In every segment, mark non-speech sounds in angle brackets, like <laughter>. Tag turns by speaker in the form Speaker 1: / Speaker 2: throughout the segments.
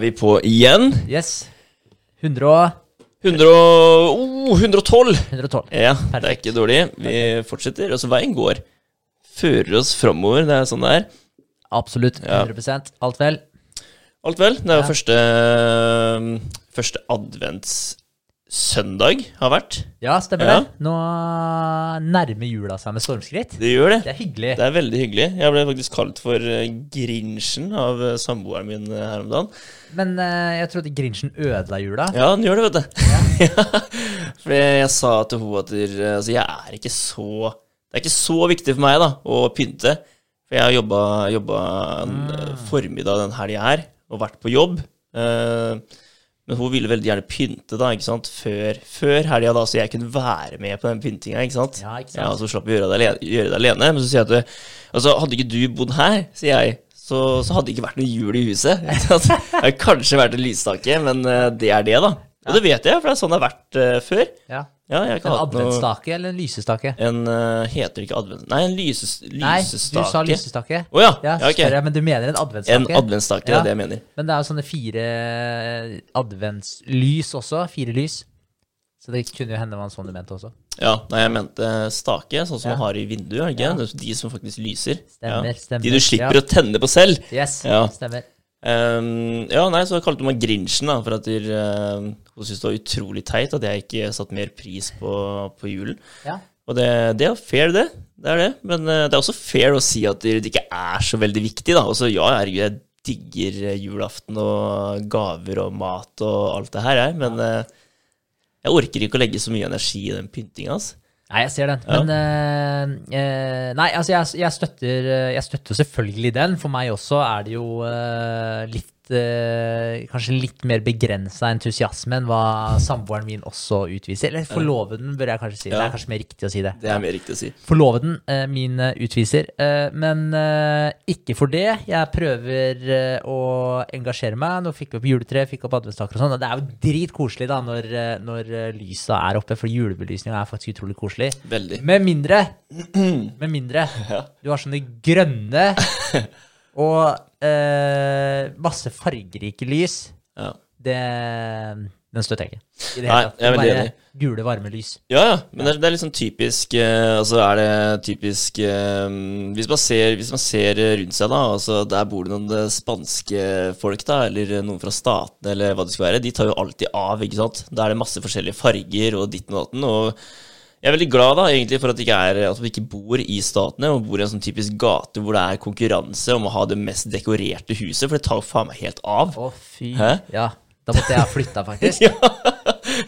Speaker 1: Er vi på igjen?
Speaker 2: Yes. 100 og
Speaker 1: 100 og, oh, 112!
Speaker 2: 112.
Speaker 1: Ja, det er ikke dårlig. Vi fortsetter. Altså, veien går. Fører oss framover. Det er sånn det er.
Speaker 2: Absolutt. 100% Alt vel?
Speaker 1: Alt vel. Det er jo
Speaker 2: Ja.
Speaker 1: første, første adventssøndag har vært.
Speaker 2: Ja, stemmer
Speaker 1: Ja.
Speaker 2: det. Nå nærmer jula seg med stormskritt.
Speaker 1: Det gjør det.
Speaker 2: Det er hyggelig.
Speaker 1: Det er veldig hyggelig. Jeg ble faktisk kalt for eh, Grinchen av eh, samboeren min eh, her om dagen.
Speaker 2: Men jeg trodde Grinchen ødela jula.
Speaker 1: Ja, den gjør det, vet du. Ja. <laughs> For jeg, sa til henne at altså, jeg er ikke så Det er ikke så viktig for meg da, å pynte. For jeg har jobba, jobba eh, formiddag den helga her, og vært på jobb. Eh, men hun ville veldig gjerne pynte da, ikke sant, før, før helga, da, så jeg kunne være med på den pyntinga. ikke sant?
Speaker 2: Ja, ikke sant?
Speaker 1: Ja, Så slapp vi gjøre det alene. Gjøre det alene. Men så sier jeg at du, altså, hadde ikke du bodd her, sier jeg, så, så hadde det ikke vært noe jul i huset. <laughs> ikke sant? Det har kanskje vært en lysstake, men eh, det er det, da. Og det vet jeg, for det er sånn det har vært uh, før.
Speaker 2: Ja.
Speaker 1: Ja, jeg
Speaker 2: En adventstake eller en lysestake?
Speaker 1: En uh, Heter det ikke advent... Nei, en lyses,
Speaker 2: Nei, du sa lysestake.
Speaker 1: Å ja.
Speaker 2: Ja,
Speaker 1: ja,
Speaker 2: så
Speaker 1: ok.
Speaker 2: jeg, men du mener en
Speaker 1: En
Speaker 2: adventsstake?
Speaker 1: adventsstake, det
Speaker 2: Ja.
Speaker 1: er det jeg mener.
Speaker 2: Men det er jo sånne fire eh, adventslys også. Fire lys. Så det kunne jo hende det var en sånn du mente også.
Speaker 1: Ja, nei, jeg mente stake, sånn som
Speaker 2: Ja.
Speaker 1: man har i vinduet. ikke?
Speaker 2: Ja.
Speaker 1: De som faktisk lyser.
Speaker 2: Stemmer,
Speaker 1: ja.
Speaker 2: stemmer,
Speaker 1: De du slipper
Speaker 2: ja.
Speaker 1: å tenne på selv.
Speaker 2: Yes,
Speaker 1: Ja.
Speaker 2: stemmer.
Speaker 1: Ehm, ja, nei, så kalte hun meg Grinchen, da, for at der, uh, hun syntes det var utrolig teit at jeg ikke satte mer pris på, på julen.
Speaker 2: Ja.
Speaker 1: Og det, det er fair, det. Det er det. Men uh, det er også fair å si at det ikke er så veldig viktig, da. Og så ja, herregud, jeg digger eh, julaften og gaver og mat og alt det her, jeg. Men uh, jeg orker ikke å legge så mye energi i den pyntinga, altså.
Speaker 2: Nei, jeg ser den.
Speaker 1: Ja.
Speaker 2: Men uh, uh, Nei, altså, jeg, jeg, støtter, eh, jeg støtter selvfølgelig den. For meg også er det jo uh, litt eh, Kanskje litt mer begrensa entusiasme enn hva samboeren min også utviser. Eller forloveden, bør jeg kanskje si. Det er kanskje mer riktig å si det.
Speaker 1: Det er mer riktig å si.
Speaker 2: Forloveden eh, min eh, utviser. Eh, men eh, ikke for det. Jeg prøver eh, å engasjere meg. Nå fikk vi opp juletre, fikk opp adventstaker og sånn. Det er jo dritkoselig da når, når lysa er oppe, for julebelysninga er faktisk utrolig koselig.
Speaker 1: Veldig.
Speaker 2: Med mindre <clears throat> Med mindre
Speaker 1: Ja.
Speaker 2: du har sånne grønne <laughs> og eh, masse fargerike lys.
Speaker 1: Ja.
Speaker 2: Det Den støtter jeg ikke. I det
Speaker 1: Nei,
Speaker 2: hele tatt.
Speaker 1: jeg er
Speaker 2: Det
Speaker 1: veldig enig.
Speaker 2: Gule, varme lys.
Speaker 1: Ja, ja, men det er, det er litt sånn typisk eh, Altså er det typisk eh, hvis, man ser, hvis man ser rundt seg, da altså Der bor det noen eh, spanske folk, da, eller noen fra statene, eller hva det skal være. De tar jo alltid av, ikke sant. Da er det masse forskjellige farger og ditten og datten. Og jeg er veldig glad da, egentlig for at, ikke er, at vi ikke bor i statene, og bor i en sånn typisk gate hvor det er konkurranse om å ha det mest dekorerte huset, for det tar jo faen meg helt av.
Speaker 2: Å, fy.
Speaker 1: Hæ?
Speaker 2: Ja. Da måtte jeg ha flytta, faktisk. <laughs>
Speaker 1: Ja,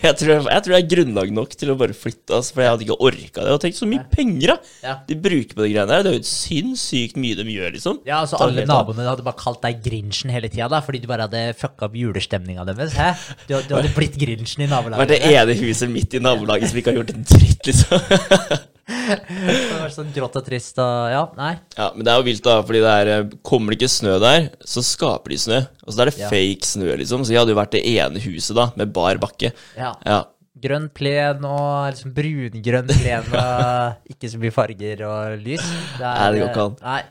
Speaker 1: jeg tror, jeg tror det er grunnlag nok til å bare flytte, altså, for jeg hadde ikke orka det. Og tenk så mye penger, da!
Speaker 2: Ja.
Speaker 1: De bruker på de greiene der. Det er jo sinnssykt mye de gjør, liksom.
Speaker 2: Ja, altså Alle naboene hadde bare kalt deg Grinchen hele tida, fordi du bare hadde fucka opp julestemninga deres. Hæ? Du, du hadde blitt Grinchen i
Speaker 1: Vært
Speaker 2: nabolaget.
Speaker 1: det ene huset midt i nabolaget som ikke har gjort en dritt, liksom. <laughs>
Speaker 2: Det var sånn grått og trist og Ja, nei.
Speaker 1: Ja, men det er jo vilt, da, fordi det er eh, Kommer det ikke snø der, så skaper de snø. Og så er det
Speaker 2: Ja.
Speaker 1: fake snø, liksom. Så jeg hadde jo vært det ene huset, da, med bar bakke.
Speaker 2: Ja.
Speaker 1: Ja.
Speaker 2: Grønn plen og liksom brungrønn plen og ikke så mye farger og lys. Det
Speaker 1: Nei, det går ikke an.
Speaker 2: Nei.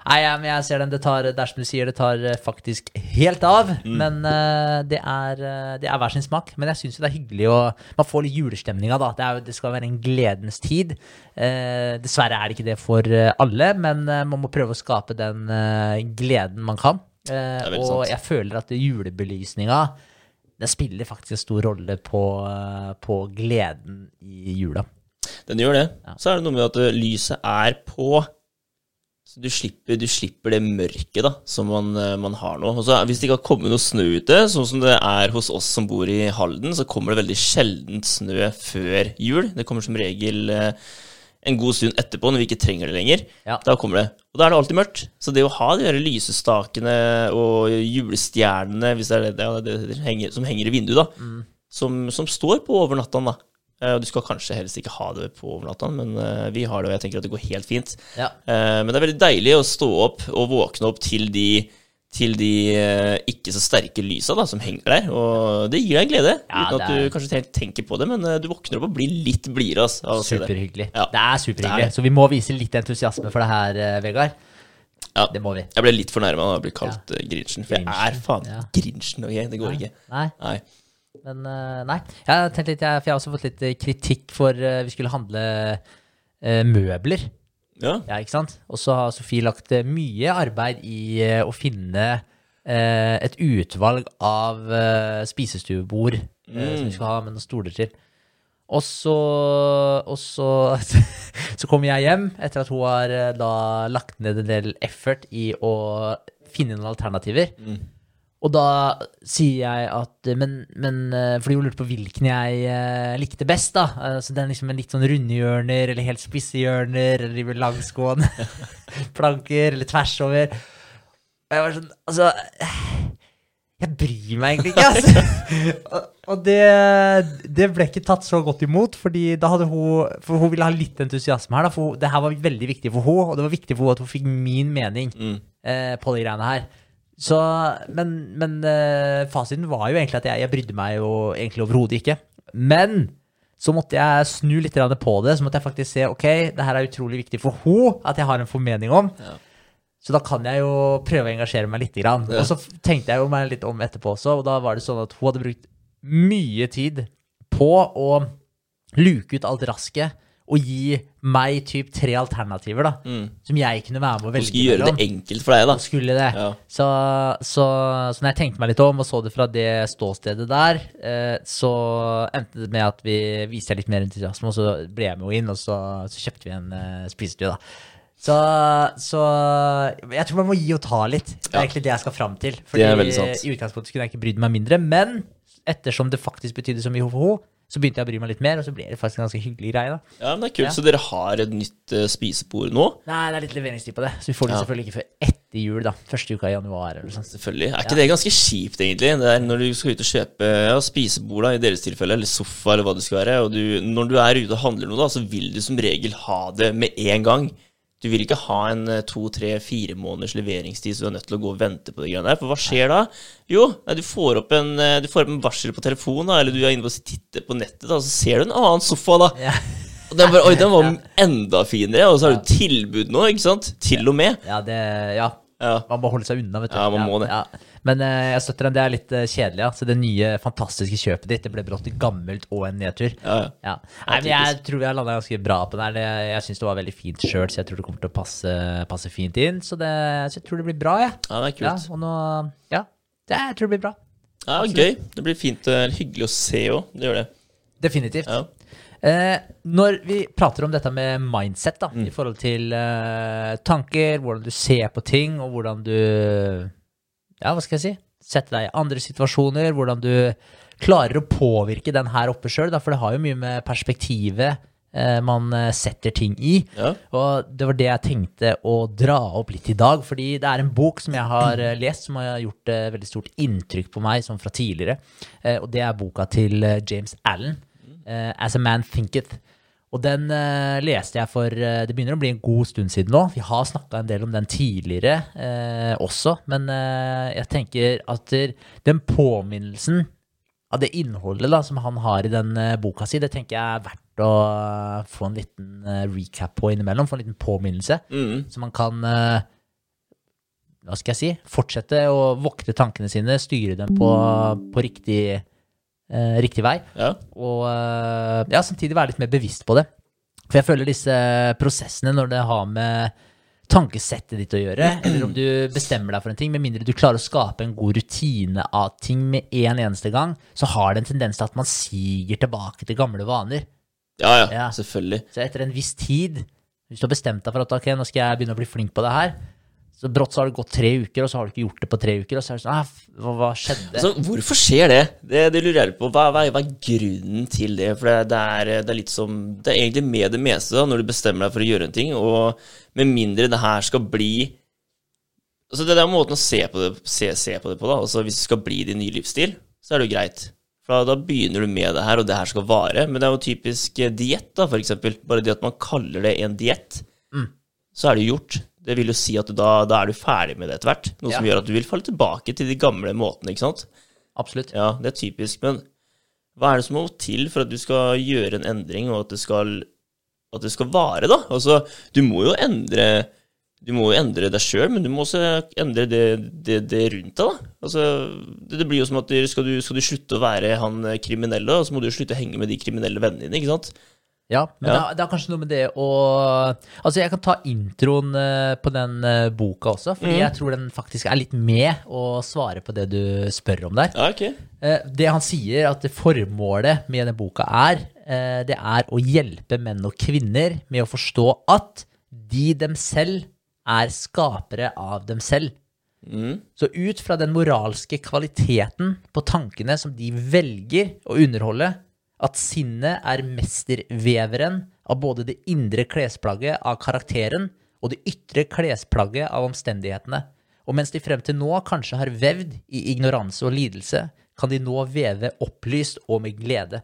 Speaker 2: Nei, ja, men jeg ser den. Det tar, er du sier, det tar eh, faktisk helt av.
Speaker 1: Mm.
Speaker 2: Men uh, det, er, eh, det er hver sin smak. Men jeg syns jo det er hyggelig å Man får litt julestemninga, da. Det, er, det skal være en gledens tid. Uh, dessverre er det ikke det for alle, men man må prøve å skape den uh, gleden man kan. Og
Speaker 1: sant.
Speaker 2: jeg føler at julebelysninga det spiller faktisk en stor rolle på, på gleden i jula.
Speaker 1: Den gjør det.
Speaker 2: Ja.
Speaker 1: Så er det noe med at lyset er på. Så du slipper, du slipper det mørket da, som man, eh, man har nå. Og så er- Hvis det ikke har kommet noe snø ute, sånn som det er hos oss som bor i Halden, så kommer det veldig sjeldent snø før jul. Det kommer som regel eh, en god stund etterpå, når vi ikke trenger det lenger.
Speaker 2: Ja.
Speaker 1: Da kommer det. Og da er det alltid mørkt. Så det å ha de der lysestakene og julestjernene hvis det er det, det, det det henger, som henger i vinduet, da,
Speaker 2: Mm.
Speaker 1: som, som står på over natta, da. Eh, og Du skal kanskje helst ikke ha det på over natta, men eh, vi har det, og jeg tenker at det går helt fint.
Speaker 2: Ja.
Speaker 1: Eh, Men det er veldig deilig å stå opp og våkne opp til de til de ikke så sterke lysa da, som henger der. Og det gir deg en glede,
Speaker 2: Ja,
Speaker 1: uten at
Speaker 2: er-
Speaker 1: du kanskje helt tenker på det, men du våkner opp og blir litt blidere ass, av å se det.
Speaker 2: Superhyggelig.
Speaker 1: Ja.
Speaker 2: Det er superhyggelig.
Speaker 1: Er.
Speaker 2: Så vi må vise litt entusiasme for det her, Vegard.
Speaker 1: Ja.
Speaker 2: Det må vi.
Speaker 1: Jeg ble litt fornærma da jeg ble kalt ja. Grinchen. For jeg er faen
Speaker 2: ja.
Speaker 1: Grinchen, ok? Det går ikke.
Speaker 2: Nei,
Speaker 1: Nei.
Speaker 2: Men eh, nei. Jeg har litt, jeg, for jeg har også fått litt eh, kritikk for uh, vi skulle handle uh, møbler.
Speaker 1: Ja.
Speaker 2: Ja, ikke sant? Og så har Sofie lagt mye arbeid i uh, å finne et utvalg av spisestuebord eh, som vi skal ha med noen stoler til. Og så, og så, <laughs> så kommer jeg hjem etter at hun har da lagt ned en del effort i å finne noen alternativer. Og da sier jeg at Men, men eh, fordi hun lurte på hvilken jeg eh, likte best, da. Eh, så den liksom med litt sånn runde hjørner, eller helt spisse hjørner, eller med langsgående <laughs> planker, eller tvers over. Og jeg var sånn Altså Jeg bryr meg egentlig ikke, altså. <laughs> og, og det, det ble ikke tatt så godt imot, fordi da hadde hun For hun ville ha litt entusiasme her, da. For hun, det her var veldig viktig for henne, og det var viktig for henne at hun fikk min mening eh, på de greiene her. Så, men men eh, fasiten var jo egentlig at jeg, jeg brydde meg jo egentlig overhodet ikke. Men så måtte jeg snu litt på det. Så måtte jeg faktisk se ok, det her er utrolig viktig for henne at jeg har en formening om. Så da kan jeg jo prøve å engasjere meg litt. Grann.
Speaker 1: Ja.
Speaker 2: Og så tenkte jeg jo meg litt om etterpå også, og da var det sånn at hun hadde brukt mye tid på å luke ut alt rasket og gi meg typ tre alternativer da, som jeg kunne være med å
Speaker 1: Du
Speaker 2: velge
Speaker 1: skal gjøre det enkelt for deg, da.
Speaker 2: Og skulle det.
Speaker 1: Ja.
Speaker 2: Så, så, så når jeg tenkte meg litt om og så det fra det ståstedet der, eh, så endte det med at vi viste litt mer entusiasme, og så ble jeg med henne inn, og så, så kjøpte vi en eh, spisestue, da. Så, så jeg tror man må gi og ta litt. Det er egentlig det jeg skal fram til.
Speaker 1: Sant.
Speaker 2: i utgangspunktet kunne jeg ikke brydd meg mindre, men ettersom det faktisk betydde så mye for henne, så begynte jeg å bry meg litt mer, og så ble det faktisk en ganske hyggelig greie, da.
Speaker 1: Ja, men det er kult.
Speaker 2: Ja.
Speaker 1: Så dere har et nytt uh, spisebord nå?
Speaker 2: Nei, det er litt leveringstid på det, så vi får det
Speaker 1: Ja.
Speaker 2: selvfølgelig ikke før etter jul, da. Første uka i januar eller sånt.
Speaker 1: Selvfølgelig. Er ikke det ganske kjipt, egentlig? Det er når du skal ut og kjøpe ja, spisebord, da, i deres tilfelle, eller sofa, eller hva det skal være, og du, når du er ute og handler noe, da, så vil du som regel ha det med en gang. Du vil ikke ha en eh, to, tre, fire måneders leveringstid, så du er nødt til å gå og vente på de greiene der. For hva skjer da? Jo, du får opp en, eh, du får opp en varsel på telefonen, da, eller du er inne og titter på nettet, da, så ser du en annen sofa, da.
Speaker 2: Ja.
Speaker 1: Og den bare, Oi, den var <laughs> enda finere, og så har du tilbud nå, ikke sant? Til og med.
Speaker 2: Ja, det, ja.
Speaker 1: Ja.
Speaker 2: Man må holde seg unna, vet du.
Speaker 1: Ja, man må det.
Speaker 2: Ja. Men uh, jeg støtter den. Det er litt uh, kjedelig, ja. Så det nye, fantastiske kjøpet ditt, det ble brått gammelt og en nedtur.
Speaker 1: Ja, ja.
Speaker 2: Ja. Nei, men jeg tror vi har landa ganske bra på den her. Jeg syns det var veldig fint sjøl, så jeg tror det kommer til å passe, passe fint inn. Så, det, så jeg tror det blir bra, jeg.
Speaker 1: ja, det er
Speaker 2: Ja,
Speaker 1: kult.
Speaker 2: og nå Ja, det, jeg tror det blir bra.
Speaker 1: Ja, gøy. Det blir fint og hyggelig å se òg. Det gjør det.
Speaker 2: Definitivt.
Speaker 1: Ja.
Speaker 2: Eh, når vi prater om dette med mindset, da,
Speaker 1: Mm.
Speaker 2: i forhold til eh, tanker, hvordan du ser på ting, og hvordan du Ja, hva skal jeg si? Setter deg i andre situasjoner, hvordan du klarer å påvirke den her oppe sjøl, for det har jo mye med perspektivet eh, man eh, setter ting i.
Speaker 1: Ja.
Speaker 2: Og det var det jeg tenkte å dra opp litt i dag, fordi det er en bok som jeg har eh, lest, som har gjort eh, veldig stort inntrykk på meg, som fra tidligere. Eh, og det er boka til James Allen, eh, 'As a Man Thinketh'. Og den uh, leste jeg for uh, Det begynner å bli en god stund siden nå. Vi har snakka en del om den tidligere uh, også, men jeg tenker at den påminnelsen av det innholdet da, som han har i den boka si, det tenker jeg er verdt å få en liten recap på innimellom. Få en liten påminnelse.
Speaker 1: Mm.
Speaker 2: Så man kan Hva skal jeg si? Fortsette å vokte tankene sine, styre dem på, på riktig, riktig vei.
Speaker 1: ja.
Speaker 2: Og eh, ja, samtidig være litt mer bevisst på det. For jeg føler disse prosessene, når det har med tankesettet ditt å gjøre, eller om du bestemmer deg for en ting, med mindre du klarer å skape en god rutine av ting med en eneste gang, så har det en tendens til at man siger tilbake til gamle vaner.
Speaker 1: Ja, ja,
Speaker 2: Ja.
Speaker 1: selvfølgelig.
Speaker 2: Så etter en viss tid, hvis du har bestemt deg for at ok, nå skal jeg begynne å bli flink på det her, så brått så har det gått tre uker, og så har du ikke gjort det på tre uker, og så er det sånn, ah, hva, hva skjedde?
Speaker 1: Altså, hvorfor skjer det? det? Det lurer jeg på. Hva, hva, hva er grunnen til det? For det, det, er, det er litt som Det er egentlig med det meste da, når du bestemmer deg for å gjøre en ting, og med mindre det her skal bli Altså, det er måten å se på det, se, se på, det på, da. Altså, hvis det skal bli din nye livsstil, så er det jo greit. For da, da begynner du med det her, og det her skal vare. Men det er jo typisk eh, diett, da, for eksempel. Bare det at man kaller det en diett, så er det jo gjort. Det vil jo si at da, da er du ferdig med det etter hvert. Noe som gjør at du vil falle tilbake til de gamle måtene, ikke sant?
Speaker 2: Absolutt.
Speaker 1: Ja, det er typisk, men hva er det som må til for at du skal gjøre en endring, og at det skal, at det skal vare, da? Altså, du må jo endre du må jo endre deg sjøl, men du må også endre det, det, det rundt deg. da. Altså, det, det blir jo som at skal, du, skal du slutte å være han kriminelle, så må du slutte å henge med de kriminelle vennene dine. ikke sant?
Speaker 2: Ja, men
Speaker 1: Ja.
Speaker 2: Det, er- det er kanskje noe med det å Altså, jeg kan ta introen eh, på den eh, boka også, fordi
Speaker 1: mm.
Speaker 2: jeg tror den faktisk er litt med å svare på det du spør om der.
Speaker 1: Ja, ok.
Speaker 2: Eh, Det han sier at formålet med denne boka er, det er å hjelpe menn og kvinner med å forstå at de dem selv er skapere av dem selv.
Speaker 1: Mm.
Speaker 2: Så ut fra den moralske kvaliteten på tankene som de velger å underholde, at sinnet er mesterveveren av både det indre klesplagget av karakteren og det ytre klesplagget av omstendighetene. Og mens de frem til nå kanskje har vevd i ignoranse og lidelse, kan de nå veve opplyst og med glede.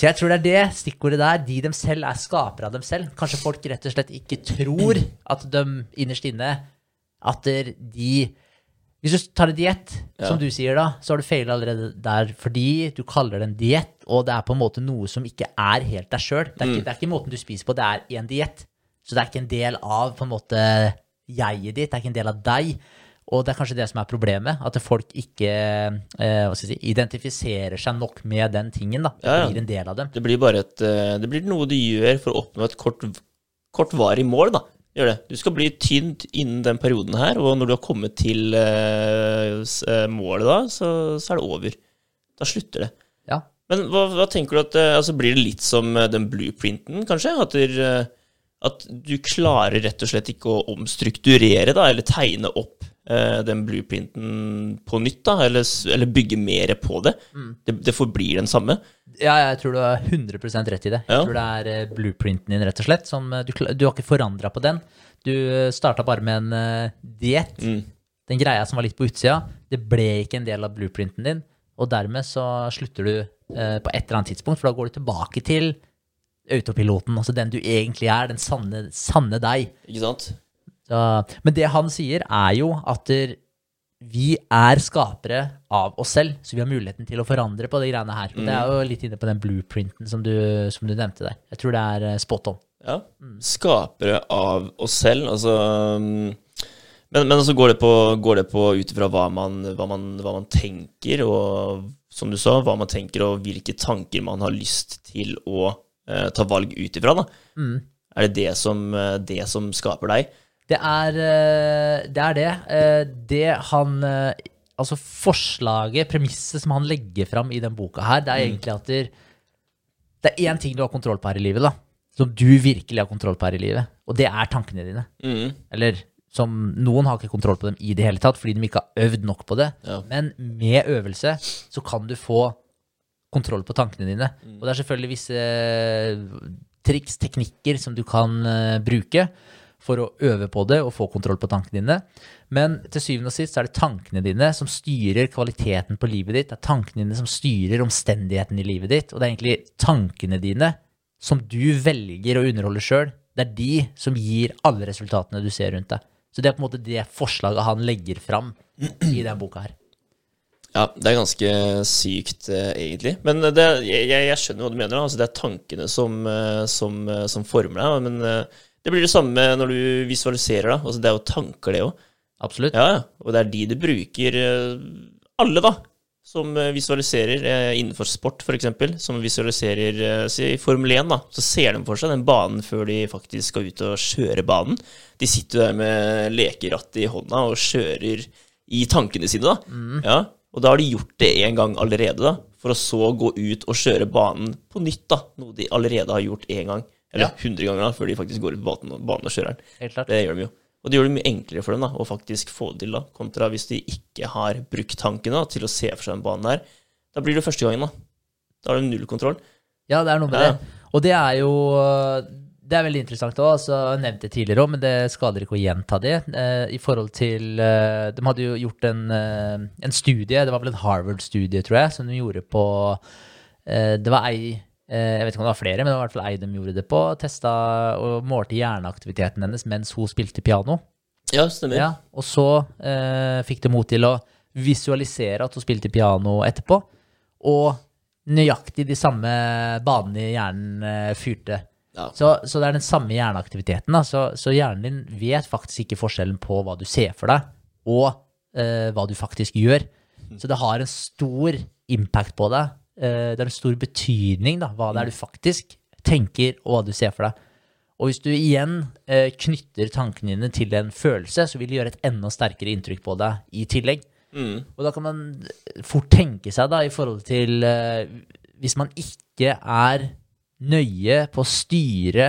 Speaker 2: Så jeg tror det er det stikkordet der. De dem selv er skapere av dem selv. Kanskje folk rett og slett ikke tror at de innerst inne At de Hvis du tar en diett, som du sier da, så har du feila allerede der fordi du kaller det en diett, og det er på en måte noe som ikke er helt deg sjøl. Det, ikke- det er ikke måten du spiser på, det er en diett. Så det er ikke en del av på en måte jeget ditt, det er ikke en del av deg. Og det er kanskje det som er problemet, at folk ikke eh, si, identifiserer seg nok med den tingen. da. Det
Speaker 1: Ja, ja.
Speaker 2: blir en del av dem.
Speaker 1: Det blir bare et eh, Det blir noe du gjør for å oppnå et kort, kortvarig mål, da. Gjør det. Du skal bli tynt innen den perioden her, og når du har kommet til eh, eh, målet da, så, så er det over. Da slutter det.
Speaker 2: Ja.
Speaker 1: Men hva, hva tenker du at eh, altså Blir det litt som eh, den blueprinten, kanskje? At, der, at du klarer rett og slett ikke å omstrukturere, da, eller tegne opp den blueprinten på nytt, da, eller, eller bygge mer på det? Det, det forblir den samme?
Speaker 2: Ja, jeg tror du har 100 rett i det. Jeg
Speaker 1: Ja.
Speaker 2: tror det er eh, blueprinten din, rett og slett. Som, eh, du, du har ikke forandra på den. Du starta bare med en uh, diett.
Speaker 1: Mm.
Speaker 2: Den greia som var litt på utsida, det ble ikke en del av blueprinten din. Og dermed så slutter du uh, på et eller annet tidspunkt, for da går du tilbake til autopiloten. Altså den du egentlig er, den sanne, sanne deg.
Speaker 1: Ikke sant?
Speaker 2: Så, men det han sier, er jo at der, vi er skapere av oss selv, så vi har muligheten til å forandre på de greiene her. Og Det er jo litt inne på den blueprinten som du, som du nevnte der. Jeg tror det er eh, spot on.
Speaker 1: Ja. Skapere av oss selv, altså mm, Men, men så går det på, går det på ut ifra hva, man- hva, hva man tenker, og som du sa, hva man tenker, og hvilke tanker man har lyst til å eh, ta valg ut ifra, da. Er det det som, eh, det som skaper deg?
Speaker 2: Det er eh, det. Er det. Eh, det han eh, Altså forslaget, premisset som han legger fram i den boka her, det er egentlig at det, det er én ting du har kontroll på her i livet, da. Som du virkelig har kontroll på her i livet. Og det er tankene dine.
Speaker 1: Mm.
Speaker 2: Eller som noen har ikke kontroll på dem i det hele tatt, fordi de ikke har øvd nok på det.
Speaker 1: Ja.
Speaker 2: Men med øvelse så kan du få kontroll på tankene dine. Og det er selvfølgelig visse triks, teknikker, som du kan uh, bruke for å øve på det og få kontroll på tankene dine. Men til syvende og sist er det tankene dine som styrer kvaliteten på livet ditt. Det er tankene dine som styrer omstendigheten i livet ditt. Og det er egentlig tankene dine som du velger å underholde sjøl. Det er de som gir alle resultatene du ser rundt deg. Så det er på en måte det forslaget han legger fram i den boka her.
Speaker 1: Ja, det er ganske sykt, eh, egentlig. Men det, jeg, jeg skjønner hva du mener. Altså, det er tankene som, eh, som, eh, som former deg. Men eh, det blir det samme når du visualiserer. da. Altså, det er jo tanker, det òg.
Speaker 2: Absolutt.
Speaker 1: Ja. Og det er de du bruker, eh, alle, da, som eh, visualiserer eh, innenfor sport, f.eks. Som visualiserer i Formel 1, da. Så ser de for seg den banen før de faktisk skal ut og kjøre banen. De sitter der med lekerattet i hånda og kjører i tankene sine, da. Ja. Og da har de gjort det en gang allerede, da. For å så gå ut og kjøre banen på nytt, da. Noe de allerede har gjort én gang. Eller
Speaker 2: Ja.
Speaker 1: hundre ganger, da, før de faktisk går ut på banen, og kjører den.
Speaker 2: Helt klart.
Speaker 1: Det gjør de jo. Og det gjør det mye enklere for dem da, å faktisk få det til, da, kontra hvis de ikke har brukt tankene da, til å se for seg den banen der. Da blir det første gangen, da. Da har du null kontroll.
Speaker 2: Ja, det er noe med
Speaker 1: Ja.
Speaker 2: det. Og det er jo Det er veldig interessant òg. Altså, jeg har nevnt det tidligere òg, men det skader ikke å gjenta det. Eh, I forhold til eh, De hadde jo gjort en, eh, en studie, det var vel en Harvard-studie, tror jeg, som de gjorde på eh, Det var ei Jeg vet ikke om det var flere, men det var i hvert fall ei de gjorde det på. Testa og målte hjerneaktiviteten hennes mens hun spilte piano.
Speaker 1: Ja, stemmer.
Speaker 2: Ja, og så eh, fikk det mot til å visualisere at hun spilte piano etterpå, og nøyaktig de samme banene i hjernen eh, fyrte
Speaker 1: Ja.
Speaker 2: Så, så det er den samme hjerneaktiviteten. Da. Så, så hjernen din vet faktisk ikke forskjellen på hva du ser for deg, og eh, hva du faktisk gjør. Så det har en stor impact på deg. Eh, det har en stor betydning, da, hva det er du faktisk tenker, og hva du ser for deg. Og hvis du igjen eh, knytter tankene dine til en følelse, så vil det gjøre et enda sterkere inntrykk på deg i tillegg.
Speaker 1: Mm.
Speaker 2: Og da kan man fort tenke seg, da, i forhold til eh, Hvis man ikke er nøye på å styre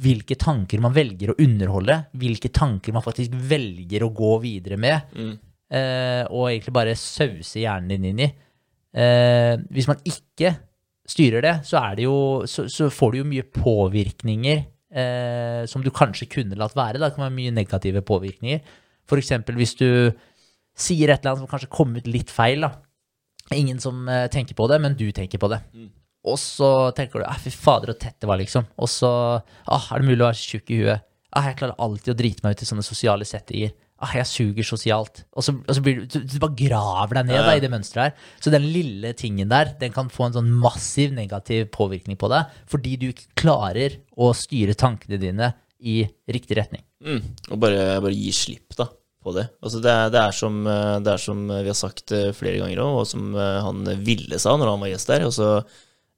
Speaker 2: hvilke tanker man velger å underholde, hvilke tanker man faktisk velger å gå videre med,
Speaker 1: Mm.
Speaker 2: eh, og egentlig bare sause hjernen din inn i. Eh, hvis man ikke styrer det, så, det jo, så, så får du jo mye påvirkninger eh, som du kanskje kunne latt være. Da Det kan være mye negative påvirkninger. Eksempel hvis du sier et eller annet som kanskje kom ut litt feil. da. Ingen som eh, tenker på det, men du tenker på det. Og så tenker du «Ah, fy fader, så tett det var, liksom. Og så ah, er det mulig å være tjukk i huet. Ah, jeg klarer alltid å drite meg ut i sånne sosiale settinger. Ah, jeg suger sosialt. Og så, og så blir du, du, bare graver deg ned
Speaker 1: Ja, ja.
Speaker 2: da, i det mønsteret her. Så den lille tingen der, den kan få en sånn massiv negativ påvirkning på deg, fordi du ikke klarer å styre tankene dine i riktig retning.
Speaker 1: Mm. Og bare, bare gi slipp da, på det. Altså det, er, det, er som, eh, det er som vi har sagt eh, flere ganger òg, og som eh, han Ville sa når han var gjest der. Altså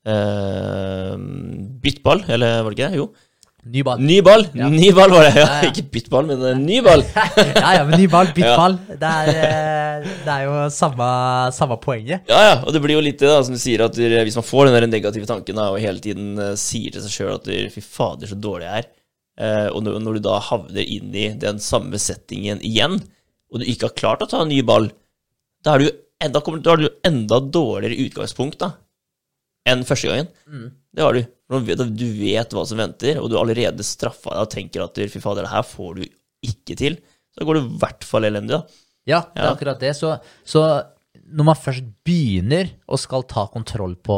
Speaker 1: eh, bytt ball, eller var det ikke det? Jo.
Speaker 2: Ny ball.
Speaker 1: Ny ball!
Speaker 2: Ja.
Speaker 1: Ny ball var det. Ja,
Speaker 2: Ja.
Speaker 1: Ikke bytt ball, men eh, ny ball. <laughs>
Speaker 2: ja, ja, men ny ball, bytt ball. Det er, eh, det er jo samme, samme poenget.
Speaker 1: Ja, ja, og det blir jo litt det, da, som du sier, at hvis man får den der negative tanken da, og hele tiden eh, sier til seg sjøl at du, fy fader, så dårlig jeg er, eh, og når, du da havner inn i den samme settingen igjen, og du ikke har klart å ta en ny ball, da, er du, jo enda, da har du jo enda dårligere utgangspunkt da, enn første gangen. Det har du. Du vet hva som venter, og du har allerede straffa deg og tenker at fy fader, det her får du ikke til. Så går det i hvert fall elendig, da.
Speaker 2: Ja, det er akkurat det. Så, så når man først begynner og skal ta kontroll på,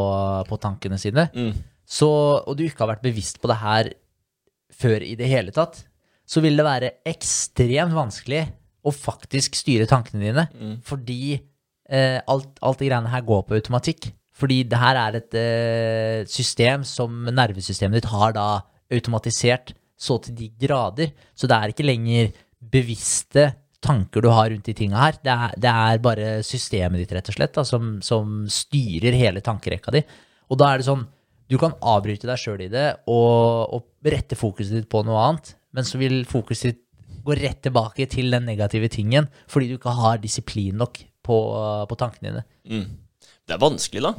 Speaker 2: på tankene sine,
Speaker 1: Mm.
Speaker 2: så, og du ikke har vært bevisst på det her før i det hele tatt, så vil det være ekstremt vanskelig å faktisk styre tankene dine, fordi eh, alt, alt det greiene her går på automatikk. Fordi det her er et uh, system som nervesystemet ditt har da automatisert så til de grader. Så det er ikke lenger bevisste tanker du har rundt de tinga her. Det er, det er bare systemet ditt, rett og slett, da, som, som styrer hele tankerekka di. Og da er det sånn Du kan avbryte deg sjøl i det og, og rette fokuset ditt på noe annet, men så vil fokuset ditt gå rett tilbake til den negative tingen fordi du ikke har disiplin nok på, på tankene dine.
Speaker 1: Mm. Det er vanskelig, da.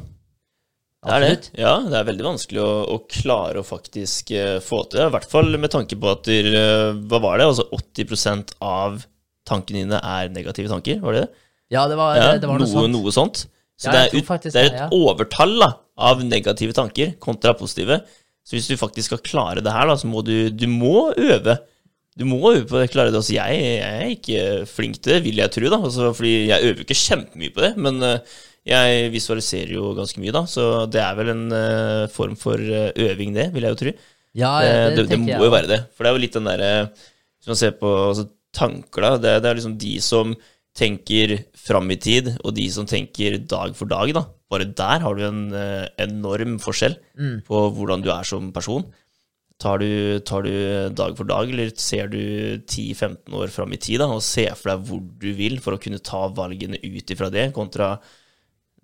Speaker 1: Det er det. Ja, det er veldig vanskelig å, å klare å faktisk uh, få til. I hvert fall med tanke på at eh, Hva var det? Altså 80% av tankene dine er negative tanker, var det det?
Speaker 2: Ja, det var,
Speaker 1: Ja,
Speaker 2: det, det var noe,
Speaker 1: noe,
Speaker 2: sånt.
Speaker 1: noe sånt. Så
Speaker 2: Ja,
Speaker 1: det, er,
Speaker 2: faktisk
Speaker 1: det er et
Speaker 2: ja.
Speaker 1: overtall da, av negative tanker kontra positive. Så hvis du faktisk skal klare det her, da, så må du, du må øve. Du må øve på det. Klare det. Altså, jeg, jeg er ikke flink til det, vil jeg tro, da. Altså, fordi jeg øver ikke kjempemye på det, men eh, jeg visualiserer jo ganske mye, da. Så det er vel en uh, form for eh, øving, det, vil jeg jo tro.
Speaker 2: Ja,
Speaker 1: Det,
Speaker 2: det,
Speaker 1: det, det må jo være det. For det er jo litt den derre Hvis man ser på altså, tanker, da. Det, det er liksom de som tenker fram i tid, og de som tenker dag for dag, da. Bare der har du en uh, enorm forskjell
Speaker 2: Mm.
Speaker 1: på hvordan du er som person. Tar du, tar du dag for dag, eller ser du 10-15 år fram i tid da, og ser for deg hvor du vil for å kunne ta valgene ut ifra det, kontra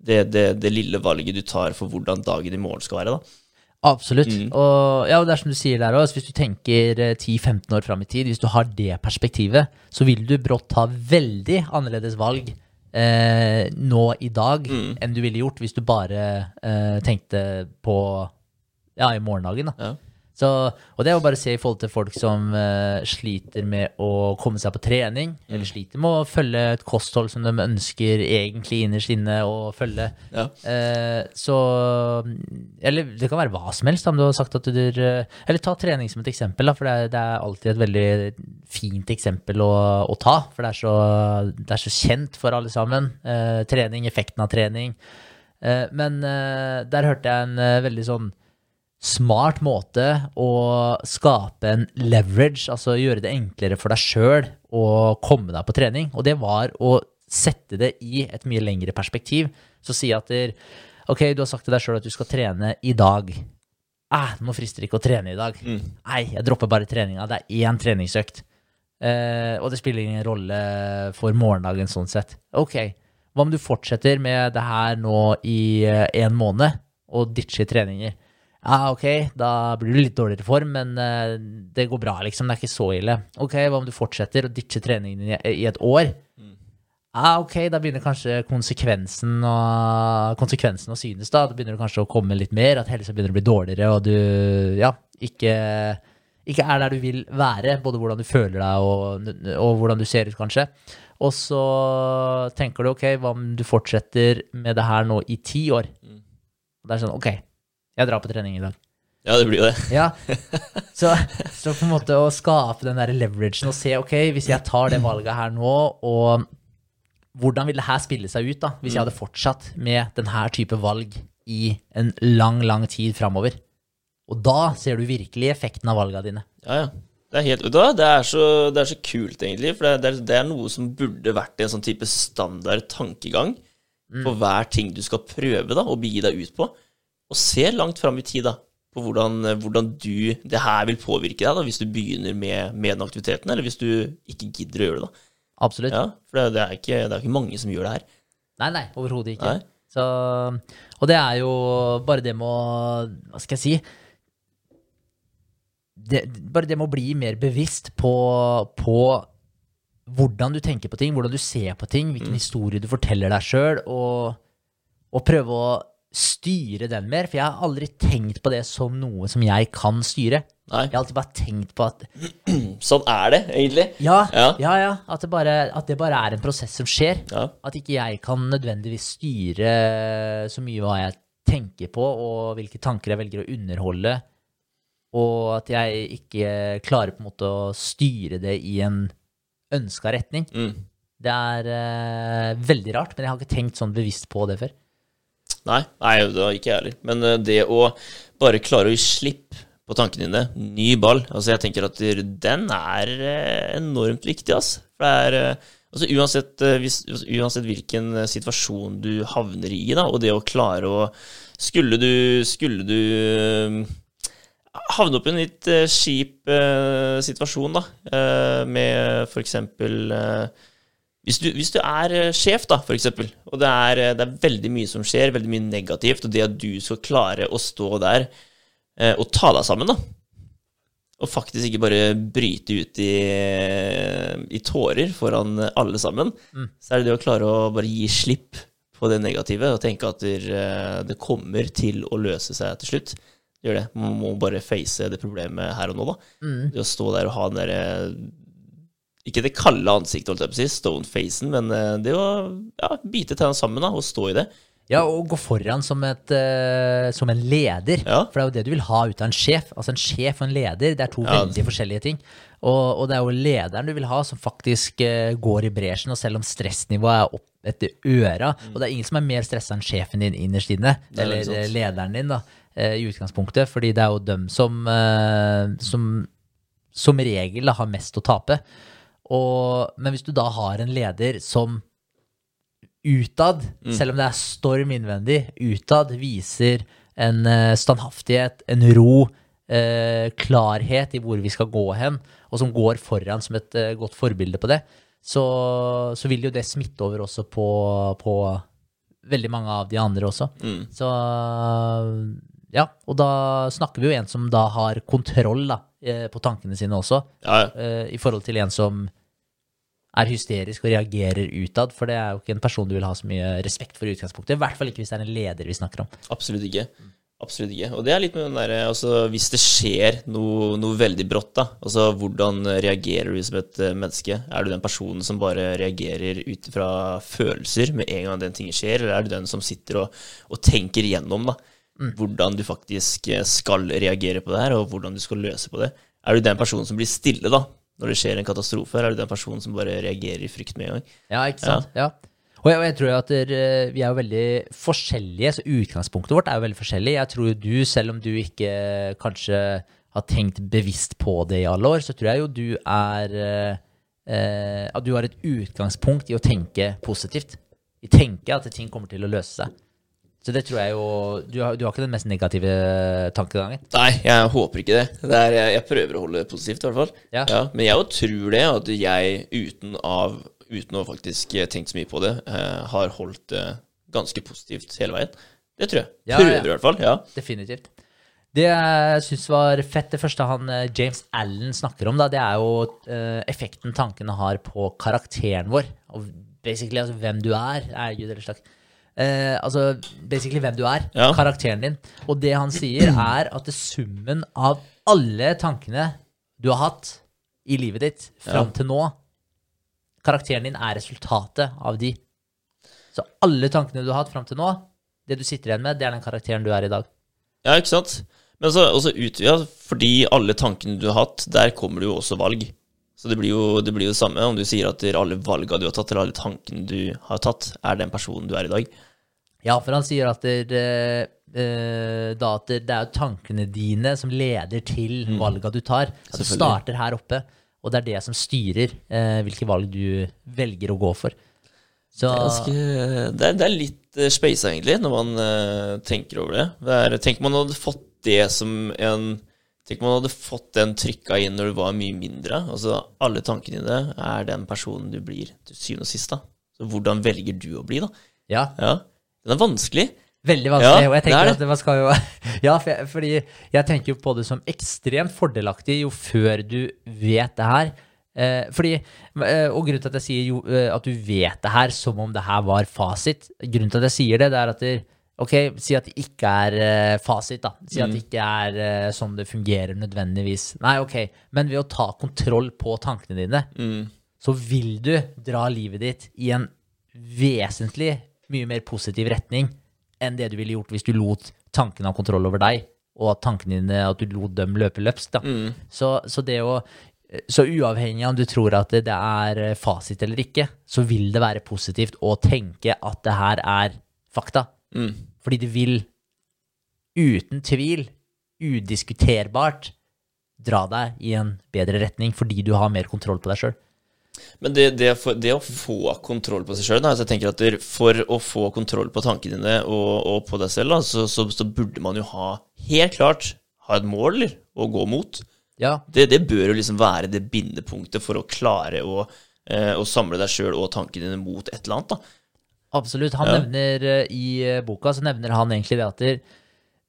Speaker 1: det, det, det lille valget du tar for hvordan dagen i morgen skal være? da.
Speaker 2: Absolutt.
Speaker 1: Mm.
Speaker 2: Og ja, og det er som du sier der også, hvis du tenker eh, 10-15 år fram i tid, hvis du har det perspektivet, så vil du brått ta veldig annerledes valg eh, nå i dag
Speaker 1: Mm.
Speaker 2: enn du ville gjort hvis du bare eh, tenkte på ja, i morgendagen. da.
Speaker 1: Ja.
Speaker 2: Så, og det er jo bare å se i forhold til folk som uh, sliter med å komme seg på trening,
Speaker 1: Mm.
Speaker 2: eller sliter med å følge et kosthold som de ønsker egentlig innerst inne å følge.
Speaker 1: Ja.
Speaker 2: Uh, så Eller det kan være hva som helst. Om du har sagt at du uh, Eller ta trening som et eksempel, da, for det er, det er alltid et veldig fint eksempel å, å ta. For det er, så, det er så kjent for alle sammen. Trening, effekten av trening. Men der hørte jeg en veldig sånn smart måte å skape en leverage, altså gjøre det enklere for deg sjøl å komme deg på trening. Og det var å sette det i et mye lengre perspektiv. Så si at der, ok, du har sagt til deg sjøl at du skal trene i dag. ah, nå frister det ikke å trene i dag.
Speaker 1: Mm.
Speaker 2: Nei, jeg dropper bare treninga. Det er én treningsøkt. Eh, og det spiller ingen rolle for morgendagen sånn sett. Ok, hva om du fortsetter med det her nå i eh, en måned, og ditcher treninger? Ja, ok, da blir du litt dårligere i form, men eh, det går bra, liksom. Det er ikke så ille. Ok, hva om du fortsetter å ditche treningen i, i et år? Ja, ok, da begynner kanskje konsekvensen å, konsekvensen å synes, da. Da begynner det kanskje å komme litt mer, at helsa begynner å bli dårligere, og du, ja, ikke, ikke er der du vil være, både hvordan du føler deg og, og hvordan du ser ut, kanskje. Og så tenker du, ok, hva om du fortsetter med det her nå i ti år? Mm. det er sånn, ok, jeg drar på trening i dag.
Speaker 1: Ja, det blir jo det.
Speaker 2: Ja, <laughs> så, så på en måte å skape den der leveragen og se, ok, hvis jeg tar det valget her nå, og hvordan vil det her spille seg ut da, hvis jeg hadde fortsatt med denne type valg i en lang, lang tid framover? Og da ser du virkelig effekten av valgene dine.
Speaker 1: Ja, ja. Det er, helt, du det, er så, det er så kult, egentlig. For det, er, det er noe som burde vært en sånn type standard tankegang for hver ting du skal prøve da, og begi deg ut på. Og se langt fram i tid da, på hvordan, hvordan du, det her vil påvirke deg da, hvis du begynner med, med den aktiviteten, eller hvis du ikke gidder å gjøre det. da.
Speaker 2: Absolutt.
Speaker 1: Ja, For det, er ikke, det er ikke mange som gjør det her.
Speaker 2: Nei, nei, overhodet ikke.
Speaker 1: Nei.
Speaker 2: Så, og det er jo bare det med å Hva skal jeg si? Det, bare det med å bli mer bevisst på, på hvordan du tenker på ting, hvordan du ser på ting, hvilken historie du forteller deg sjøl, og, og prøve å styre den mer. For jeg har aldri tenkt på det som noe som jeg kan styre.
Speaker 1: Nei,
Speaker 2: Jeg har alltid bare tenkt på at <clears throat>
Speaker 1: sånn er det, egentlig.
Speaker 2: ja,
Speaker 1: Ja.
Speaker 2: ja, ja, at, det bare, at det bare er en prosess som skjer.
Speaker 1: Ja.
Speaker 2: At ikke jeg kan nødvendigvis styre så mye hva jeg tenker på, og hvilke tanker jeg velger å underholde. Og at jeg ikke klarer på en måte å styre det i en ønska retning.
Speaker 1: Mm.
Speaker 2: Det er uh, veldig rart, men jeg har ikke tenkt sånn bevisst på det før.
Speaker 1: Nei, nei, det var ikke jeg heller. Men eh, det å bare klare å gi slipp på tankene dine, ny ball Altså, jeg tenker at den er eh, enormt viktig, ass. For det er eh, Altså, uansett, hvis, uansett hvilken situasjon du havner i, da, og det å klare å Skulle du Skulle du havne opp i en litt kjip eh, situasjon, da, eh, med eksempel eh, hvis du, hvis du er eh, sjef, da, eksempel, og det er, eh, det er veldig mye som skjer, veldig mye negativt, og det at du skal klare å stå der eh, og ta deg sammen, da, og faktisk ikke bare bryte ut i, i tårer foran alle sammen, så er det det å klare å bare gi slipp på det negative og tenke at det, det kommer til å løse seg til slutt. Gjør det. Man må bare face det problemet her og nå, da. Det å stå der og ha den derre ikke det kalde ansiktet, holdt jeg på å si, stone-facen, men eh, det å ja, bite tennene sammen da, og stå i det.
Speaker 2: Ja, og gå foran som, et, uh, som en leder.
Speaker 1: Ja.
Speaker 2: For det er jo det du vil ha ut av en sjef. Altså En sjef og en leder, det er to
Speaker 1: Ja.
Speaker 2: veldig forskjellige ting. Og, og det er jo lederen du vil ha, som faktisk uh, går i bresjen. Og selv om stressnivået er opp etter øra Og det er ingen som er mer stressa enn sjefen din innerst inne,
Speaker 1: Mm. er
Speaker 2: eller lederen din, da, uh, i utgangspunktet. Fordi det er jo dem som, som som regel da, har mest å tape. Og, men hvis du da har en leder som utad, selv om det er storm innvendig, utad viser en eh, standhaftighet, en ro, eh, klarhet i hvor vi skal gå hen, og som går foran som et eh, godt forbilde på det, så, så vil jo det smitte over også på, på veldig mange av de andre også.
Speaker 1: Mm.
Speaker 2: Så ja, og da snakker vi jo en som da har kontroll da, eh, på tankene sine også,
Speaker 1: Ja, ja.
Speaker 2: eh, i forhold til en som er hysterisk og reagerer utad, for det er jo ikke en person du vil ha så mye respekt for i utgangspunktet. I hvert fall ikke hvis det er en leder vi snakker om.
Speaker 1: Absolutt ikke. Absolutt ikke. Og det er litt med den derre altså, Hvis det skjer noe, noe veldig brått, da, altså hvordan reagerer du som et eh, menneske? Er du den personen som bare reagerer ut fra følelser med en gang den tingen skjer, eller er du den som sitter og, og tenker igjennom da, hvordan du faktisk eh, skal reagere på det her, og hvordan du skal løse på det? Er du den personen som blir stille da, når det skjer en katastrofe, eller er du den personen som bare reagerer i frykt med en gang?
Speaker 2: Ja, ikke sant? Ja. Og, jeg, og jeg tror at der, eh, vi er jo veldig forskjellige, så utgangspunktet vårt er jo veldig forskjellig. Jeg tror jo du, selv om du ikke kanskje har tenkt bevisst på det i alle år, så tror jeg jo du er eh, eh, At du har et utgangspunkt i å tenke positivt. I tenke at ting kommer til å løse seg. Så det tror jeg jo Du har, du har ikke den mest negative tankegangen?
Speaker 1: Nei, jeg håper ikke det. det er, jeg, jeg prøver å holde det positivt, i hvert fall.
Speaker 2: Ja.
Speaker 1: men jeg jo tror det, at jeg uten, av, uten å faktisk tenkt så mye på det, eh, har holdt det ganske positivt hele veien. Det tror jeg.
Speaker 2: Ja,
Speaker 1: prøver
Speaker 2: ja.
Speaker 1: i hvert fall. Ja.
Speaker 2: Definitivt. Det jeg syns var fett, det første han eh, James Allen snakker om, da, det er jo eh, effekten tankene har på karakteren vår. Og basically altså hvem du er. er Gud eller slags. Eh, altså basically hvem du er.
Speaker 1: Ja.
Speaker 2: Karakteren din. Og det han sier, er at det summen av alle tankene du har hatt i livet ditt fram
Speaker 1: Ja.
Speaker 2: til nå Karakteren din er resultatet av de. Så alle tankene du har hatt fram til nå, det du sitter igjen med, det er den karakteren du er i dag.
Speaker 1: ja, ikke sant? Men så også ut, ja, fordi alle tankene du har hatt, der kommer det jo også valg. Så det blir jo det blir jo det samme om du sier at alle valga du har tatt, eller alle tankene du har tatt, er den personen du er i dag.
Speaker 2: Ja, for han sier at det, eh, da at det, er jo tankene dine som leder til valga du tar. At
Speaker 1: du
Speaker 2: starter her oppe, og det er det som styrer eh, hvilke valg du velger å gå for. Så
Speaker 1: Det er, ganske, det er, det er litt uh, speisa, egentlig, når man uh, tenker over det. det er, tenk man hadde fått det som en Tenk om man hadde fått den trykka inn når du var mye mindre. Altså, alle tankene dine er den personen du blir til syvende og sist. da. Så hvordan velger du å bli, da?
Speaker 2: ja,
Speaker 1: Ja, Den er vanskelig.
Speaker 2: veldig vanskelig.
Speaker 1: Ja,
Speaker 2: og jeg tenker
Speaker 1: det det.
Speaker 2: at man skal jo <laughs> Ja, for jeg, fordi jeg tenker jo på det som ekstremt fordelaktig jo før du vet det her. Eh, fordi, eh, og grunnen til at jeg sier jo, eh, at du vet det her som om det her var fasit Grunnen til at jeg sier det, det er at det, Ok, si at det ikke er eh, fasit, da. Si at det ikke er eh, sånn det fungerer nødvendigvis. Nei, ok, men ved å ta kontroll på tankene dine,
Speaker 1: Mm.
Speaker 2: så vil du dra livet ditt i en vesentlig mye mer positiv retning enn det du ville gjort hvis du lot tankene ha kontroll over deg, og at tankene dine, at du lot dem løpe løpsk. Da.
Speaker 1: Mm.
Speaker 2: Så, så det å så uavhengig av om du tror at det, det er eh, fasit eller ikke, så vil det være positivt å tenke at det her er fakta.
Speaker 1: Mm.
Speaker 2: Fordi de vil uten tvil, udiskuterbart, dra deg i en bedre retning fordi du har mer kontroll på deg sjøl.
Speaker 1: Men det, det, det å få kontroll på seg sjøl altså jeg tenker at For å få kontroll på tankene dine og, og på deg selv, da, så, så, så burde man jo ha helt klart ha et mål eller, å gå mot.
Speaker 2: Ja,
Speaker 1: Det, det bør jo liksom være det bindepunktet for å klare å, eh, å samle deg sjøl og tankene dine mot et eller annet. da.
Speaker 2: Absolutt. Han
Speaker 1: Ja.
Speaker 2: nevner eh, i eh, boka så nevner han egentlig det at det,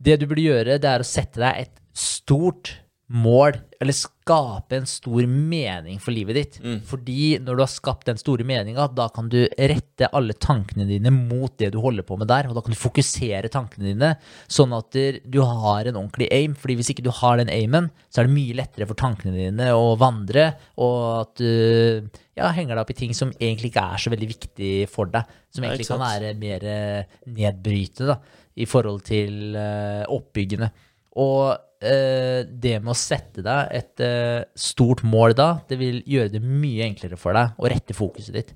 Speaker 2: det du burde gjøre, det er å sette deg et stort mål, eller skape en stor mening for livet ditt. Fordi når du har skapt den store meninga, da kan du rette alle tankene dine mot det du holder på med der, og da kan du fokusere tankene dine sånn at du har en ordentlig aim, fordi hvis ikke du har den aimen, så er det mye lettere for tankene dine å vandre, og at du ja, henger deg opp i ting som egentlig ikke er så veldig viktig for deg, som egentlig kan være mer eh, nedbrytende da, i forhold til eh, oppbyggende. Og eh, det med å sette deg et eh, stort mål da, det vil gjøre det mye enklere for deg å rette fokuset ditt.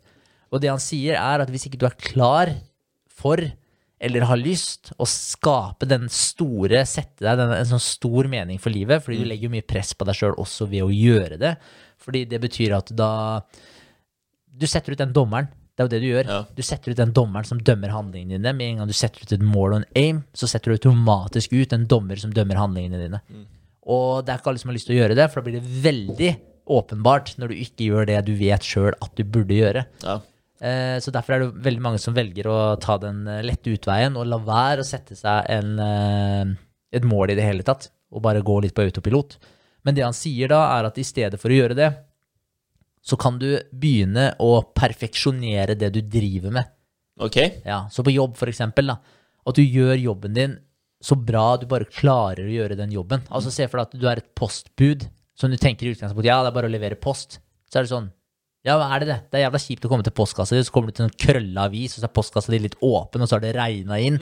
Speaker 2: Og det han sier er at hvis ikke du er klar for, eller har lyst, å skape den store, sette deg den, en sånn stor mening for livet, fordi du legger jo mye press på deg sjøl også ved å gjøre det, fordi det betyr at da Du setter ut den dommeren. Det er jo det du gjør.
Speaker 1: Ja.
Speaker 2: Du setter ut den dommeren som dømmer handlingene dine. Med en gang du setter ut et mål og en aim, så setter du automatisk ut en dommer som dømmer handlingene dine. Og det er ikke alle som har lyst til å gjøre det, for da blir det veldig åpenbart når du ikke gjør det du vet sjøl at du burde gjøre.
Speaker 1: Ja.
Speaker 2: Eh, Så derfor er det veldig mange som velger å ta den eh, lette utveien og la være å sette seg en, eh, et mål i det hele tatt, og bare gå litt på autopilot. Men det han sier da, er at i stedet for å gjøre det, så kan du begynne å perfeksjonere det du driver med.
Speaker 1: Ok.
Speaker 2: Ja, så på jobb, for eksempel, da. At du gjør jobben din så bra du bare klarer å gjøre den jobben. Altså Se for deg at du er et postbud som du tenker i utgangspunktet ja, det er bare å levere post. Så er det sånn Ja, hva er det det? Det er jævla kjipt å komme til postkassa di, så kommer du til en krølla avis, og så er postkassa di litt åpen, og så har det regna inn.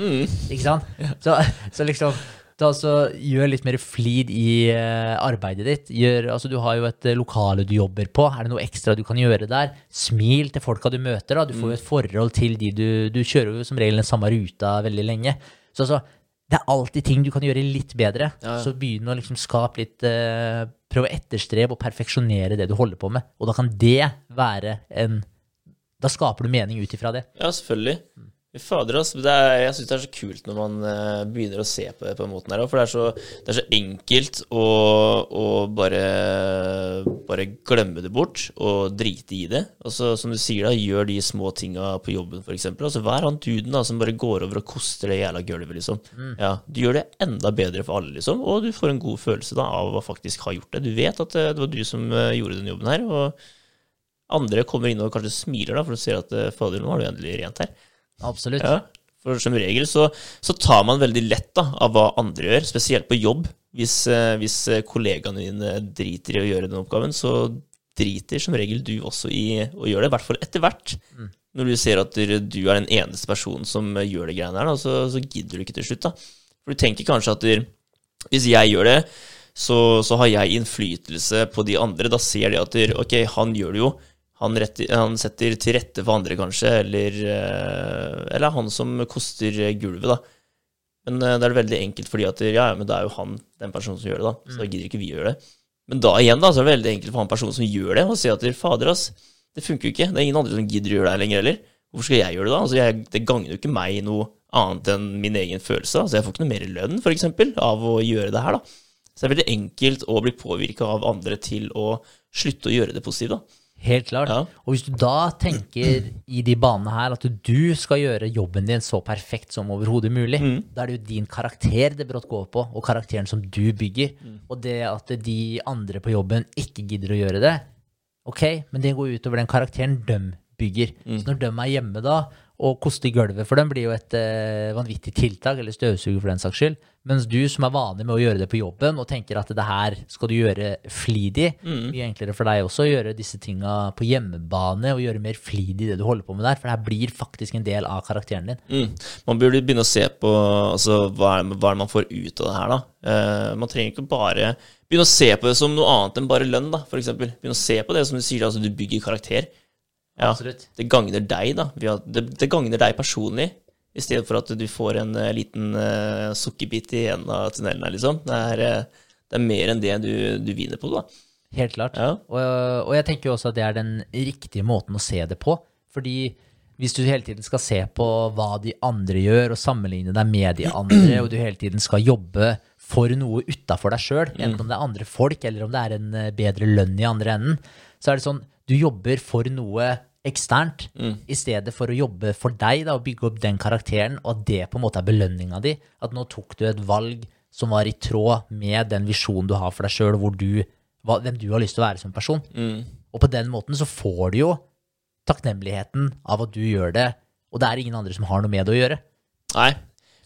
Speaker 2: Ikke sant? Så, så liksom da altså, Gjør litt mer flid i eh, arbeidet ditt. Gjør, altså Du har jo et eh, lokale du jobber på. Er det noe ekstra du kan gjøre der? Smil til folka du møter. da Du får jo et forhold til de du Du kjører jo som regel den samme ruta veldig lenge. Så altså, det er alltid ting du kan gjøre litt bedre.
Speaker 1: Ja, ja.
Speaker 2: Så begynn å liksom skape litt uh, Prøv å etterstrebe og perfeksjonere det du holder på med. Og da kan det være en Da skaper du mening ut ifra det.
Speaker 1: Ja, selvfølgelig. Fader. Det er, jeg syns det er så kult når man uh, begynner å se på det på den måten her. For det er så, det er så enkelt å, å bare, bare glemme det bort og drite i det. Og så, som du sier, da, gjør de små tinga på jobben, f.eks. Altså, vær han duden da, som bare går over og koster det jævla gulvet, liksom. Ja, du gjør det enda bedre for alle, liksom. Og du får en god følelse da, av å faktisk ha gjort det. Du vet at det, det var du som eh, gjorde den jobben her. og andre kommer inn og kanskje smiler, da, for du ser at eh, fader, nå har du endelig rent her.
Speaker 2: Absolutt.
Speaker 1: Ja, for som regel så, så tar man veldig lett da, av hva andre gjør, spesielt på jobb. Hvis, eh, hvis eh, kollegaene dine driter i å gjøre den oppgaven, så driter som regel du også i å gjøre det, i hvert fall etter hvert. Når du ser at du er den eneste personen som eh, gjør det greiene her, da, så, så gidder du ikke til slutt. da. For du tenker kanskje at du, hvis jeg gjør det, så, så har jeg innflytelse på de andre. Da ser de at du, ok, han gjør det jo. Han, retter, han setter til rette for andre, kanskje, eller, eh, eller han som koster gulvet, da. Men det da er det veldig enkelt, fordi at ja, men det er jo han, den personen som gjør det, da. Så da gidder ikke vi gjøre det. Men da igjen, da, så er det veldig enkelt for han personen som gjør det, å si at fader, ass, det funker jo ikke. Det er ingen andre som gidder å gjøre det her lenger heller. Hvorfor skal jeg gjøre det, da? Altså, jeg, det gagner jo ikke meg noe annet enn min egen følelse. Altså, jeg får ikke noe mer lønn, for eksempel, av å gjøre det her, da. Så det er veldig enkelt å bli påvirka av andre til å slutte å gjøre det positivt, da.
Speaker 2: Helt klart.
Speaker 1: Ja.
Speaker 2: Og hvis du da tenker i de banene her at du skal gjøre jobben din så perfekt som overhodet mulig,
Speaker 1: Mm.
Speaker 2: da er det jo din karakter det brått går på, og karakteren som du bygger.
Speaker 1: Mm.
Speaker 2: Og det at de andre på jobben ikke gidder å gjøre det, ok, men det går utover den karakteren de bygger.
Speaker 1: Mm.
Speaker 2: Så når de er hjemme da, og koste i gulvet for dem blir jo et eh, vanvittig tiltak, eller støvsuger for den saks skyld. Mens du som er vanlig med å gjøre det på jobben, og tenker at det her skal du gjøre flidig,
Speaker 1: Mm.
Speaker 2: mye enklere for deg også å gjøre disse tinga på hjemmebane, og gjøre mer flidig det du holder på med der, for det her blir faktisk en del av karakteren din.
Speaker 1: Mm. Man burde begynne å se på altså, hva, er, det- hva er det man får ut av det her. da. Uh, man trenger ikke bare begynne å se på det som noe annet enn bare lønn. da, for eksempel. Begynne å se på det som du sier, altså du bygger karakter. Ja,
Speaker 2: Absolutt.
Speaker 1: Det gagner deg, da. Det, det gagner deg personlig, i stedet for at du får en eh, liten uh, sukkerbit i en av tunnelene, liksom. Det er, eh, det er mer enn det du, du vinner på, da.
Speaker 2: Helt klart.
Speaker 1: Ja.
Speaker 2: Og, og jeg tenker jo også at det er den riktige måten å se det på. Fordi hvis du hele tiden skal se på hva de andre gjør, og sammenligne deg med de andre, og du hele tiden skal jobbe for noe utafor deg sjøl, enten om det er andre folk, eller om det er en bedre lønn i andre enden, så er det sånn du jobber for noe eksternt, i stedet for å jobbe for deg da, og bygge opp den karakteren, og at det på en måte er belønninga di. At nå tok du et valg som var i tråd med den visjonen du har for deg sjøl, hvor du hva, hvem du har lyst til å være som person. Og på den måten så får du jo takknemligheten av at du gjør det, og det er ingen andre som har noe med det å gjøre.
Speaker 1: Nei.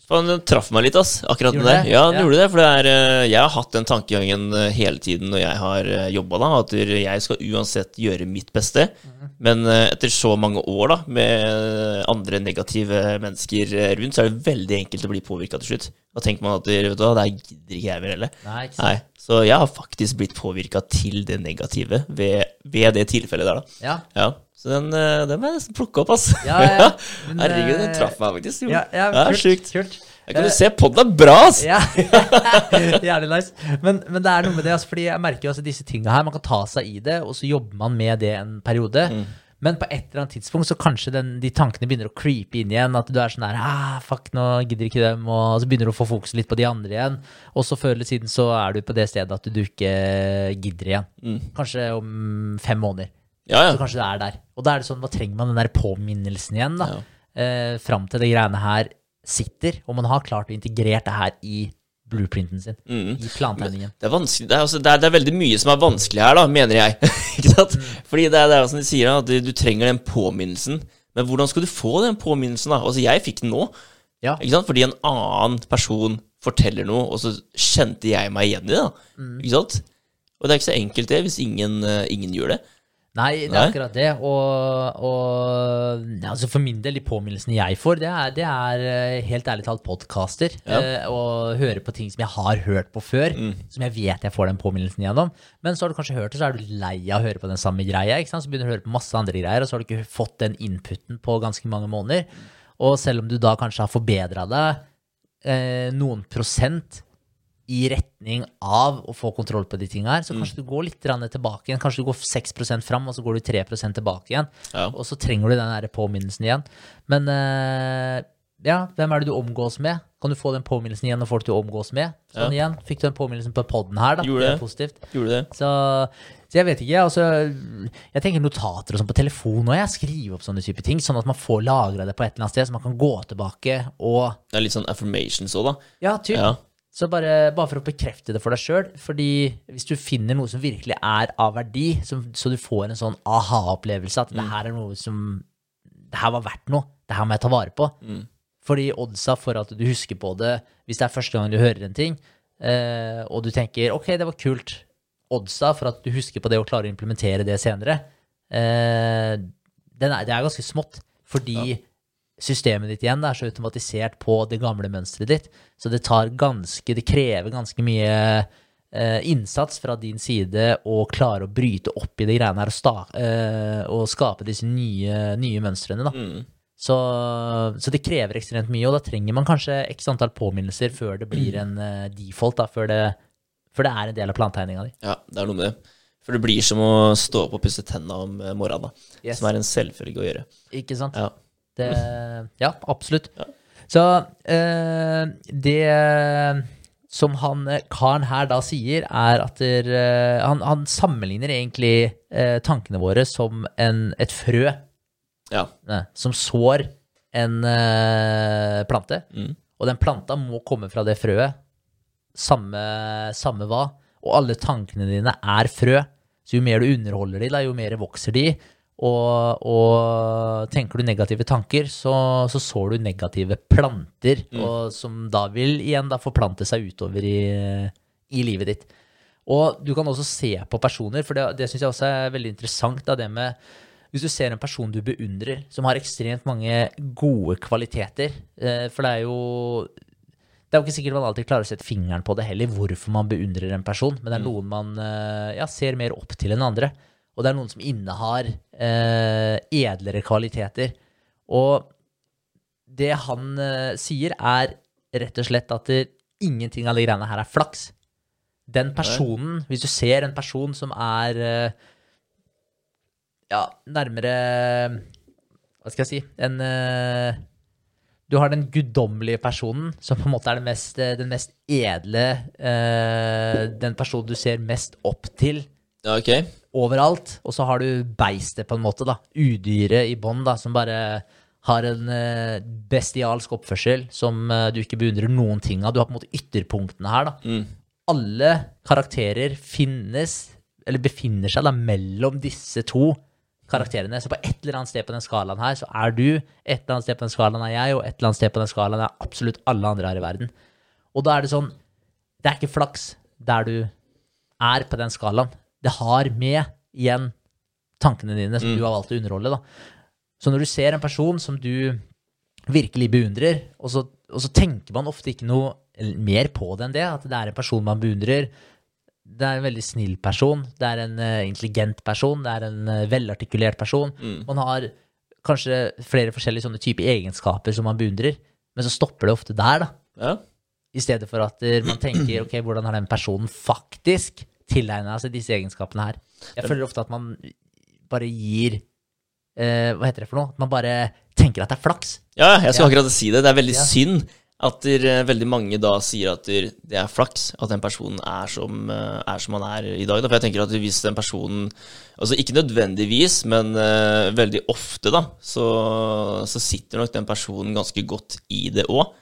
Speaker 1: Den traff meg litt, ass, akkurat
Speaker 2: Gjorde
Speaker 1: den der.
Speaker 2: det?
Speaker 1: Ja, den
Speaker 2: Ja.
Speaker 1: gjorde det. For det er, eh, jeg har hatt den tankegangen eh, hele tiden når jeg har jobba, da. At jeg skal uansett gjøre mitt beste.
Speaker 2: Mm.
Speaker 1: Men eh, etter så mange år da, med andre negative mennesker eh, rundt, så er det veldig enkelt å bli påvirka til slutt. Da tenker man at vet du hva, det gidder ikke jeg mer heller.
Speaker 2: Nei, ikke sant?
Speaker 1: Nei. Så jeg har faktisk blitt påvirka til det negative ved, ved det tilfellet der, da.
Speaker 2: Ja,
Speaker 1: Ja. Så den, eh, den må jeg nesten plukke opp, ass.
Speaker 2: Ja, ja. <laughs> Men,
Speaker 1: Herregud, den
Speaker 2: eh,
Speaker 1: traff meg faktisk.
Speaker 2: ja, ja
Speaker 1: det er sjukt.
Speaker 2: kult.
Speaker 1: Jeg kan du se, podden er bra, ass!
Speaker 2: Ja, <laughs> Jævlig nice. Men, men det er noe med det, altså, fordi jeg merker jo altså disse tinga her, man kan ta seg i det, og så jobber man med det en periode. Men på et eller annet tidspunkt så kanskje den, de tankene begynner å creepe inn igjen. At du er sånn der ah, fuck, nå gidder ikke dem. Og så begynner du å få fokus litt på de andre igjen. Og så før eller siden så er du på det stedet at du ikke gidder igjen. Kanskje om fem måneder.
Speaker 1: Ja, ja.
Speaker 2: Så kanskje du er der. Og da er det sånn, hva trenger man den der påminnelsen igjen, da?
Speaker 1: Ja.
Speaker 2: Eh, fram til det greiene her sitter, og man har klart å integrere det her i blueprinten sin.
Speaker 1: Mm.
Speaker 2: I plantegningen.
Speaker 1: Det er, det, er, også, det, er, det er veldig mye som er vanskelig her, da, mener jeg. <laughs> ikke sant? Fordi det er, det som de sier, at du, trenger den påminnelsen. Men hvordan skal du få den påminnelsen? da? Altså, Jeg fikk den nå.
Speaker 2: Ja.
Speaker 1: Fordi en annen person forteller noe, og så kjente jeg meg igjen i det. da. Ikke sant? Og det er ikke så enkelt, det, hvis ingen, uh, ingen gjør det.
Speaker 2: Nei, det er
Speaker 1: Nei.
Speaker 2: akkurat det. Og, og altså for min del, de påminnelsene jeg får, det er, det er eh, helt ærlig talt podkaster.
Speaker 1: Ja.
Speaker 2: Eh, og høre på ting som jeg har hørt på før, som jeg vet jeg får den påminnelsen gjennom. Men så har du kanskje hørt det, så er du lei av å høre på den samme greia. Så begynner du å høre på masse andre greier, og så har du ikke fått den inputen på ganske mange måneder. Og selv om du da kanskje har forbedra deg eh, noen prosent i retning av å få kontroll på de tinga her. Så kanskje du går litt tilbake igjen. Kanskje du går 6% fram, og så går du 3 tilbake igjen.
Speaker 1: Ja.
Speaker 2: Og så trenger du den der påminnelsen igjen. Men uh, ja, hvem er det du omgås med? Kan du få den påminnelsen igjen når folk du omgås med? Sånn igjen. Fikk du den påminnelsen på poden her, da?
Speaker 1: Gjorde
Speaker 2: det
Speaker 1: det.
Speaker 2: positivt.
Speaker 1: Gjorde det.
Speaker 2: Så, så jeg vet ikke. altså, Jeg tenker notater og sånn på telefon, og jeg skriver opp sånne type ting, sånn at man får lagra det på et eller annet sted, så man kan gå tilbake og
Speaker 1: Det er litt sånn affirmations òg, da.
Speaker 2: Ja, typ.
Speaker 1: Ja.
Speaker 2: Så bare, bare for å bekrefte det for deg sjøl. Fordi hvis du finner noe som virkelig er av verdi, så, så du får en sånn aha-opplevelse at det her er noe som Det her var verdt noe. Det her må jeg ta vare på. Fordi oddsa for at du husker på det hvis det er første gang du hører en ting, eh, og du tenker ok, det var kult, oddsa for at du husker på det og klarer å implementere det senere, eh, er, det er ganske smått. Fordi systemet ditt igjen er så automatisert på det gamle mønsteret ditt, så det tar ganske, det krever ganske mye eh, innsats fra din side å klare å bryte opp i de greiene her og, sta, eh, og skape disse nye, nye mønstrene. Da.
Speaker 1: Mm.
Speaker 2: Så, så det krever ekstremt mye, og da trenger man kanskje x antall påminnelser før det blir en eh, default, da, før det, før det er en del av plantegninga di.
Speaker 1: ja, det er noe med det. For det blir som å stå opp og pusse tenna om morgenen, da.
Speaker 2: Yes.
Speaker 1: Som er en selvfølge å gjøre.
Speaker 2: Ikke sant?
Speaker 1: Ja.
Speaker 2: Det, ja, absolutt. Så eh, det som han eh, karen her da sier, er at der, uh, han, han sammenligner egentlig uh, tankene våre som en, et frø
Speaker 1: Ja.
Speaker 2: eh, som sår en uh, plante.
Speaker 1: Mm.
Speaker 2: Og den planta må komme fra det frøet. Samme, samme hva. Og alle tankene dine er frø. Så jo mer du underholder de, da, jo mer vokser de. Og, og tenker du negative tanker, så, så sår du negative planter. Og som da vil igjen da forplante seg utover i, i livet ditt. Og du kan også se på personer, for det, det syns jeg også er veldig interessant. Da, det med hvis du ser en person du beundrer, som har ekstremt mange gode kvaliteter eh, For det er jo Det er jo ikke sikkert man alltid klarer å sette fingeren på det heller, hvorfor man beundrer en person, men det er noen man eh, ja, ser mer opp til enn andre. Og det er noen som innehar eh, edlere kvaliteter. Og det han eh, sier, er rett og slett at det, ingenting av de greiene her er flaks. Den personen, hvis du ser en person som er eh, ja, nærmere Hva skal jeg si En eh, Du har den guddommelige personen, som på en måte er den mest, eh, den mest edle eh, Den personen du ser mest opp til
Speaker 1: ja, ok.
Speaker 2: Overalt. Og så har du beistet, på en måte, da. Udyret i bånn, da, som bare har en eh, bestialsk oppførsel som eh, du ikke beundrer noen ting av. Du har på en måte ytterpunktene her, da.
Speaker 1: Mm.
Speaker 2: Alle karakterer finnes, eller befinner seg da mellom disse to karakterene. Så på et eller annet sted på den skalaen her, så er du, et eller annet sted på den skalaen er jeg, og et eller annet sted på den skalaen er absolutt alle andre her i verden. Og da er det sånn Det er ikke flaks der du er på den skalaen. Det har med igjen tankene dine som du har valgt å underholde. da. Så når du ser en person som du virkelig beundrer, og så, og så tenker man ofte ikke noe mer på det enn det, at det er en person man beundrer. Det er en veldig snill person, det er en eh, intelligent person, det er en eh, velartikulert person. Man har kanskje flere forskjellige sånne typer egenskaper som man beundrer, men så stopper det ofte der, da.
Speaker 1: Ja.
Speaker 2: I stedet for at eh, man tenker ok, hvordan har den personen faktisk tilegna seg disse egenskapene her. Jeg føler ofte at man bare gir eh, Hva heter det for noe? At man bare tenker at det er flaks.
Speaker 1: ja, jeg skal
Speaker 2: Ja.
Speaker 1: akkurat si det. Det er veldig
Speaker 2: Ja.
Speaker 1: synd at der, eh, veldig mange da sier at der, det er flaks at den personen er som, eh, er som han er i dag. Da. For jeg tenker at hvis den personen Altså ikke nødvendigvis, men uh, veldig ofte, da, så, så sitter nok den personen ganske godt i det òg.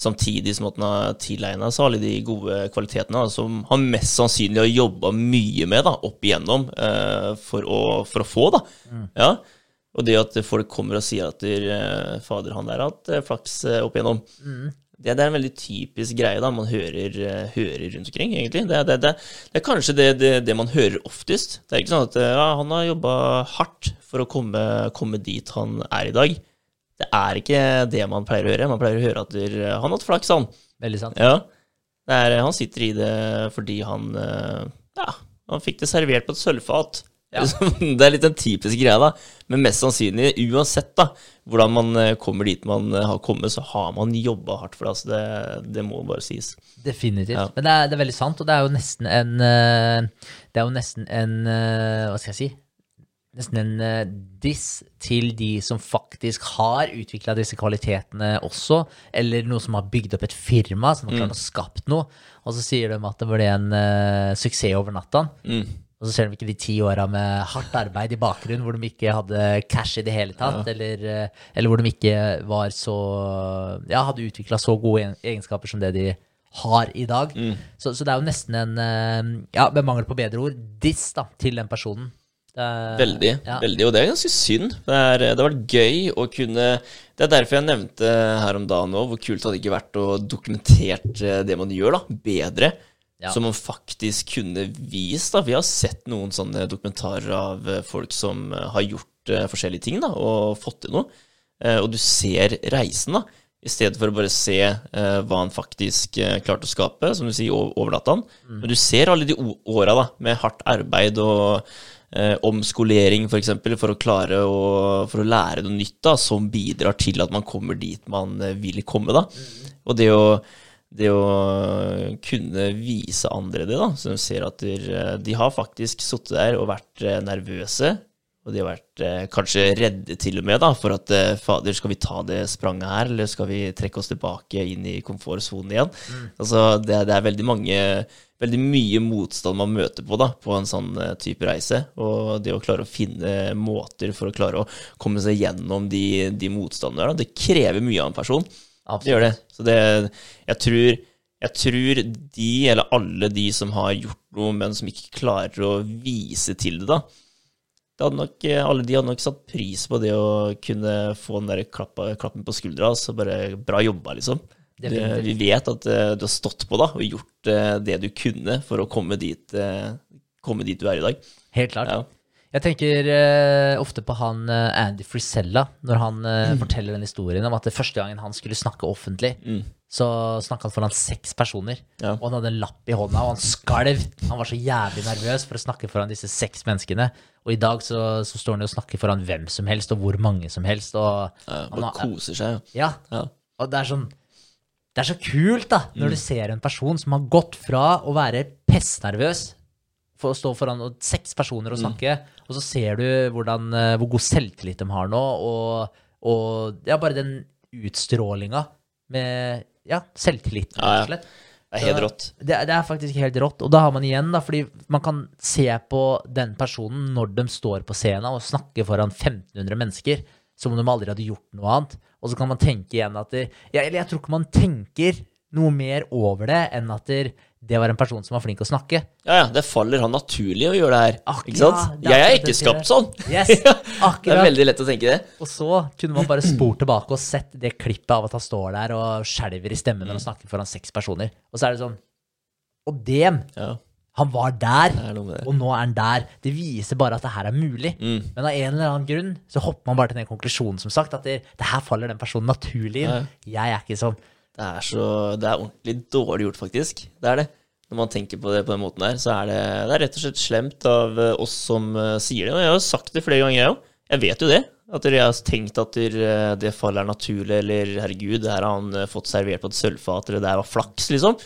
Speaker 1: Samtidig som at han har tilegna seg alle de gode kvalitetene som han mest sannsynlig har jobba mye med da, opp igjennom eh, for, å, for å få. da. Ja. Og det at folk kommer og sier at der, eh, fader, han der har hatt eh, flaks eh, opp igjennom. Det, det er en veldig typisk greie da, man hører, hører rundt omkring, egentlig. Det, det, det, er kanskje det, man hører oftest. Det er ikke sånn at ja, han har jobba hardt for å komme, komme dit han er i dag. Det er ikke det man pleier å høre. Man pleier å høre at der, han har hatt flaks, han.
Speaker 2: Veldig sant.
Speaker 1: Ja. Det er, han sitter i det fordi han eh, Ja, han fikk det servert på et sølvfat.
Speaker 2: Ja. <laughs>
Speaker 1: Det er litt den typiske greia, da. Men mest sannsynlig, uansett da, hvordan man eh, kommer dit man eh, har kommet, så har man jobba hardt for det. Altså det, det må bare sies.
Speaker 2: Definitivt.
Speaker 1: Ja.
Speaker 2: Men det er, det er veldig sant, og det er jo nesten en eh, Det er jo nesten en eh, Hva skal jeg si? Nesten en eh, diss til de som faktisk har utvikla disse kvalitetene også, eller noe som har bygd opp et firma, som har klart å skapt noe, og så sier de at det ble en uh, suksess over natta.
Speaker 1: Mm.
Speaker 2: Og så ser de ikke de ti åra med hardt arbeid i bakgrunnen, hvor de ikke hadde cash i det hele tatt, eller, eh, eller hvor de ikke var så Ja, hadde utvikla så gode egenskaper som det de har i dag. Så, så det er jo nesten en Ja, med mangel på bedre ord, diss da, til den personen. Er-
Speaker 1: Veldig,
Speaker 2: ja.
Speaker 1: veldig, og det er ganske synd. Det, er, det har vært gøy å kunne Det er derfor jeg nevnte her om dagen òg hvor kult det hadde ikke vært å dokumentert eh, det man gjør, da, bedre.
Speaker 2: Ja.
Speaker 1: Som man faktisk kunne vist. da Vi har sett noen sånne dokumentarer av eh, folk som eh, har gjort uh, forskjellige ting da og fått til noe. Uh, og du ser reisen, da. I stedet for å bare se uh, hva han faktisk uh, klarte å skape, som du sier, overnatta han. Mm. Men du ser alle de åra med hardt arbeid og eh, omskolering, f.eks., for, eksempel, for å klare å, for å lære noe nytt da, som bidrar til at man kommer dit man eh, vil komme. da. Og det å, det å kunne vise andre det, da, så de ser at de, de har faktisk sittet der og vært eh, nervøse. Og de har vært eh, kanskje redde til og med da, for at eh, fader, skal vi ta det spranget her, eller skal vi trekke oss tilbake inn i komfortsonen igjen? Altså, det, det er veldig mange Veldig mye motstand man møter på da, på en sånn eh, type reise. Og det å klare å finne måter for å klare å komme seg gjennom de, de motstandene der, da, det krever mye av en person. Det gjør det. Så det Jeg tror jeg tror de, eller alle de som har gjort noe, men som ikke klarer å vise til det, da hadde nok, eh, Alle de hadde nok satt pris på det å kunne få den der klappa, klappen på skuldra. Altså bare bra jobba, liksom.
Speaker 2: Du,
Speaker 1: vi vet at uh, du har stått på da, og gjort uh, det du kunne for å komme dit, uh, komme dit du er i dag.
Speaker 2: Helt klart.
Speaker 1: Ja.
Speaker 2: Jeg tenker ofte på han Andy Frisella, når han
Speaker 1: Mm.
Speaker 2: forteller den historien om at det første gangen han skulle snakke offentlig, så snakka han foran seks personer.
Speaker 1: Ja.
Speaker 2: Og han hadde en lapp i hånda, og han skalv. Han var så jævlig nervøs for å snakke foran disse seks menneskene. Og i dag så, så står han jo og snakker foran hvem som helst, og hvor mange som helst. Og,
Speaker 1: Ja, bare
Speaker 2: han,
Speaker 1: koser seg. ja.
Speaker 2: ja, og det er sånn Det er så kult, da,
Speaker 1: Mm.
Speaker 2: når du ser en person som har gått fra å være pestnervøs for å stå foran og- seks personer og
Speaker 1: Mm.
Speaker 2: snakke, og så ser du hvordan, eh, hvor god selvtillit de har nå, og, og ja, bare den utstrålinga med ja, selvtillit, rett
Speaker 1: Ja, ja. Det er helt rått.
Speaker 2: Det, det er faktisk helt rått. Og da har man igjen, da, fordi man kan se på den personen når de står på scenen og snakker foran 1500 mennesker, som om de aldri hadde gjort noe annet. Og så kan man tenke igjen at det, ja, Eller jeg tror ikke man tenker noe mer over det enn at det, det var en person som var flink å snakke.
Speaker 1: Ja, ja, det faller han naturlig å gjøre det her.
Speaker 2: Akkurat,
Speaker 1: ikke sant?
Speaker 2: ja,
Speaker 1: jeg er ikke skapt sånn.
Speaker 2: Yes, <laughs> akkurat.
Speaker 1: det er veldig lett å tenke det.
Speaker 2: Og så kunne man bare spurt tilbake og sett det klippet av at han står der og skjelver i stemmen når han snakker foran seks personer. Og så er det sånn Og dem!
Speaker 1: Ja,
Speaker 2: Han var der,
Speaker 1: er
Speaker 2: og nå er han der. Det viser bare at det her er mulig.
Speaker 1: Mm.
Speaker 2: Men av en eller annen grunn så hopper man bare til den konklusjonen, som sagt, at det, det her faller den personen naturlig inn. Jeg er ikke sånn.
Speaker 1: Det er så Det er ordentlig dårlig gjort, faktisk. Det er det. Når man tenker på det på den måten der, så er det, det er rett og slett slemt av eh, oss som eh, sier det. Og jeg har jo sagt det flere ganger, jeg òg. Jeg vet jo det. At dere har tenkt at det fallet faller naturlig, eller herregud, her har han eh, fått servert på et sølvfat, eller det her var flaks, liksom.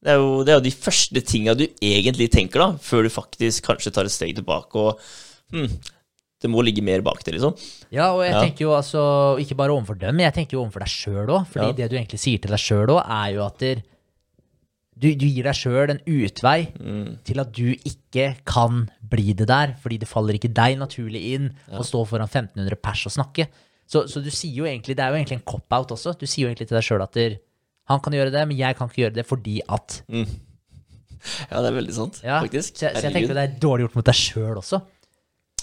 Speaker 1: Det er, jo, det er jo de første tinga du egentlig tenker, da, før du faktisk kanskje tar et steg tilbake og hm, Det må ligge mer bak det, liksom.
Speaker 2: Ja, og jeg
Speaker 1: Ja.
Speaker 2: tenker jo altså, ikke bare overfor dem, men jeg tenker jo overfor deg sjøl òg. Fordi
Speaker 1: Ja.
Speaker 2: det du egentlig sier til deg sjøl òg, er jo at der, du, du gir deg sjøl en utvei
Speaker 1: Mm.
Speaker 2: til at du ikke kan bli det der, fordi det faller ikke deg naturlig inn å stå foran 1500 pers og snakke. Så, så du sier jo egentlig, det er jo egentlig en cop-out også. Du sier jo egentlig til deg sjøl at der, han kan gjøre det, men jeg kan ikke gjøre det fordi at <laughs>
Speaker 1: Ja, det er veldig sant, faktisk.
Speaker 2: Så, så jeg tenker det er dårlig gjort mot deg sjøl også.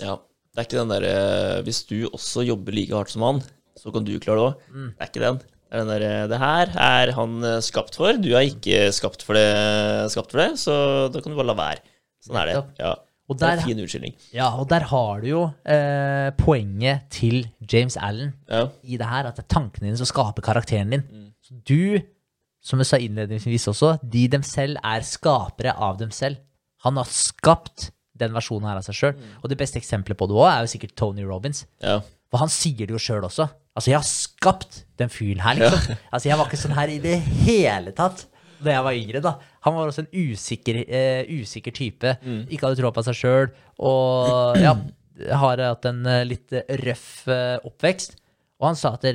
Speaker 1: Ja, det er ikke den derre Hvis du også jobber like hardt som han, så kan du klare det òg.
Speaker 2: Mm.
Speaker 1: Det er ikke den. Det er den derre Det her er han eh, skapt for. Du er ikke skapt for det, skapt for det så da kan du bare la være. Sånn er det. Ja.
Speaker 2: Og
Speaker 1: Det er
Speaker 2: der,
Speaker 1: fin unnskyldning.
Speaker 2: ja, og der har du jo eh, poenget til James Allen
Speaker 1: Ja.
Speaker 2: i det her, at det er tankene dine som skaper karakteren din. Så du, som jeg sa innledningsvis også, de dem selv er skapere av dem selv. Han har skapt den versjonen her av seg sjøl. Og det beste eksempelet på det òg er jo sikkert Tony Robins.
Speaker 1: Ja.
Speaker 2: For han sier det jo sjøl også. Altså, jeg har skapt den fyren her, liksom. <laughs> Altså, jeg var ikke sånn her i det hele tatt da jeg var yngre, da. Han var også en usikker, uh, usikker type. Ikke hadde troa på seg sjøl. Og ja, har hatt en uh, litt røff uh, oppvekst. Og han sa at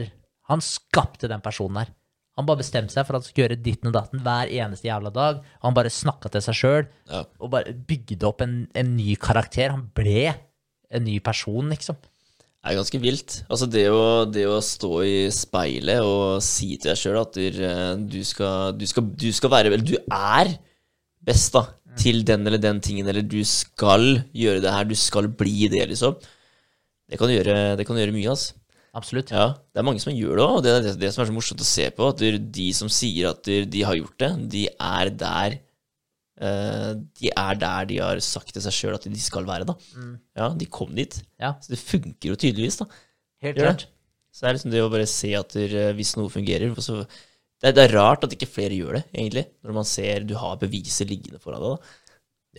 Speaker 2: han skapte den personen her. Han bare bestemte seg for at han skulle gjøre ditten og datten hver eneste jævla dag. Han bare snakka til seg sjøl
Speaker 1: Ja.
Speaker 2: og bare bygde opp en, en ny karakter. Han ble en ny person, liksom.
Speaker 1: Det er ganske vilt. Altså det å, det å stå i speilet og si til deg sjøl at du, eh, du, skal, du, skal, du skal være Eller du er best da til den eller den tingen, eller du skal gjøre det her, du skal bli det, liksom. Det kan gjøre, det kan gjøre mye, altså.
Speaker 2: Absolutt.
Speaker 1: Ja, det er mange som gjør det òg, og det er det, det som er så morsomt å se på. At de som sier at de har gjort det, de er der eh, De er der de har sagt til seg sjøl at de skal være, da. Ja, de kom dit.
Speaker 2: Ja,
Speaker 1: Så det funker jo tydeligvis, da.
Speaker 2: helt klart.
Speaker 1: Så det er liksom det å bare se at der, eh, hvis noe fungerer så det, er, det er rart at ikke flere gjør det, egentlig. Når man ser du har beviset liggende foran deg. da.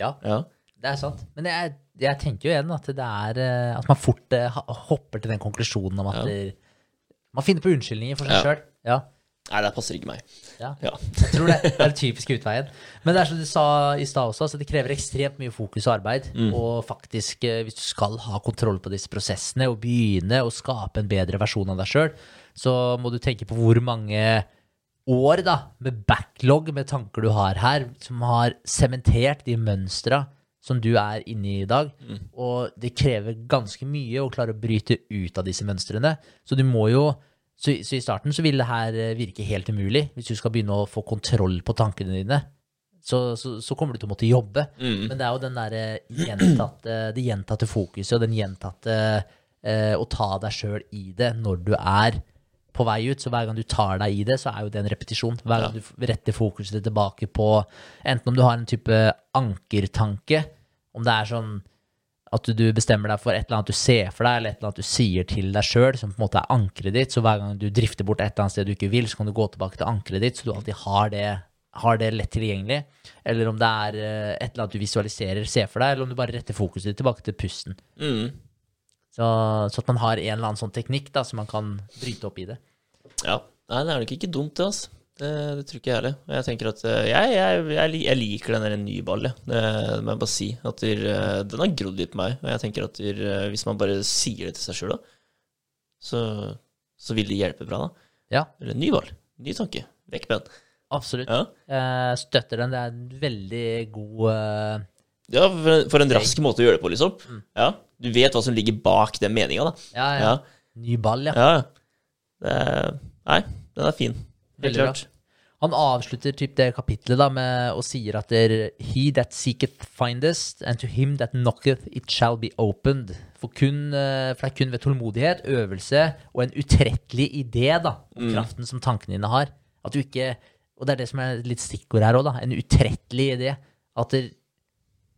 Speaker 2: Ja,
Speaker 1: Ja.
Speaker 2: Det er sant. Men jeg, jeg tenker jo igjen at det er eh, At man fort eh, hopper til den konklusjonen om at
Speaker 1: Ja.
Speaker 2: det, man finner på unnskyldninger for seg
Speaker 1: Ja.
Speaker 2: sjøl. Ja.
Speaker 1: Nei, det passer ikke meg.
Speaker 2: Ja.
Speaker 1: Ja.
Speaker 2: Jeg tror det er den typiske utveien. Men det er som du sa i stad også, altså det krever ekstremt mye fokus og arbeid. Og faktisk, eh, hvis du skal ha kontroll på disse prosessene og begynne å skape en bedre versjon av deg sjøl, så må du tenke på hvor mange år da, med backlog med tanker du har her, som har sementert de mønstra som du er inne i i dag. Og det krever ganske mye å klare å bryte ut av disse mønstrene. Så du må jo så, så i starten så vil det her eh, virke helt umulig. Hvis du skal begynne å få kontroll på tankene dine, så, så, så kommer du til å måtte jobbe.
Speaker 1: Mm.
Speaker 2: Men det er jo den der gjentatte, det gjentatte fokuset og den gjentatte eh, å ta deg sjøl i det når du er på vei ut. Så hver gang du tar deg i det, så er jo det en repetisjon. Hver gang du retter fokuset tilbake på enten om du har en type ankertanke, om det er sånn at du bestemmer deg for et eller annet du ser for deg, eller et eller annet du sier til deg sjøl, som på en måte er ankeret ditt. Så hver gang du drifter bort et eller annet sted du ikke vil, så kan du gå tilbake til ankeret ditt, så du alltid har det, har det lett tilgjengelig. Eller om det er eh, et eller annet du visualiserer, ser for deg, eller om du bare retter fokuset ditt tilbake til pusten.
Speaker 1: Mm.
Speaker 2: Så, så at man har en eller annen sånn teknikk da, så man kan bryte opp i det.
Speaker 1: Ja. Nei, det er nok ikke dumt, det, altså. Det, det tror ikke jeg heller. Jeg tenker at eh, jeg, jeg, jeg, jeg liker den der nye jeg. Det, det må jeg bare si. At der, eh, den har grodd litt på meg. Og jeg tenker at der, eh, hvis man bare sier det til seg sjøl, da, så, så vil det hjelpe bra, da.
Speaker 2: Ja,
Speaker 1: Eller Nyball. Ny tanke. Vekk med den.
Speaker 2: absolutt.
Speaker 1: Ja.
Speaker 2: Jeg støtter den. Det er en veldig god
Speaker 1: Ja, for, for en rask måte å gjøre det på, liksom. Ja, Du vet hva som ligger bak den meninga, da.
Speaker 2: ja, ja.
Speaker 1: Ja.
Speaker 2: ny ball, ja.
Speaker 1: er, nei, den er fin. Helt klart.
Speaker 2: Han avslutter typ det kapitlet da med og sier at det er He that seeketh findest, and to him that knocketh it shall be opened. For, kun, eh, for det er kun ved tålmodighet, øvelse og en utrettelig idé da, om kraften som tankene dine har. At du ikke, Og det er det som er litt stikkord her òg, da. En utrettelig idé. At det,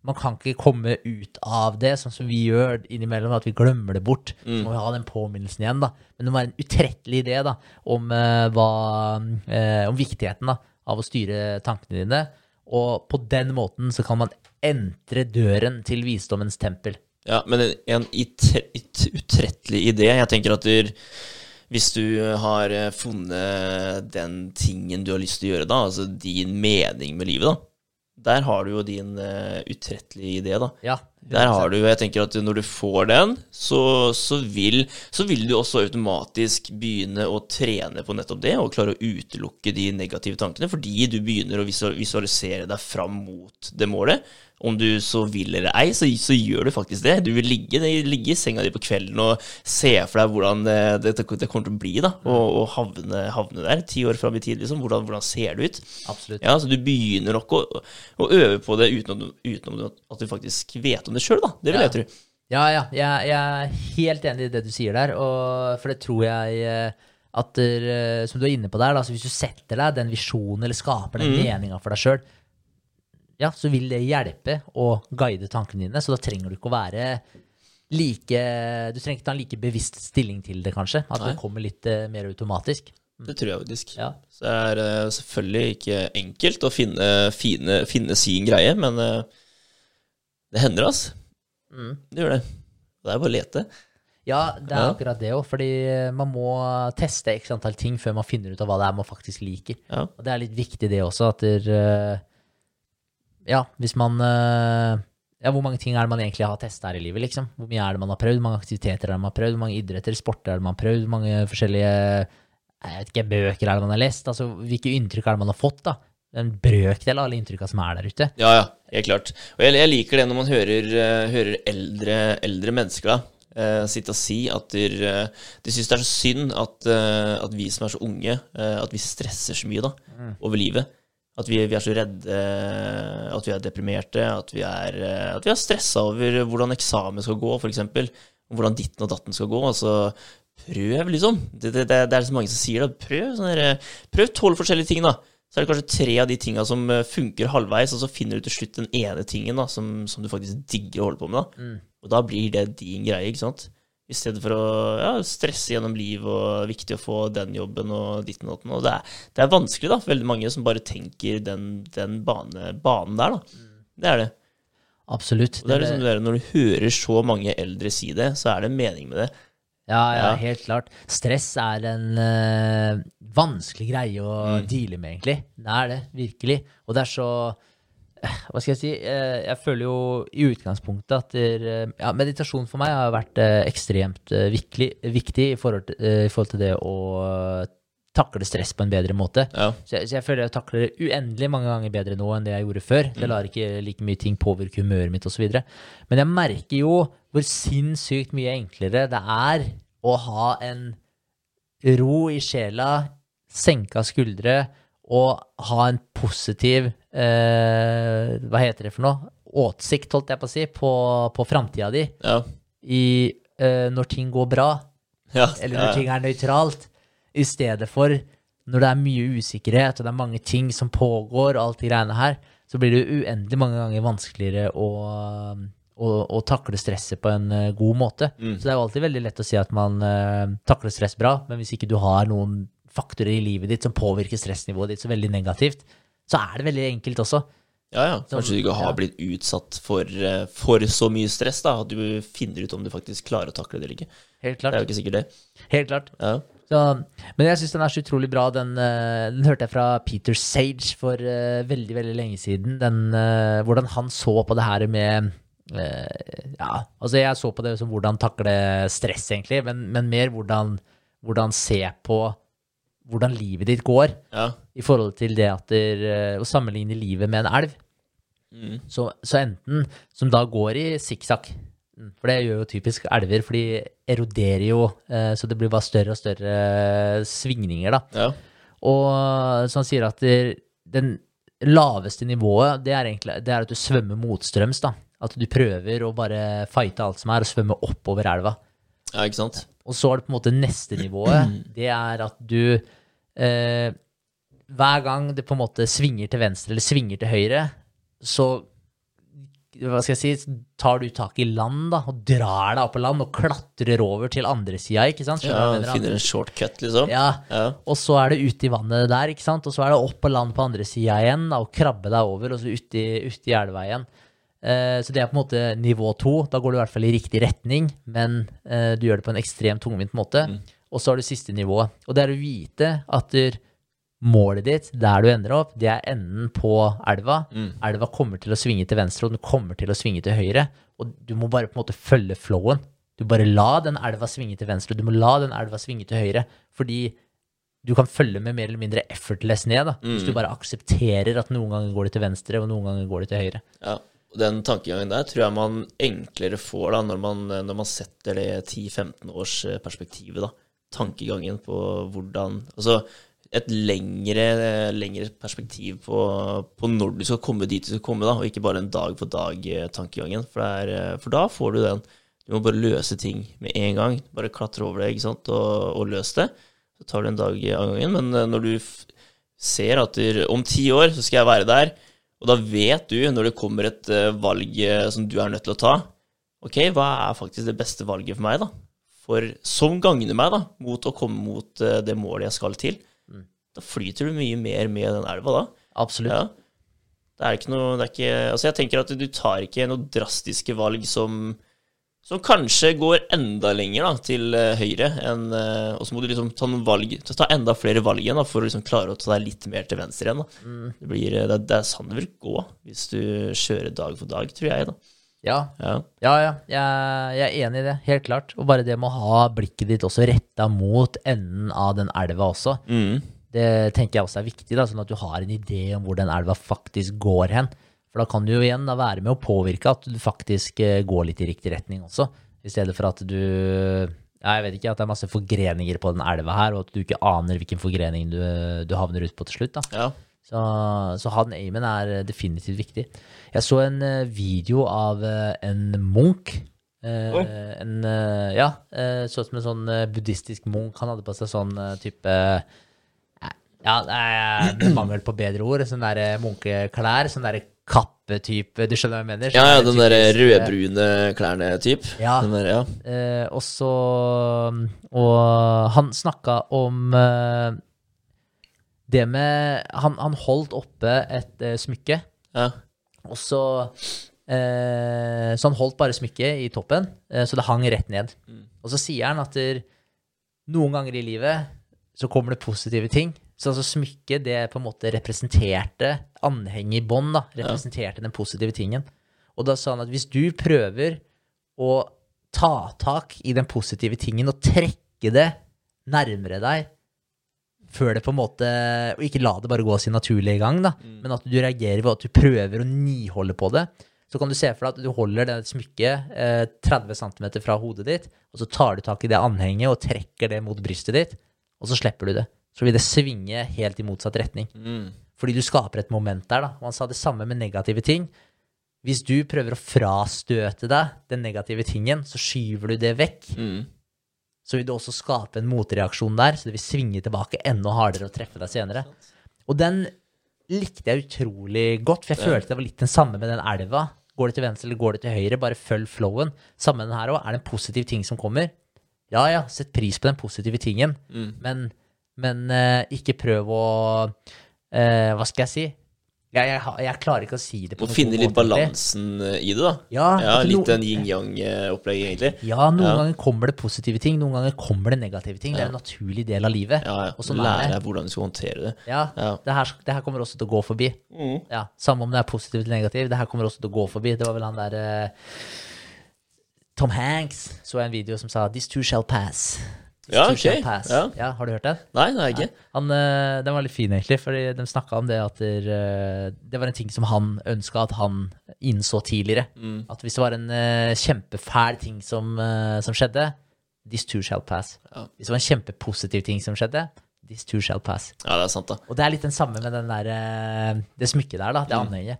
Speaker 2: man kan ikke komme ut av det, sånn som vi gjør innimellom, at vi glemmer det bort. Så må vi ha den påminnelsen igjen, da. Men det må være en utrettelig idé da, om, eh, hva, eh, om viktigheten da, av å styre tankene dine. Og på den måten så kan man entre døren til visdommens tempel.
Speaker 1: Ja, men en, utrettelig idé Jeg tenker at du, hvis du har eh, funnet den tingen du har lyst til å gjøre, da, altså din mening med livet, da, der har du jo din uh, utrettelige idé, da.
Speaker 2: Ja,
Speaker 1: Der har du, jeg tenker at når du får den, så, så, vil, så vil du også automatisk begynne å trene på nettopp det, og klare å utelukke de negative tankene, fordi du begynner å visualisere deg fram mot det målet. Om du så vil eller ei, så, så gjør du faktisk det. Du vil ligge, ligge i senga di på kvelden og se for deg hvordan det, det, det kommer til å bli, da, og, og havne, havne der ti år fram i tid, liksom. Hvordan, hvordan ser det ut?
Speaker 2: Absolutt.
Speaker 1: Ja, så du begynner nok å, å øve på det uten, uten at du faktisk vet om det sjøl, da. Det vil
Speaker 2: Ja.
Speaker 1: jeg tro.
Speaker 2: Ja, ja. Jeg, jeg er helt enig i det du sier der, og for det tror jeg eh, at der, eh, Som du er inne på der, da, så hvis du setter deg den visjonen, eller skaper den meninga for deg sjøl, ja, så vil det hjelpe å guide tankene dine. Så da trenger du ikke å være like Du trenger ikke ta en like bevisst stilling til det, kanskje. At det kommer litt uh, mer automatisk.
Speaker 1: Det tror jeg faktisk.
Speaker 2: Ja.
Speaker 1: Så det er uh, selvfølgelig ikke enkelt å finne, finne, finne sin greie, men uh, Det hender, altså.
Speaker 2: Mm.
Speaker 1: Det gjør det. Det er bare å lete.
Speaker 2: Ja, det er
Speaker 1: Ja.
Speaker 2: akkurat det òg, fordi man må teste x antall ting før man finner ut av hva det er man faktisk liker.
Speaker 1: Ja.
Speaker 2: Og det er litt viktig, det også, at der, eh, Ja, hvis man eh, Ja, hvor mange ting er det man egentlig har testa her i livet, liksom? Hvor mye er det man har prøvd? Hvor mange aktiviteter er det man har prøvd? Hvor mange idretter, sporter er det man har prøvd? Hvor mange forskjellige jeg vet ikke, bøker er det man har lest? Altså, hvilke inntrykk er det man har fått, da? En brøkdel av alle inntrykka som er der ute.
Speaker 1: Ja, ja, helt klart. Og jeg, jeg liker det når man hører, eh, hører eldre, eldre mennesker da, eh, sitte og si at de, de syns det er så synd at, at vi som er så unge, at vi stresser så mye da, over livet. At vi, vi er så redde, at vi er deprimerte, at vi er, at vi er stressa over hvordan eksamen skal gå, f.eks. Hvordan ditten og datten skal gå. Altså, prøv, liksom. Det, det, det, er så mange som sier det. Prøv sånn der, prøv tolv forskjellige ting, da. Så er det kanskje tre av de tinga som eh, funker halvveis, og så finner du til slutt den ene tingen da, som, som du faktisk digger å holde på med. da. Og da blir det din greie, ikke sant. I stedet for å ja, stresse gjennom liv og viktig å få den jobben og ditten og datten. Og det er, det er vanskelig, da, for veldig mange som bare tenker den, den bane, banen der, da. Det er det.
Speaker 2: Absolutt.
Speaker 1: Det er liksom det er, når du hører så mange eldre si det, så er det en mening med det.
Speaker 2: Ja, ja,
Speaker 1: Ja.
Speaker 2: helt klart. Stress er en uh, vanskelig greie å
Speaker 1: Mm.
Speaker 2: deale med, egentlig. Det er det, virkelig. Og det er så <sighs> Hva skal jeg si? Eh, Jeg føler jo i utgangspunktet at der, eh, ja, meditasjon for meg har vært eh, ekstremt viktig, viktig i forhold, til, i forhold til det å takle stress på en bedre måte.
Speaker 1: Ja.
Speaker 2: Så jeg, så jeg føler jeg takler det uendelig mange ganger bedre nå enn det jeg gjorde før. Det lar ikke like mye ting påvirke humøret mitt osv. Men jeg merker jo hvor sinnssykt mye enklere det er å ha en ro i sjela, senka skuldre og ha en positiv eh, Hva heter det for noe? Åtsikt, holdt jeg på å si, på, på framtida di
Speaker 1: Ja.
Speaker 2: i, eh, når ting går bra
Speaker 1: Ja.
Speaker 2: eller
Speaker 1: ja.
Speaker 2: når ting er nøytralt, i stedet for når det er mye usikkerhet, og det er mange ting som pågår, og alt de greiene her, så blir det uendelig mange ganger vanskeligere å, å, å takle stresset på en eh, god måte.
Speaker 1: Mm.
Speaker 2: Så det er jo alltid veldig lett å si at man uh, takler stress bra, men hvis ikke du har noen faktorer i livet ditt som påvirker stressnivået ditt så veldig negativt, så er det veldig enkelt også.
Speaker 1: Ja, ja. Kanskje du ikke har blitt utsatt for, eh, for så mye stress, da, at du finner ut om du faktisk klarer å takle det eller ikke.
Speaker 2: Helt klart.
Speaker 1: Det er jo ikke sikkert det.
Speaker 2: Helt klart.
Speaker 1: Ja.
Speaker 2: Så, men jeg syns den er så utrolig bra. Den, eh, den hørte jeg fra Peter Sage for uh, veldig veldig lenge siden. Den, uh, hvordan han så på det her med uh, Ja, altså jeg så på det som hvordan takle stress, egentlig, men, men mer hvordan, hvordan se på hvordan livet ditt går,
Speaker 1: Ja.
Speaker 2: i forhold til det at der, eh, å sammenligne livet med en elv.
Speaker 1: Mm.
Speaker 2: Så, så enten som da går i sikksakk, mm, for det gjør jo typisk elver, for de eroderer jo, eh, så det blir bare større og større eh, svingninger, da.
Speaker 1: ja.
Speaker 2: Og så han sier at den laveste nivået, det er egentlig det er at du svømmer motstrøms, da. At du prøver å bare fighte alt som er, og svømme oppover elva.
Speaker 1: Ja, ikke sant?
Speaker 2: Og så er det på en måte neste nivået. <clears throat> Det er at du eh, Hver gang det på en måte svinger til venstre eller svinger til høyre, så hva skal jeg si, tar du tak i land da, og drar deg opp på land og klatrer over til andre sida, ikke sant? Skjønner
Speaker 1: Ja, finner en shortcut, liksom.
Speaker 2: Ja,
Speaker 1: Ja.
Speaker 2: og så er det ut i vannet der, ikke sant? Og så er det opp på land på andre sida igjen, da, og krabbe deg over, og så uti i, ut elva igjen. Eh, så det er på en måte nivå to. Da går du i hvert fall i riktig retning, men eh, du gjør det på en ekstremt tungvint måte. Og så har du siste nivået. Og det er å vite at målet ditt, der du ender opp, det er enden på elva. Elva kommer til å svinge til venstre, og den kommer til å svinge til høyre. Og du må bare på en måte følge flowen. Du bare la den elva svinge til venstre, og du må la den elva svinge til høyre. Fordi du kan følge med mer eller mindre effortless ned, da. Hvis du bare aksepterer at noen ganger går det til venstre, og noen ganger går det til høyre.
Speaker 1: Ja, Den tankegangen der tror jeg man enklere får da, når man, når man setter det 10-15 års eh, perspektivet. da. Tankegangen på hvordan Altså et lengre, lengre perspektiv på, på når du skal komme dit du skal komme, da, og ikke bare en dag-for-dag-tankegangen. For, er, eh, for da får du den. Du må bare løse ting med en gang. Bare klatre over det ikke sant, og, og løse det. Så tar du en dag av gangen. Men eh, når du ser at du, om ti år så skal jeg være der, og da vet du, når det kommer et eh, valg eh, som du er nødt til å ta, ok, hva er faktisk det beste valget for meg, da? For som gagner meg, da, mot å komme mot eh, det målet jeg skal til. Da flyter du mye mer med den elva da.
Speaker 2: Absolutt.
Speaker 1: Ja. Det er ikke noe det er ikke, Altså, jeg tenker at du tar ikke noe drastiske valg som som kanskje går enda lenger da, til eh, høyre, enn, eh, og så må du liksom ta valg, ta enda flere valg igjen da, for å liksom klare å ta deg litt mer til venstre igjen.
Speaker 2: Mm.
Speaker 1: Det, blir, eh, det, det er sånn det vil gå hvis du kjører dag for dag, tror jeg. da.
Speaker 2: Ja,
Speaker 1: Ja.
Speaker 2: ja, ja. Jeg, jeg er enig i det, helt klart. Og bare det med å ha blikket ditt også retta mot enden av den elva også,
Speaker 1: Mm.
Speaker 2: det tenker jeg også er viktig, da, sånn at du har en idé om hvor den elva faktisk går hen. For da kan du jo igjen da være med å påvirke at du faktisk eh, går litt i riktig retning også, i stedet for at du ja, jeg vet ikke, at det er masse forgreninger på den elva her, og at du ikke aner hvilken forgrening du, du havner ut på til slutt. da.
Speaker 1: ja.
Speaker 2: Så, så han aimen er definitivt viktig. Jeg så en eh, video av eh, en munk. Eh, en, eh, ja, eh, så ut som en sånn eh, buddhistisk munk. Han hadde på seg sånn eh, type eh, Ja, det med mangel på bedre ord. Sånn der munkeklær. Sånn derre kappetype. Du skjønner hva jeg mener?
Speaker 1: ja,
Speaker 2: Sånn
Speaker 1: ja, den der
Speaker 2: typisk, eh,
Speaker 1: rødbrune klærne-type.
Speaker 2: Ja.
Speaker 1: Der, ja.
Speaker 2: Eh, og så Og han snakka om eh, det med han, han holdt oppe et eh, smykke,
Speaker 1: ja.
Speaker 2: og så eh, Så han holdt bare smykket i toppen, eh, så det hang rett ned.
Speaker 1: Mm.
Speaker 2: Og så sier han at der, noen ganger i livet så kommer det positive ting. Så altså smykket, det på en måte representerte anhenget i bånd, da. Representerte den positive tingen. Og da sa han at hvis du prøver å ta tak i den positive tingen og trekke det nærmere deg før det på en måte Og ikke la det bare gå sin naturlige gang, da, men at du reagerer ved at du prøver å niholde på det. Så kan du se for deg at du holder det smykket eh, 30 cm fra hodet ditt, og så tar du tak i det anhenget og trekker det mot brystet ditt, og så slipper du det. Så vil det svinge helt i motsatt retning.
Speaker 1: Mm.
Speaker 2: Fordi du skaper et moment der, da. Og han sa det samme med negative ting. Hvis du prøver å frastøte deg den negative tingen, så skyver du det vekk.
Speaker 1: Mm.
Speaker 2: Så vil du også skape en motreaksjon der, så det vil svinge tilbake enda hardere og treffe deg senere. Og den likte jeg utrolig godt, for jeg følte det var litt den samme med den elva. Går det til venstre eller går det til høyre, bare følg flowen. Samme med den her òg. Er det en positiv ting som kommer? Ja ja, sett pris på den positive tingen,
Speaker 1: Mm.
Speaker 2: men, men eh, ikke prøv å eh, Hva skal jeg si? Jeg, jeg, jeg klarer ikke å si det på noen
Speaker 1: finne
Speaker 2: god
Speaker 1: litt
Speaker 2: måte, egentlig.
Speaker 1: balansen eh, i det, da.
Speaker 2: Ja,
Speaker 1: Ja,
Speaker 2: altså,
Speaker 1: litt en yin-yang-opplegg, egentlig.
Speaker 2: Ja, noen
Speaker 1: Ja.
Speaker 2: ganger kommer det positive ting, noen ganger kommer det negative ting. Det er en naturlig del av livet.
Speaker 1: Ja, ja.
Speaker 2: Sånn
Speaker 1: Lære deg hvordan du skal håndtere det.
Speaker 2: Ja,
Speaker 1: Ja.
Speaker 2: Det, her, det her kommer også til å gå forbi. Ja, Samme om det er positivt eller negativt, det her kommer også til å gå forbi. Det var vel han der eh, Tom Hanks så jeg en video som sa 'This too shall pass'.
Speaker 1: Ja,
Speaker 2: too
Speaker 1: ok.
Speaker 2: shall pass.
Speaker 1: Ja.
Speaker 2: Har du hørt den?
Speaker 1: Nei, det jeg ikke.
Speaker 2: Han, eh, den var litt fin, egentlig, fordi de snakka om det at der, eh, det var en ting som han ønska at han innså tidligere.
Speaker 1: Mm.
Speaker 2: At hvis det var en eh, kjempefæl ting som, som skjedde, this too shall pass.
Speaker 1: Ja.
Speaker 2: Hvis det var en kjempepositiv ting som skjedde, this too shall pass.
Speaker 1: Ja, det er sant, da.
Speaker 2: Og det er litt den samme med den der, det smykket der, da, det
Speaker 1: Mm.
Speaker 2: anhenget.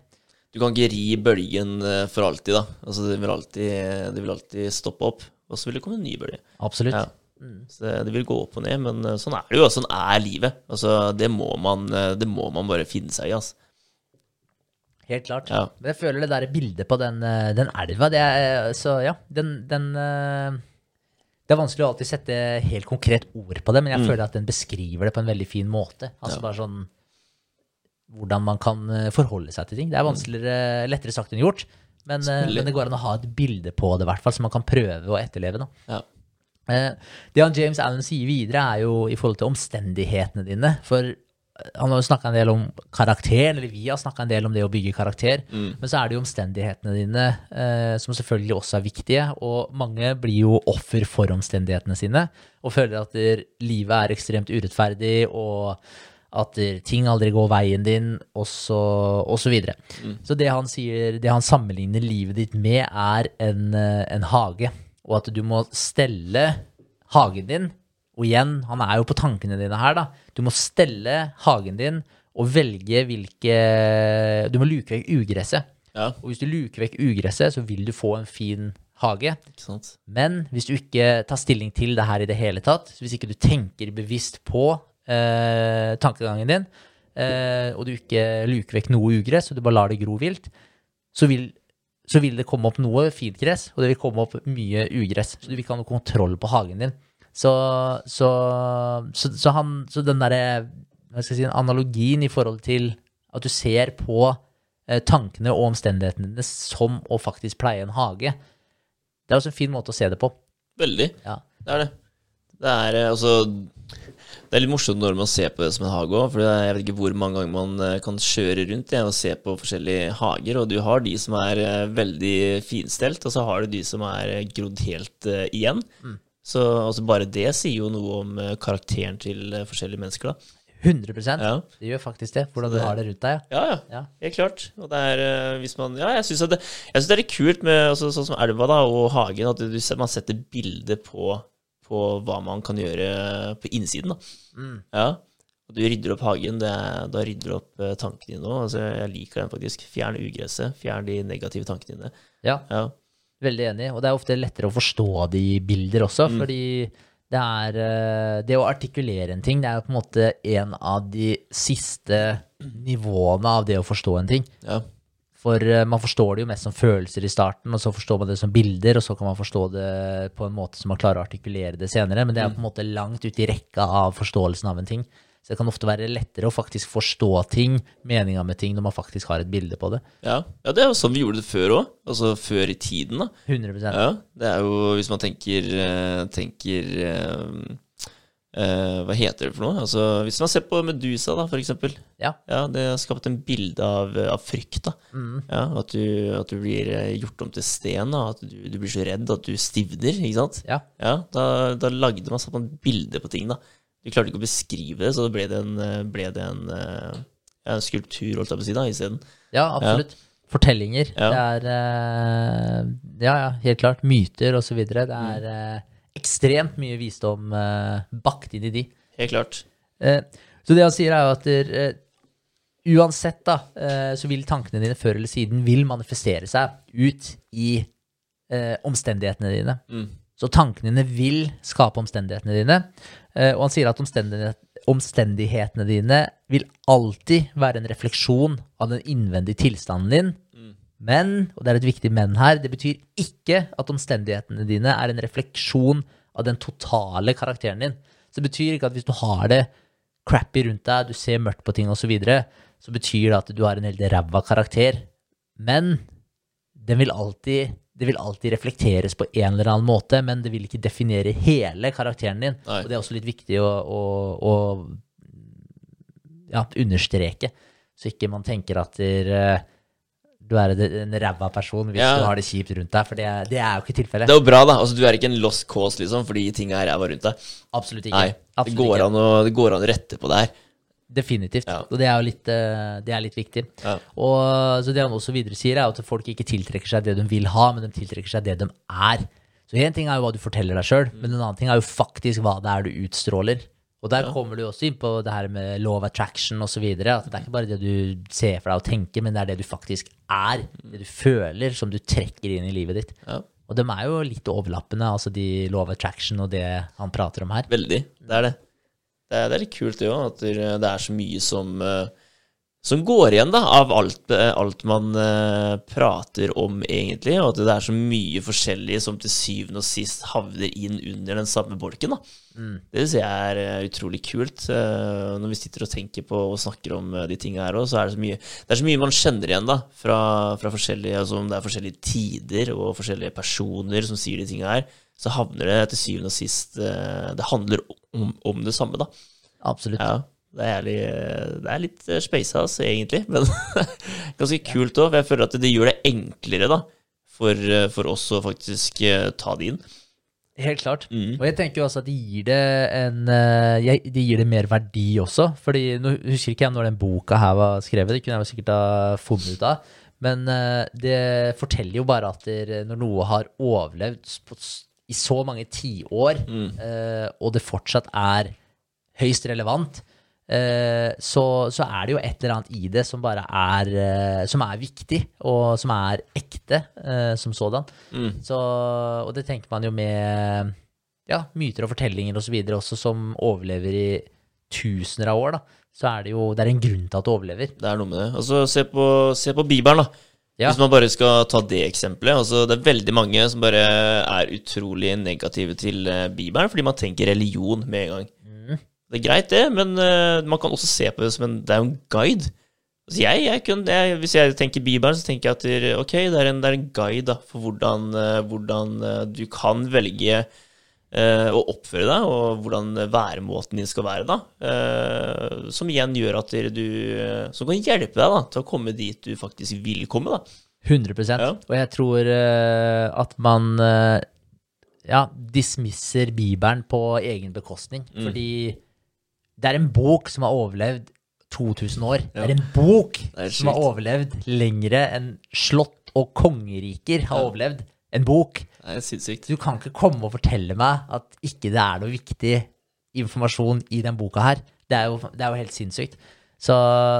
Speaker 1: Du kan ikke ri bølgen for alltid, da. Altså, det vil alltid, det vil alltid stoppe opp, og så vil det komme en ny bølge.
Speaker 2: Absolutt.
Speaker 1: Ja. Så det, vil gå opp og ned, men eh, sånn er det jo. Sånn er livet. Altså, det må man, eh, det må man bare finne seg i, altså.
Speaker 2: Helt klart.
Speaker 1: Ja.
Speaker 2: Men jeg føler det der bildet på den, eh, den elva, det er Så ja, den, den Det er vanskelig å alltid sette helt konkret ord på det, men jeg føler at den beskriver det på en veldig fin måte. Altså
Speaker 1: Mm. Ja.
Speaker 2: bare sånn Hvordan man kan forholde seg til ting. Det er vanskeligere, lettere sagt enn gjort, men, men det går an å ha et bilde på det, i hvert fall, så man kan prøve å etterleve. da.
Speaker 1: Ja.
Speaker 2: Eh, Det han James Allen sier videre, er jo i forhold til omstendighetene dine. For eh, han har jo snakka en del om karakteren, eller vi har snakka en del om det å bygge karakter. Men så er det jo omstendighetene dine eh, som selvfølgelig også er viktige. Og mange blir jo offer for omstendighetene sine og føler at der, livet er ekstremt urettferdig, og at der, ting aldri går veien din, og så, og så videre. Så det han sier, det han sammenligner livet ditt med, er en, eh, en hage. Og at du må stelle hagen din. Og igjen, han er jo på tankene dine her, da. Du må stelle hagen din og velge hvilke Du må luke vekk ugresset.
Speaker 1: Ja,
Speaker 2: Og hvis du luker vekk ugresset, så vil du få en fin hage. Men hvis du ikke tar stilling til det her i det hele tatt, hvis ikke du tenker bevisst på eh, tankegangen din, eh, og du ikke luker vekk noe ugress, og du bare lar det gro vilt, så vil, så vil det komme opp noe fint gress, og det vil komme opp mye ugress. Så du vil ikke ha noe kontroll på hagen din. Så, så, så, så, han, så den derre si, analogien i forhold til at du ser på eh, tankene og omstendighetene dine som å faktisk pleie en hage. Det er også en fin måte å se det på.
Speaker 1: Veldig.
Speaker 2: Ja.
Speaker 1: Det er det. Det er eh, altså Det er litt morsomt når man ser på det som en hage òg, for jeg vet ikke hvor mange ganger man eh, kan kjøre rundt og se på forskjellige hager, og du har de som er eh, veldig finstelt, og så har du de som er eh, grodd helt igjen. Så altså, bare det sier jo noe om karakteren til forskjellige mennesker, da.
Speaker 2: 100
Speaker 1: Ja.
Speaker 2: Det gjør faktisk det. Hvordan du har det rundt deg. Ja.
Speaker 1: Ja, ja. Helt klart. Og det er hvis man Ja, jeg syns det, synes det er litt kult med altså, sånn som elva da, og hagen, at du, man setter bilde på, på hva man kan gjøre på innsiden. da.
Speaker 2: Mm.
Speaker 1: Ja. Og du rydder opp hagen, det er, da rydder du opp eh, tankene dine òg. Altså, jeg liker den faktisk. Fjern ugresset. Fjern de negative tankene dine.
Speaker 2: ja.
Speaker 1: Ja.
Speaker 2: Veldig enig. Og det er ofte lettere å forstå de bilder også,
Speaker 1: Mm.
Speaker 2: fordi det er eh, Det å artikulere en ting, det er jo på en måte en av de siste nivåene av det å forstå en ting.
Speaker 1: ja.
Speaker 2: For eh, man forstår det jo mest som følelser i starten, og så forstår man det som bilder, og så kan man forstå det på en måte som man klarer å artikulere det senere. Men det er på en måte langt ute i rekka av forståelsen av en ting. Så det kan ofte være lettere å faktisk forstå ting, meninga med ting, når man faktisk har et bilde på det.
Speaker 1: ja. ja det er jo sånn vi gjorde det før òg. Altså før i tiden, da.
Speaker 2: 100%
Speaker 1: Ja, det er jo hvis man tenker, eh, tenker eh, Hva heter det for noe? Altså, hvis man ser på Medusa, da, for eksempel.
Speaker 2: Ja.
Speaker 1: Ja, det har skapt en bilde av, av frykt, da.
Speaker 2: Mm.
Speaker 1: Ja, at, du, at du blir eh, gjort om til sten, da. At du, du blir så redd at du stivner, ikke sant?
Speaker 2: Ja.
Speaker 1: Ja, da, da lagde man man bilde på ting, da. Du klarte ikke å beskrive det, så da ble det en, eh, ble det en, en skulptur, holdt jeg på å si, da, isteden.
Speaker 2: Ja, absolutt. Fortellinger. Det er Ja, ja, helt klart. Myter videre. Det er eh, ekstremt mye visdom eh, bakt inn i de.
Speaker 1: Helt klart.
Speaker 2: Eh, så det han sier, er jo at der, eh, uansett, da, så vil tankene dine før eller siden vil manifestere seg ut i eh, omstendighetene dine.
Speaker 1: Mm.
Speaker 2: Så tankene dine vil skape omstendighetene dine. Eh, og han sier at omstendighet, omstendighetene dine vil alltid være en refleksjon av den innvendige tilstanden din. Men, og det er et viktig men her, det betyr ikke at omstendighetene dine er en refleksjon av den totale karakteren din. Så det betyr ikke at hvis du har det crappy rundt deg, du ser mørkt på ting osv., så, videre, så betyr det at du har en helt ræva karakter. Men den vil alltid, det vil alltid reflekteres på en eller annen måte, men det vil ikke definere hele karakteren din.
Speaker 1: Nei.
Speaker 2: Og det er også litt viktig å, å, å ja, understreke, så ikke man tenker at der, du er en ræva person hvis
Speaker 1: Ja.
Speaker 2: du har det kjipt rundt deg, for det, er- det er jo ikke tilfellet.
Speaker 1: Det er jo bra, da. Altså, du er ikke en lost cause, liksom, fordi ting er ræva rundt deg.
Speaker 2: Absolutt ikke.
Speaker 1: Nei. Det går,
Speaker 2: ikke.
Speaker 1: å, det går an å rette på det her.
Speaker 2: Definitivt.
Speaker 1: Ja.
Speaker 2: Og det er jo litt, eh, det er litt viktig.
Speaker 1: Ja.
Speaker 2: Og så det han også videre sier, er at folk ikke tiltrekker seg det de vil ha, men de tiltrekker seg det de er. Så én ting er jo hva du forteller deg sjøl, men en annen ting er jo faktisk hva det er du utstråler. Og der kommer du også inn på det her med of attraction osv. At det er ikke bare det du ser for deg og tenker, men det er det du faktisk er. Det du føler, som du trekker inn i livet ditt.
Speaker 1: Ja.
Speaker 2: Og de er jo litt overlappende, altså de of attraction og det han prater om her.
Speaker 1: Veldig. Det er det. Det er, det er litt kult, det òg, at det er så mye som eh, som går igjen da, av alt, eh, alt man eh, prater om, egentlig. Og at det er så mye forskjellig som til syvende og sist havner inn under den samme bolken. da. Det syns jeg er eh, utrolig kult. Når vi sitter og tenker på og snakker om de tingene her òg, så er det så mye Det er så mye man kjenner igjen da, fra, fra forskjellige altså om det er forskjellige tider og forskjellige personer som sier de tingene her, så havner det til syvende og sist Det handler om, om det samme, da.
Speaker 2: Absolutt.
Speaker 1: Ja, det er, litt, det er litt eh, speisa, altså, egentlig. Men <laughs> ganske kult òg, jeg føler at det gjør det enklere da, for, eh, for oss å faktisk eh, ta det inn.
Speaker 2: Helt klart.
Speaker 1: Mm.
Speaker 2: Og jeg tenker jo også at det gir det en eh, Det gir det mer verdi også. Fordi nå husker ikke jeg når den boka her var skrevet, det kunne jeg sikkert ha funnet ut av. Men eh, det forteller jo bare at det, når noe har overlevd på, i så mange tiår, mm. og det fortsatt er høyst relevant, eh, så, så er det jo et eller annet i det som bare er eh, Som er viktig, og som er ekte eh, som sådan. Så, og det tenker man jo med ja, myter og fortellinger og så videre også, som overlever i tusener av år, da. Så er det jo Det er en grunn til at det overlever.
Speaker 1: Det er noe med det. Altså, se på, se på Bibelen, da.
Speaker 2: Ja.
Speaker 1: Hvis man bare skal ta det eksempelet. Altså, det er veldig mange som bare er utrolig negative til eh, Bibelen, fordi man tenker religion med en gang. Det er greit, det, men uh, man kan også se på det som en Det er jo en guide. Altså jeg, jeg kun, jeg, hvis jeg tenker Bibelen, så tenker jeg at det, ok, det er en, det er en guide da, for hvordan, uh, hvordan uh, du kan velge å oppføre deg, og hvordan væremåten din skal være. da, Som igjen gjør at du Som kan hjelpe deg da, til å komme dit du faktisk vil komme. da.
Speaker 2: 100
Speaker 1: Ja.
Speaker 2: Og jeg tror at man ja, dismisser Bibelen på egen bekostning.
Speaker 1: Mm.
Speaker 2: Fordi det er en bok som har overlevd 2000 år. Det er en bok
Speaker 1: er
Speaker 2: som har overlevd lengre enn slott og kongeriker har
Speaker 1: Ja.
Speaker 2: overlevd. En bok.
Speaker 1: Det er sinnssykt.
Speaker 2: Du kan ikke komme og fortelle meg at ikke det er noe viktig informasjon i den boka her. Det er jo, det er jo helt sinnssykt. Så,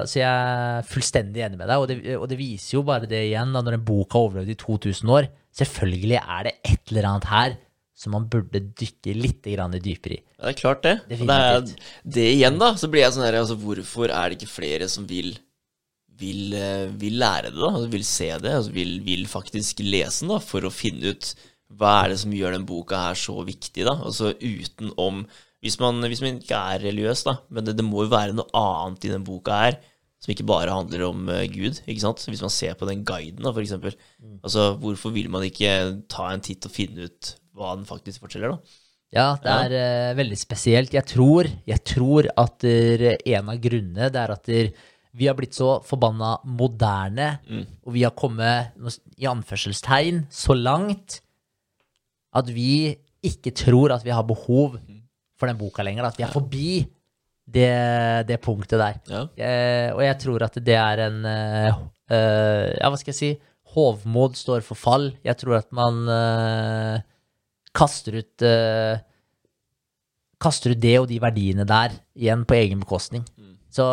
Speaker 2: så jeg er fullstendig enig med deg, og det, og det viser jo bare det igjen, da, når en bok har overlevd i 2000 år. Selvfølgelig er det et eller annet her som man burde dykke litt grann dypere i.
Speaker 1: Ja, det er klart det. Det, er, det igjen, da, så blir jeg sånn her altså, Hvorfor er det ikke flere som vil vil, eh, vil lære det, da? Altså, vil se det? Altså, vil, vil faktisk lese den, da, for å finne ut hva er det som gjør den boka her så viktig, da? Altså utenom Hvis man, hvis man ikke er religiøs, da, men det, det må jo være noe annet i den boka her som ikke bare handler om eh, Gud, ikke sant? Hvis man ser på den guiden, da, for eksempel. Altså, hvorfor vil man ikke ta en titt og finne ut hva den faktisk forteller, da?
Speaker 2: Ja, det er eh, veldig spesielt. Jeg tror, jeg tror at der, en av grunnene det er at der, vi har blitt så forbanna moderne, og vi har kommet i anførselstegn så langt at vi ikke tror at vi har behov for den boka lenger. At vi er forbi det, det punktet der.
Speaker 1: Ja.
Speaker 2: Eh, og jeg tror at det er en eh, eh, Ja, hva skal jeg si? Hovmod står for fall. Jeg tror at man eh, kaster ut uh, Kaster ut det og de verdiene der igjen på egen bekostning. Så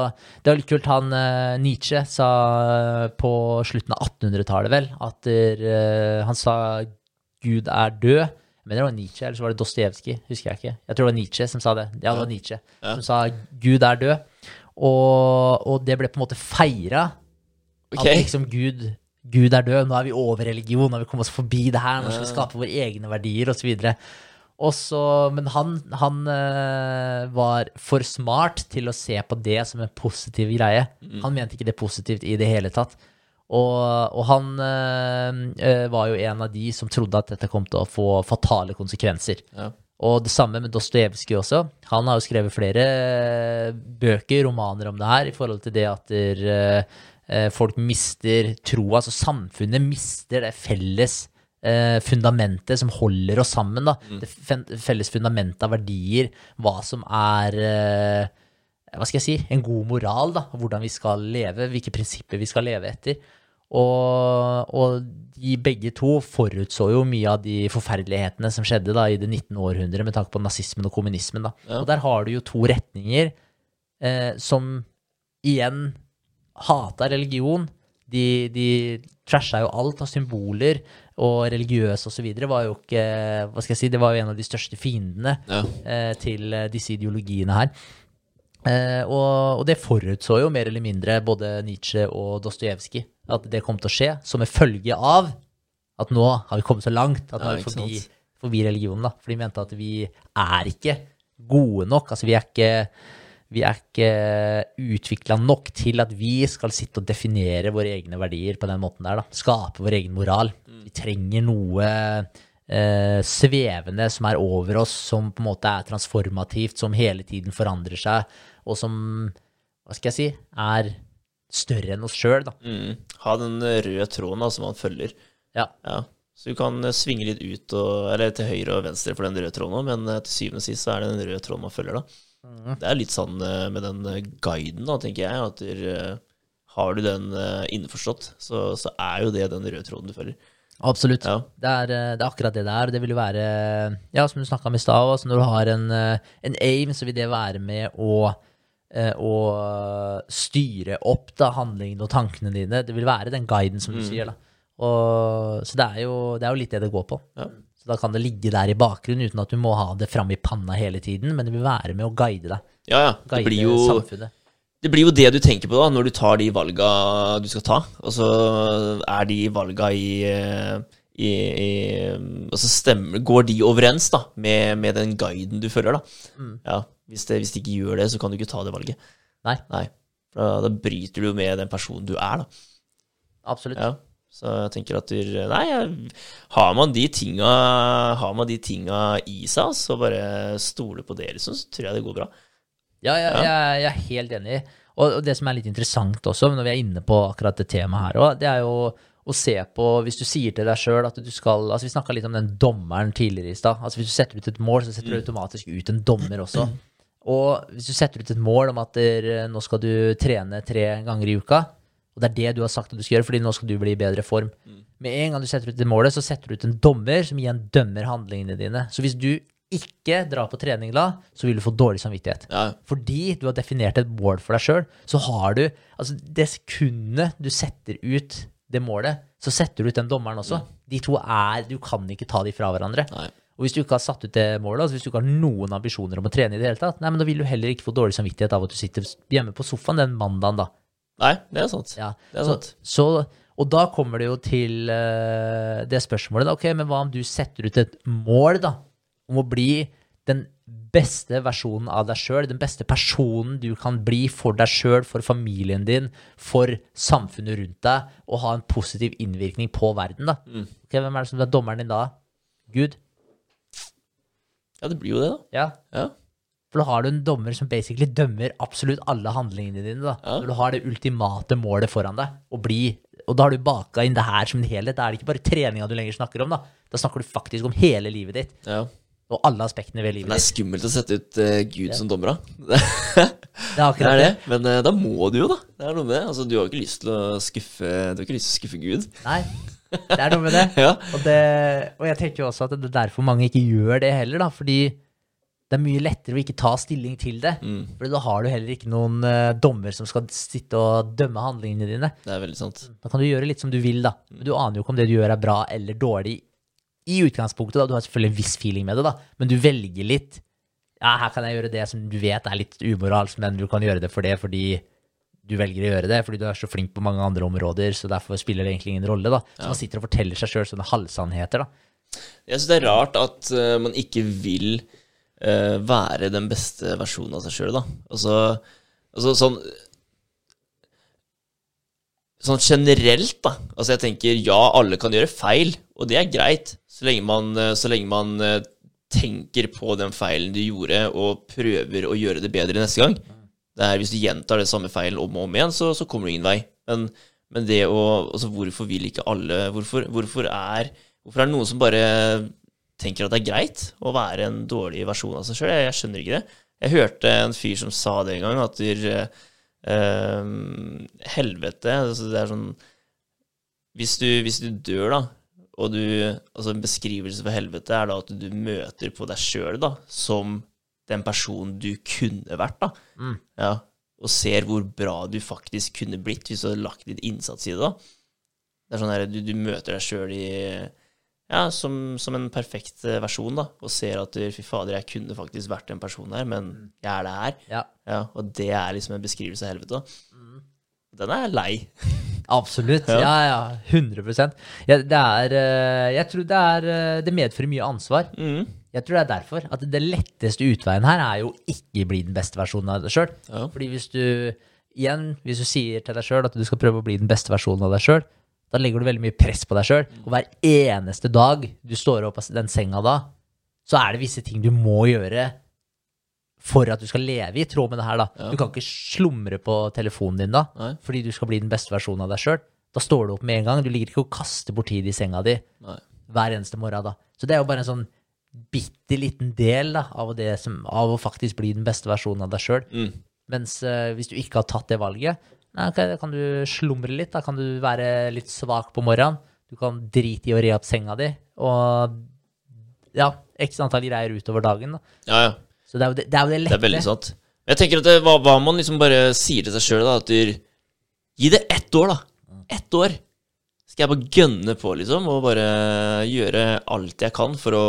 Speaker 2: det var litt kult. Han uh, Nietzsche sa eh, på slutten av 1800-tallet, vel, at eh, han sa Gud er død. Mener det var Nietzsche, eller så var det Dostojevskij. Husker jeg ikke. Jeg tror det var Nietzsche som sa det. Ja, det var Nietzsche
Speaker 1: Ja.
Speaker 2: som sa Gud er død. Og, og det ble på en måte feira.
Speaker 1: Okay.
Speaker 2: At liksom Gud, Gud er død, nå er vi over religion, nå har vi kommet oss forbi det her, nå skal vi skape våre egne verdier, osv. Og så, men han, han eh, var for smart til å se på det som en positiv greie. Han mente ikke det positivt i det hele tatt. Og, og han eh, var jo en av de som trodde at dette kom til å få fatale konsekvenser.
Speaker 1: Ja.
Speaker 2: Og det samme med Dostojevskij også. Han har jo skrevet flere bøker, romaner om det her, i forhold til det at der, eh, folk mister troa, altså samfunnet mister det felles eh, fundamentet som holder oss sammen. Da. Det felles fundamentet av verdier, hva som er eh, hva skal jeg si, en god moral, da, hvordan vi skal leve, hvilke prinsipper vi skal leve etter. Og, og de begge to forutså jo mye av de forferdelighetene som skjedde da i det 19. århundret med tanke på nazismen og kommunismen. Da.
Speaker 1: Ja.
Speaker 2: Og der har du jo to retninger eh, som igjen hata religion. De, de trasha jo alt av symboler, og religiøse osv. var jo ikke Hva skal jeg si, det var jo en av de største fiendene
Speaker 1: Ja.
Speaker 2: eh, til eh, disse ideologiene her. Eh, og, og det forutså jo mer eller mindre både Nietzsche og Dostojevskij at det kom til å skje, som en følge av at nå har vi kommet så langt at nå er vi forbi, forbi religionen. da. For de mente at vi er ikke gode nok. Altså vi er ikke, vi er ikke utvikla nok til at vi skal sitte og definere våre egne verdier på den måten der. da. Skape vår egen moral. Vi trenger noe eh, svevende som er over oss, som på en måte er transformativt, som hele tiden forandrer seg, og som, hva skal jeg si, er større enn oss sjøl, da.
Speaker 1: Mm. Ha den røde tråden da, som man følger.
Speaker 2: Ja.
Speaker 1: Ja. Så du kan eh, svinge litt ut, og, eller til høyre og venstre for den røde tråden òg, men eh, til syvende og sist så er det den røde tråden man følger, da. Det er litt sånn eh, med den eh, guiden, da, tenker jeg, at der, eh, har du den innforstått, så, så er jo det den røde tråden du følger.
Speaker 2: Absolutt.
Speaker 1: Ja.
Speaker 2: Det, er, det er akkurat det det er. Det vil jo være, ja, som du snakka om i stad, altså når du har en, en aim, så vil det være med å, å styre opp da, handlingene og tankene dine. Det vil være den guiden, som du sier. da. Og, så det er, jo, det er jo litt det det går på.
Speaker 1: Ja.
Speaker 2: Så da kan det ligge der i bakgrunnen uten at du må ha det fram i panna hele tiden, men det vil være med å guide deg.
Speaker 1: Ja, ja. Det
Speaker 2: Guide
Speaker 1: blir jo
Speaker 2: samfunnet.
Speaker 1: Det blir jo det du tenker på da, når du tar de valga du skal ta. Og så er de valga i, eh, i, i Og så stemmer, går de overens da, med, med den guiden du følger, da. Ja, hvis, det, hvis de ikke gjør det, så kan du ikke ta det valget.
Speaker 2: Nei.
Speaker 1: Nei. Da, da bryter du med den personen du er, da.
Speaker 2: Absolutt.
Speaker 1: Ja. Så jeg tenker at du, Nei, har man de tinga Har man de tinga i seg, så bare stole på det, liksom, så tror jeg det går bra.
Speaker 2: Ja, jeg, jeg, jeg er helt enig. Og, og det som er litt interessant også, når vi er inne på akkurat det temaet her òg, det er jo å se på Hvis du sier til deg sjøl at du skal altså Vi snakka litt om den dommeren tidligere i stad. Altså hvis du setter ut et mål, så setter du automatisk ut en dommer også. Og hvis du setter ut et mål om at der, nå skal du trene tre ganger i uka, og det er det du har sagt at du skal gjøre, fordi nå skal du bli i bedre form. Med en gang du setter ut det målet, så setter du ut en dommer som igjen dømmer handlingene dine. Så hvis du ikke drar på trening da, så vil du få dårlig samvittighet.
Speaker 1: Ja,
Speaker 2: Fordi du har definert et mål for deg sjøl, så har du Altså, det sekundet du setter ut det målet, så setter du ut den dommeren også. De to er Du kan ikke ta de fra hverandre.
Speaker 1: Nei.
Speaker 2: Og hvis du ikke har satt ut det målet, altså hvis du ikke har noen ambisjoner om å trene i det hele tatt, nei, men da vil du heller ikke få dårlig samvittighet av at du sitter hjemme på sofaen den mandagen, da.
Speaker 1: Nei, det er sant.
Speaker 2: Ja.
Speaker 1: Det er
Speaker 2: så,
Speaker 1: sant.
Speaker 2: så, og da kommer det jo til uh, det spørsmålet, da. Ok, men hva om du setter ut et mål, da, om å bli den beste versjonen av deg sjøl, den beste personen du kan bli for deg sjøl, for familien din, for samfunnet rundt deg, og ha en positiv innvirkning på verden, da.
Speaker 1: Mm.
Speaker 2: Ok, hvem er det som er dommeren din da? Gud?
Speaker 1: Ja, det blir jo det, da.
Speaker 2: Ja.
Speaker 1: Ja.
Speaker 2: For da har du en dommer som basically dømmer absolutt alle handlingene dine. da.
Speaker 1: Ja.
Speaker 2: Når du har det ultimate målet foran deg, og, bli, og da har du baka inn det her som en helhet. Da er det ikke bare treninga du lenger snakker om, da. Da snakker du faktisk om hele livet ditt,
Speaker 1: ja.
Speaker 2: og alle aspektene ved livet ditt.
Speaker 1: det er skummelt å sette ut uh, Gud som dommer, da. <laughs>
Speaker 2: Det er
Speaker 1: Det
Speaker 2: akkurat
Speaker 1: er
Speaker 2: det.
Speaker 1: det. Men uh, da må du jo, da. Det er noe med det. Altså, du har ikke lyst til å skuffe Du har ikke lyst til å skuffe Gud.
Speaker 2: Nei, det er noe med det. <laughs>
Speaker 1: Ja.
Speaker 2: Og, det, og jeg tenker jo også at det er derfor mange ikke gjør det heller, da. Fordi det er mye lettere å ikke ta stilling til det.
Speaker 1: Mm,
Speaker 2: For da har du heller ikke noen uh, dommer som skal sitte og dømme handlingene dine.
Speaker 1: det er veldig sant.
Speaker 2: Da kan du gjøre litt som du vil, da. Men du aner jo ikke om det du gjør er bra eller dårlig i utgangspunktet. da. Du har selvfølgelig en viss feeling med det, da, men du velger litt. Ja, her kan jeg gjøre det som du vet er litt umoralsk, men du kan gjøre det for det fordi du velger å gjøre det, fordi du er så flink på mange andre områder, så derfor spiller det egentlig ingen rolle, da. Så man sitter og forteller seg sjøl sånne halvsannheter, da.
Speaker 1: Jeg syns det er rart at uh, man ikke vil eh, være den beste versjonen av seg sjøl, da. Altså, altså sånn Sånn generelt, da. Altså jeg tenker ja, alle kan gjøre feil, og det er greit, så lenge man, eh, så lenge man eh, tenker på den feilen du gjorde, og prøver å gjøre det bedre neste gang. Det er, hvis du gjentar det samme feilen om og om igjen, så, så kommer du ingen vei. Men, men det å Altså, hvorfor vil ikke alle Hvorfor, hvorfor er Hvorfor er det noen som bare tenker at det er greit å være en dårlig versjon av seg sjøl? Jeg, jeg skjønner ikke det. Jeg hørte en fyr som sa det en gang, at der, eh, helvete altså Det er sånn hvis du, hvis du dør, da, og du Altså, en beskrivelse for helvete er da at du møter på deg sjøl, da, som den personen du kunne vært, da.
Speaker 2: Mm.
Speaker 1: Ja, og ser hvor bra du faktisk kunne blitt hvis du hadde lagt din innsats i det. da. Det er sånn her, du, du møter deg sjøl i ja, som, som en perfekt eh, versjon, da, og ser at fy fader, jeg kunne faktisk vært en person her, men jeg er det her.
Speaker 2: Ja,
Speaker 1: Ja, og det er liksom en beskrivelse av helvete. da. Den er lei. <laughs>
Speaker 2: absolutt.
Speaker 1: Ja.
Speaker 2: Ja, ja. 100 ja, Det er eh, Jeg tror det er eh, Det medfører mye ansvar.
Speaker 1: Mm.
Speaker 2: Jeg tror det er derfor at det letteste utveien her er jo ikke bli den beste versjonen av deg sjøl. Fordi hvis du igjen, hvis du sier til deg sjøl at du skal prøve å bli den beste versjonen av deg sjøl, da legger du veldig mye press på deg sjøl. Og hver eneste dag du står opp av den senga da, så er det visse ting du må gjøre for at du skal leve i tråd med det her, da.
Speaker 1: Ja.
Speaker 2: Du kan ikke slumre på telefonen din da,
Speaker 1: Nei.
Speaker 2: fordi du skal bli den beste versjonen av deg sjøl. Da står du opp med en gang. Du ligger ikke og kaster bort tid i senga di
Speaker 1: Nei.
Speaker 2: hver eneste morgen, da. Så det er jo bare en sånn bitte liten del da, av, det som, av å faktisk bli den beste versjonen av deg sjøl.
Speaker 1: Mm.
Speaker 2: Mens uh, hvis du ikke har tatt det valget, da kan du slumre litt. Da kan du være litt svak på morgenen. Du kan drite i å re opp senga di. Og ja, x antall greier utover dagen. Da.
Speaker 1: Ja, ja.
Speaker 2: Så det er jo det, det, er jo det
Speaker 1: Det er veldig sant. Jeg tenker at det, hva, hva man liksom bare sier til seg sjøl, at du Gi det ett år, da. Ett år. Skal jeg bare gønne på, liksom, og bare gjøre alt jeg kan for å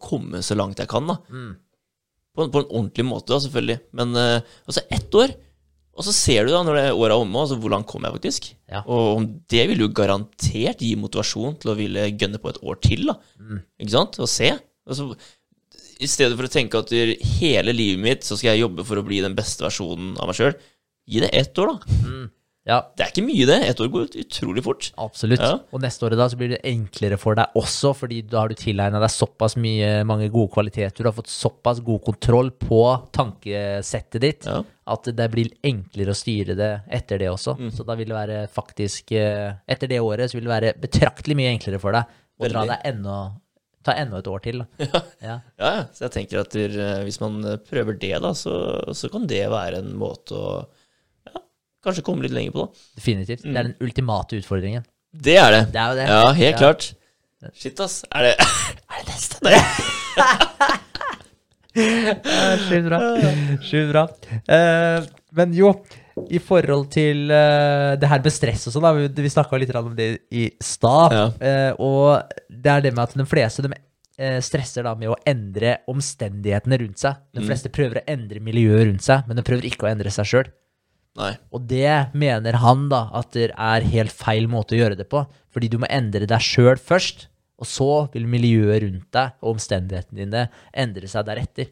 Speaker 1: komme så langt jeg kan, da.
Speaker 2: Mm.
Speaker 1: På, på en ordentlig måte, da, selvfølgelig. Men uh, altså, ett år. Og så ser du da, når det året er omme, altså, hvordan kom jeg faktisk.
Speaker 2: Ja.
Speaker 1: Og det vil jo garantert gi motivasjon til å ville gønne på et år til, da.
Speaker 2: Mm.
Speaker 1: Ikke sant? Og se. Altså, I stedet for å tenke at hele livet mitt så skal jeg jobbe for å bli den beste versjonen av meg sjøl, Gi det ett år, da.
Speaker 2: Ja,
Speaker 1: Det er ikke mye, det. Ett år går ut utrolig fort.
Speaker 2: absolutt.
Speaker 1: Ja.
Speaker 2: Og neste året da så blir det enklere for deg også, fordi da har du tilegna deg såpass mye, mange gode kvaliteter, du har fått såpass god kontroll på tankesettet ditt,
Speaker 1: Ja.
Speaker 2: at det blir enklere å styre det etter det også.
Speaker 1: Mm.
Speaker 2: Så da vil det være faktisk eh, Etter det året så vil det være betraktelig mye enklere for deg å dra deg enda Ta enda et år til. <laughs> Ja.
Speaker 1: Ja, ja. Så jeg tenker at eh, hvis man prøver det, da, så, så kan det være en måte å kanskje komme litt lenger på, da.
Speaker 2: Definitivt. Det er den ultimate utfordringen.
Speaker 1: Det er det.
Speaker 2: Det er jo det.
Speaker 1: Ja, helt
Speaker 2: Ja.
Speaker 1: klart. Shit, ass. Er det, <laughs> er det neste? Nei. <laughs>
Speaker 2: Sjukt bra. Sjukt bra. Uh, men jo, i forhold til uh, det her med stress og sånn, vi, vi snakka litt om det i stad.
Speaker 1: Ja.
Speaker 2: Uh, og det er det med at de fleste de, stresser da med å endre omstendighetene rundt seg. De fleste prøver å endre miljøet rundt seg, men de prøver ikke å endre seg sjøl.
Speaker 1: Nei.
Speaker 2: Og det mener han da at det er helt feil måte å gjøre det på. Fordi du må endre deg sjøl først, og så vil miljøet rundt deg og omstendighetene dine endre seg deretter.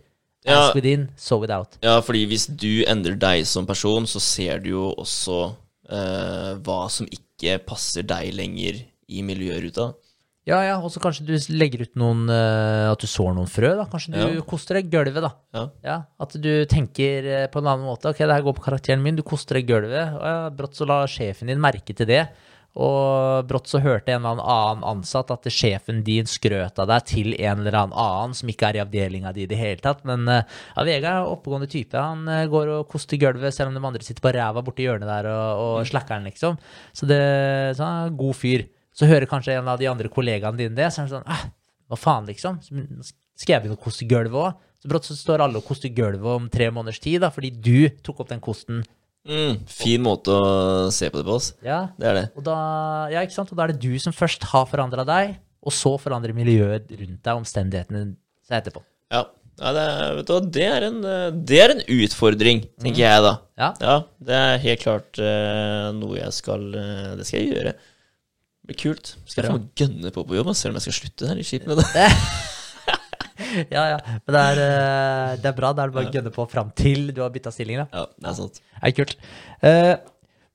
Speaker 1: Ja.
Speaker 2: As within, so without.
Speaker 1: Ja, fordi hvis du endrer deg som person, så ser du jo også eh, hva som ikke passer deg lenger i miljøruta.
Speaker 2: Ja, ja, og så kanskje du legger ut noen uh, At du sår noen frø, da. Kanskje du
Speaker 1: Ja.
Speaker 2: koster deg gulvet, da.
Speaker 1: Ja.
Speaker 2: Ja, At du tenker eh, på en annen måte. Ok, det her går på karakteren min, du koster deg gulvet. Og ja, brått så la sjefen din merke til det. Og brått så hørte en eller annen ansatt at sjefen din skrøt av deg til en eller annen som ikke er i avdelinga di i det hele tatt. Men eh, ja, Vegard er oppegående type. Han går og koster gulvet selv om de andre sitter på ræva borti hjørnet der og, og slakker den, liksom. Så det så han er en god fyr. Så hører kanskje en av de andre kollegaene dine det, så er det sånn eh, Hva faen, liksom? Skal jeg begynne å koste gulvet òg? Så brått så står alle og koster gulvet om tre måneders tid, da, fordi du tok opp den kosten.
Speaker 1: Mm, fin måte å se på det på, oss.
Speaker 2: Ja,
Speaker 1: Det er det.
Speaker 2: og da, ja, ikke sant? Og da er det du som først har forandra deg, og så forandrer miljøet rundt deg, omstendighetene seg etterpå.
Speaker 1: Ja. ja det, vet du, det, er en, det er en utfordring, tenker jeg da.
Speaker 2: Ja.
Speaker 1: Ja, det er helt klart uh, noe jeg skal uh, Det skal jeg gjøre. Det blir kult. Skal jeg få gønne på på jobb, selv om jeg skal slutte. her i det. <laughs>
Speaker 2: ja, ja. Men det er, eh, det er bra. Da er det bare å gønne på fram til du har bytta stilling, da.
Speaker 1: Ja, det er sant.
Speaker 2: Det er kult. Eh,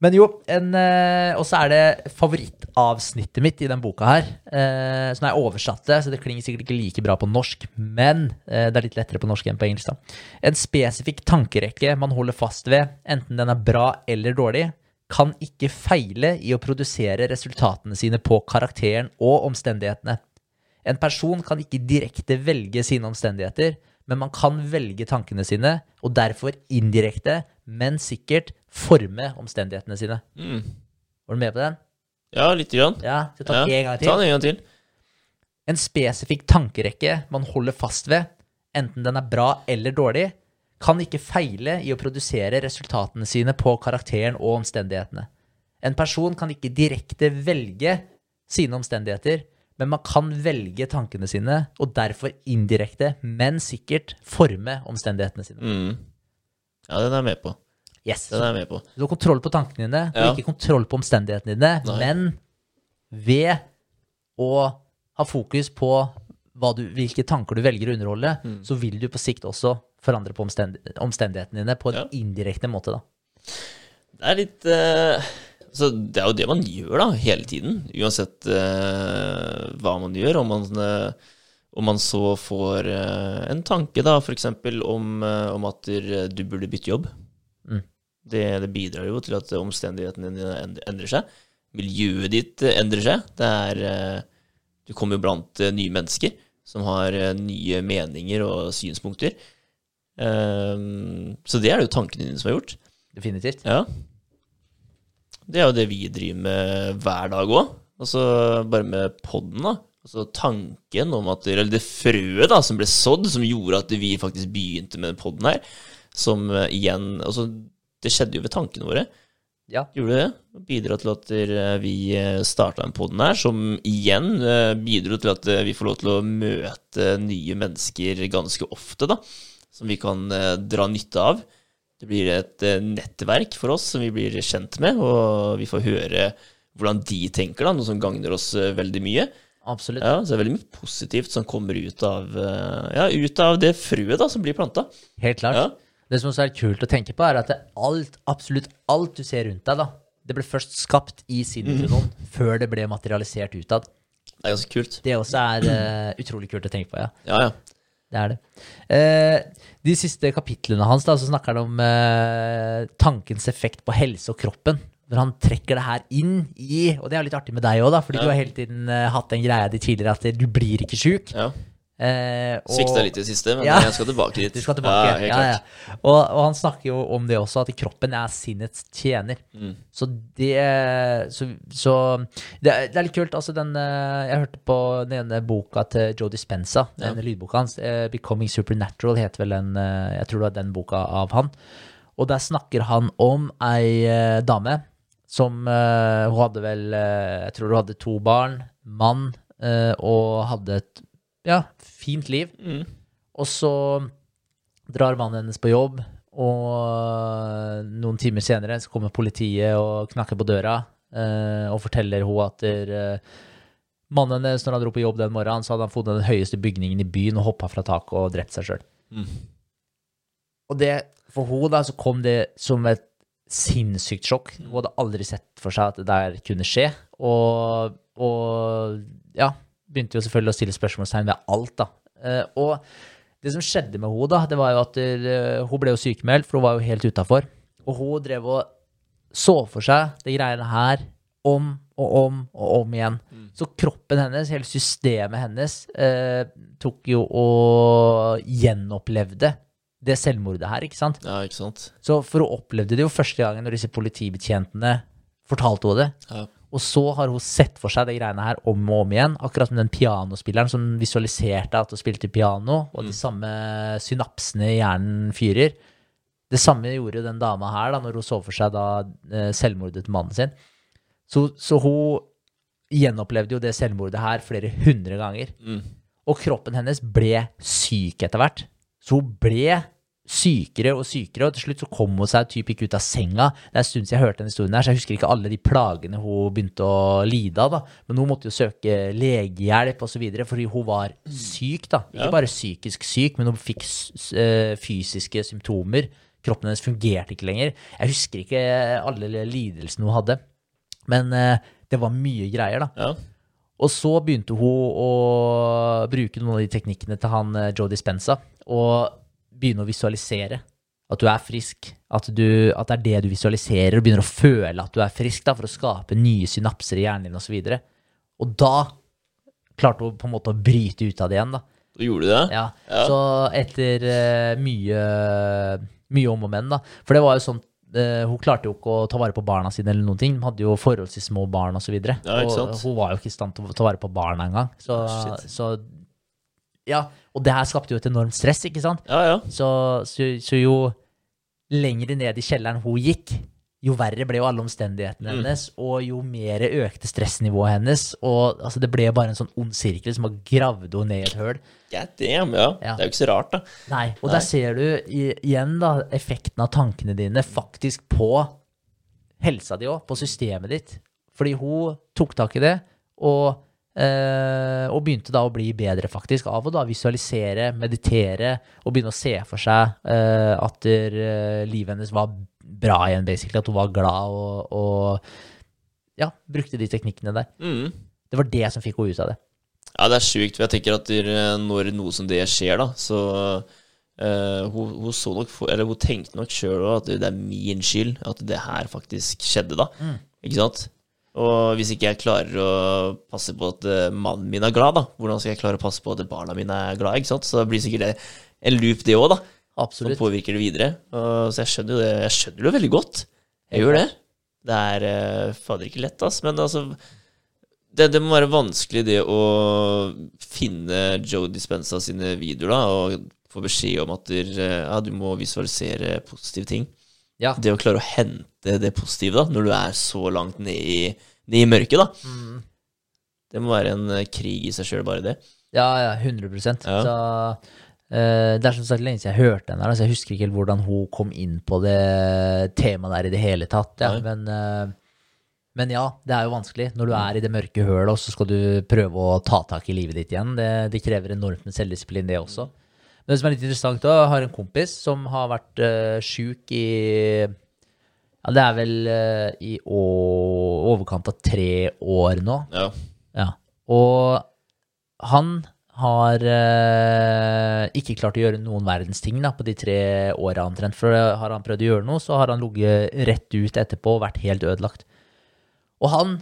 Speaker 2: men jo, uh, og så er det favorittavsnittet mitt i den boka her. Uh, som er oversatt så det klinger sikkert ikke like bra på norsk. Men eh, det er litt lettere på norsk enn på engelsk. da. En spesifikk tankerekke man holder fast ved, enten den er bra eller dårlig, kan ikke feile i å produsere resultatene sine på karakteren og omstendighetene. En person kan ikke direkte velge sine omstendigheter, men man kan velge tankene sine, og derfor indirekte, men sikkert, forme omstendighetene sine.
Speaker 1: Mm.
Speaker 2: Var du med på den?
Speaker 1: Ja, lite grann.
Speaker 2: Ja, skal ta
Speaker 1: Ja,
Speaker 2: en gang
Speaker 1: Ta den en gang til.
Speaker 2: En spesifikk tankerekke man holder fast ved, enten den er bra eller dårlig, kan ikke feile i å produsere resultatene sine på karakteren og omstendighetene. En person kan ikke direkte velge sine omstendigheter, men man kan velge tankene sine, og derfor indirekte, men sikkert, forme omstendighetene sine.
Speaker 1: Mm. Ja, den er jeg med på.
Speaker 2: Yes.
Speaker 1: Den er jeg med på.
Speaker 2: Du har kontroll på tankene dine,
Speaker 1: Ja.
Speaker 2: og ikke kontroll på omstendighetene dine,
Speaker 1: Nei.
Speaker 2: men ved å ha fokus på hva du, hvilke tanker du velger å underholde,
Speaker 1: Mm.
Speaker 2: så vil du på sikt også forandre på omstendi omstendighetene dine på en
Speaker 1: Ja.
Speaker 2: indirekte måte. da.
Speaker 1: Det er litt uh, Så det er jo det man gjør, da, hele tiden. Uansett uh, hva man gjør. Om man, uh, om man så får eh, en tanke, da, f.eks. Om, eh, om at du burde bytte jobb.
Speaker 2: Mm.
Speaker 1: Det, det bidrar jo til at omstendighetene dine endrer seg. Miljøet ditt eh, endrer seg. Det er eh, Du kommer jo blant eh, nye mennesker som har eh, nye meninger og synspunkter. Eh, så det er det jo tankene dine som har gjort.
Speaker 2: Definitivt.
Speaker 1: Ja. Det er jo det vi driver med hver dag òg. Altså bare med podden, da. Altså tanken om at Eller det frøet da som ble sådd, som gjorde at vi faktisk begynte med den podden her, som eh, igjen Altså, det skjedde jo ved tankene våre.
Speaker 2: Ja.
Speaker 1: Gjorde det? Bidra til at eh, vi starta en podden her, som igjen eh, bidro til at eh, vi får lov til å møte nye mennesker ganske ofte, da. Som vi kan eh, dra nytte av. Det blir et eh, nettverk for oss som vi blir kjent med, og vi får høre hvordan de tenker, da, noe som gagner oss eh, veldig mye.
Speaker 2: Absolutt.
Speaker 1: Ja, så det er veldig mye positivt som kommer ut av, ja, ut av det frøet da, som blir planta.
Speaker 2: Helt klart.
Speaker 1: Ja.
Speaker 2: Det som også er kult å tenke på, er at alt, absolutt alt du ser rundt deg, da, det ble først skapt i sinnet til noen, før det ble materialisert utad.
Speaker 1: Det er ganske kult.
Speaker 2: Det også er uh, utrolig kult å tenke på, ja.
Speaker 1: Ja, ja.
Speaker 2: Det er det. Eh, de siste kapitlene hans, da, så snakker han om eh, tankens effekt på helse og kroppen. Når han trekker det her inn i Og det er litt artig med deg òg, da, fordi
Speaker 1: Ja.
Speaker 2: du har hele tiden eh, hatt den greia di tidligere at du blir ikke sjuk.
Speaker 1: ja.
Speaker 2: Eh, og-
Speaker 1: Svikta litt i det siste, men
Speaker 2: Ja.
Speaker 1: jeg skal tilbake dit. <laughs>
Speaker 2: Du skal tilbake.
Speaker 1: Ja,
Speaker 2: Ja, ja. Og, og han snakker jo om det også, at kroppen er sinnets tjener.
Speaker 1: Mm.
Speaker 2: Så det Så, så det, er, det er litt kult. Altså, den eh, Jeg hørte på den ene boka til Joe Dispenza, den lydboka hans. eh, 'Becoming Supernatural' heter vel den eh, Jeg tror det var den boka av han. Og der snakker han om ei dame som Hun hadde vel Jeg tror hun hadde to barn, mann, og hadde et ja, fint liv.
Speaker 1: Mm.
Speaker 2: Og så drar mannen hennes på jobb, og noen timer senere så kommer politiet og knakker på døra eh, og forteller hun at der, eh, mannen hennes, når han dro på jobb den morgenen, så hadde han funnet den høyeste bygningen i byen og hoppa fra taket og drept seg sjøl.
Speaker 1: Mm.
Speaker 2: Og det, for hun da, så kom det som et sinnssykt sjokk. Hun hadde aldri sett for seg at det der kunne skje. Og, og ja, begynte jo selvfølgelig å stille spørsmålstegn ved alt, da. Eh, og det som skjedde med henne, da, det var jo at eh, hun ble jo sykemeldt, for hun var jo helt utafor. Og hun drev og så for seg de greiene her om og om og om igjen. Så kroppen hennes, hele systemet hennes, eh, tok jo og gjenopplevde det selvmordet her, ikke sant?
Speaker 1: Ja, ikke sant?
Speaker 2: Så for hun opplevde det jo første gangen når disse politibetjentene fortalte henne det.
Speaker 1: Ja.
Speaker 2: Og så har hun sett for seg de greiene her om og om igjen, akkurat som den pianospilleren som visualiserte at hun spilte piano, og de samme synapsene i hjernen fyrer. Det samme gjorde den dama her da, når hun så for seg da eh, selvmordet til mannen sin. Så, så hun gjenopplevde jo det selvmordet her flere hundre ganger.
Speaker 1: Mm.
Speaker 2: Og kroppen hennes ble syk etter hvert. Så hun ble sykere og sykere, og til slutt så kom hun seg typ ikke ut av senga. Det er en stund siden jeg hørte den historien her, så jeg husker ikke alle de plagene hun begynte å lide av, da. Men hun måtte jo søke legehjelp videre, fordi hun var syk, da. Ikke bare psykisk syk, men hun fikk eh, fysiske symptomer. Kroppen hennes fungerte ikke lenger. Jeg husker ikke alle lidelsene hun hadde, men eh, det var mye greier, da.
Speaker 1: Ja.
Speaker 2: Og så begynte hun å bruke noen av de teknikkene til han eh, Joe Dispenza, og begynne å visualisere at du er frisk, at, du, at det er det du visualiserer, og begynner å føle at du er frisk da, for å skape nye synapser i hjernen din osv. Og, så og da klarte hun på en måte å bryte ut av det igjen. da.
Speaker 1: Du gjorde det?
Speaker 2: Ja,
Speaker 1: Ja.
Speaker 2: Så etter uh, mye, mye om og men, da. For det var jo sånn uh, Hun klarte jo ikke å ta vare på barna sine, eller noen ting. De hadde jo forholdsvis små barn osv.
Speaker 1: Ja, ikke sant?
Speaker 2: Og hun var jo ikke i stand til å ta vare på barna engang. Så,
Speaker 1: oh,
Speaker 2: så Ja. Og det her skapte jo et enormt stress, ikke sant?
Speaker 1: Ja, ja.
Speaker 2: Så, så, så jo lengre ned i kjelleren hun gikk, jo verre ble jo alle omstendighetene
Speaker 1: Mm.
Speaker 2: hennes, og jo mer økte stressnivået hennes. Og altså, det ble bare en sånn ond sirkel som har gravd henne ned i et høl.
Speaker 1: God damn, ja.
Speaker 2: Ja.
Speaker 1: Det er jo ikke så rart, da.
Speaker 2: Nei, og
Speaker 1: Nei.
Speaker 2: der ser du igjen da effekten av tankene dine faktisk på helsa di òg, på systemet ditt. Fordi hun tok tak i det, og, og begynte da å bli bedre, faktisk, av å da visualisere, meditere og begynne å se for seg eh, at der, eh, livet hennes var bra igjen, basically. At hun var glad og, og ja, brukte de teknikkene der.
Speaker 1: Mm.
Speaker 2: Det var det som fikk henne ut av det.
Speaker 1: Ja, det er sjukt. Jeg tenker at der, eh, når noe som det skjer, da, så uh, hun, hun så nok for, Eller hun tenkte nok sjøl òg at det er min skyld at det her faktisk skjedde, da.
Speaker 2: Mm.
Speaker 1: Ikke sant? Og hvis ikke jeg klarer å passe på at eh, mannen min er glad, da, hvordan skal jeg klare å passe på at barna mine er glad? ikke sant? Så det blir sikkert det en loop, det òg, da, som påvirker det videre. Og, så jeg skjønner jo det jeg skjønner det veldig godt. Jeg gjør det. Det er eh, fader ikke lett, ass. Men altså det, det må være vanskelig det å finne Joe Dispenza sine videoer, da, og få beskjed om at der, eh, ja, du må visualisere positive ting.
Speaker 2: Ja.
Speaker 1: Det å klare å hente det positive da, når du er så langt ned i, ned i mørket, da.
Speaker 2: Mm.
Speaker 1: Det må være en eh, krig i seg sjøl, bare det.
Speaker 2: Ja, ja, 100
Speaker 1: Ja.
Speaker 2: Så uh, Det er som sagt lenge siden jeg hørte henne, så jeg husker ikke helt hvordan hun kom inn på det temaet der i det hele tatt. Ja. Men, uh, men ja, det er jo vanskelig. Når du er i det mørke hølet, og så skal du prøve å ta tak i livet ditt igjen. Det, det krever enormt med selvdisiplin, det også. Men det som er litt interessant, da, jeg har en kompis som har vært uh, sjuk i Ja, det er vel uh, i å, overkant av tre år nå.
Speaker 1: Ja.
Speaker 2: Ja. Og han har uh, ikke klart å gjøre noen verdens ting da, på de tre åra omtrent. For har han prøvd å gjøre noe, så har han ligget rett ut etterpå og vært helt ødelagt. Og han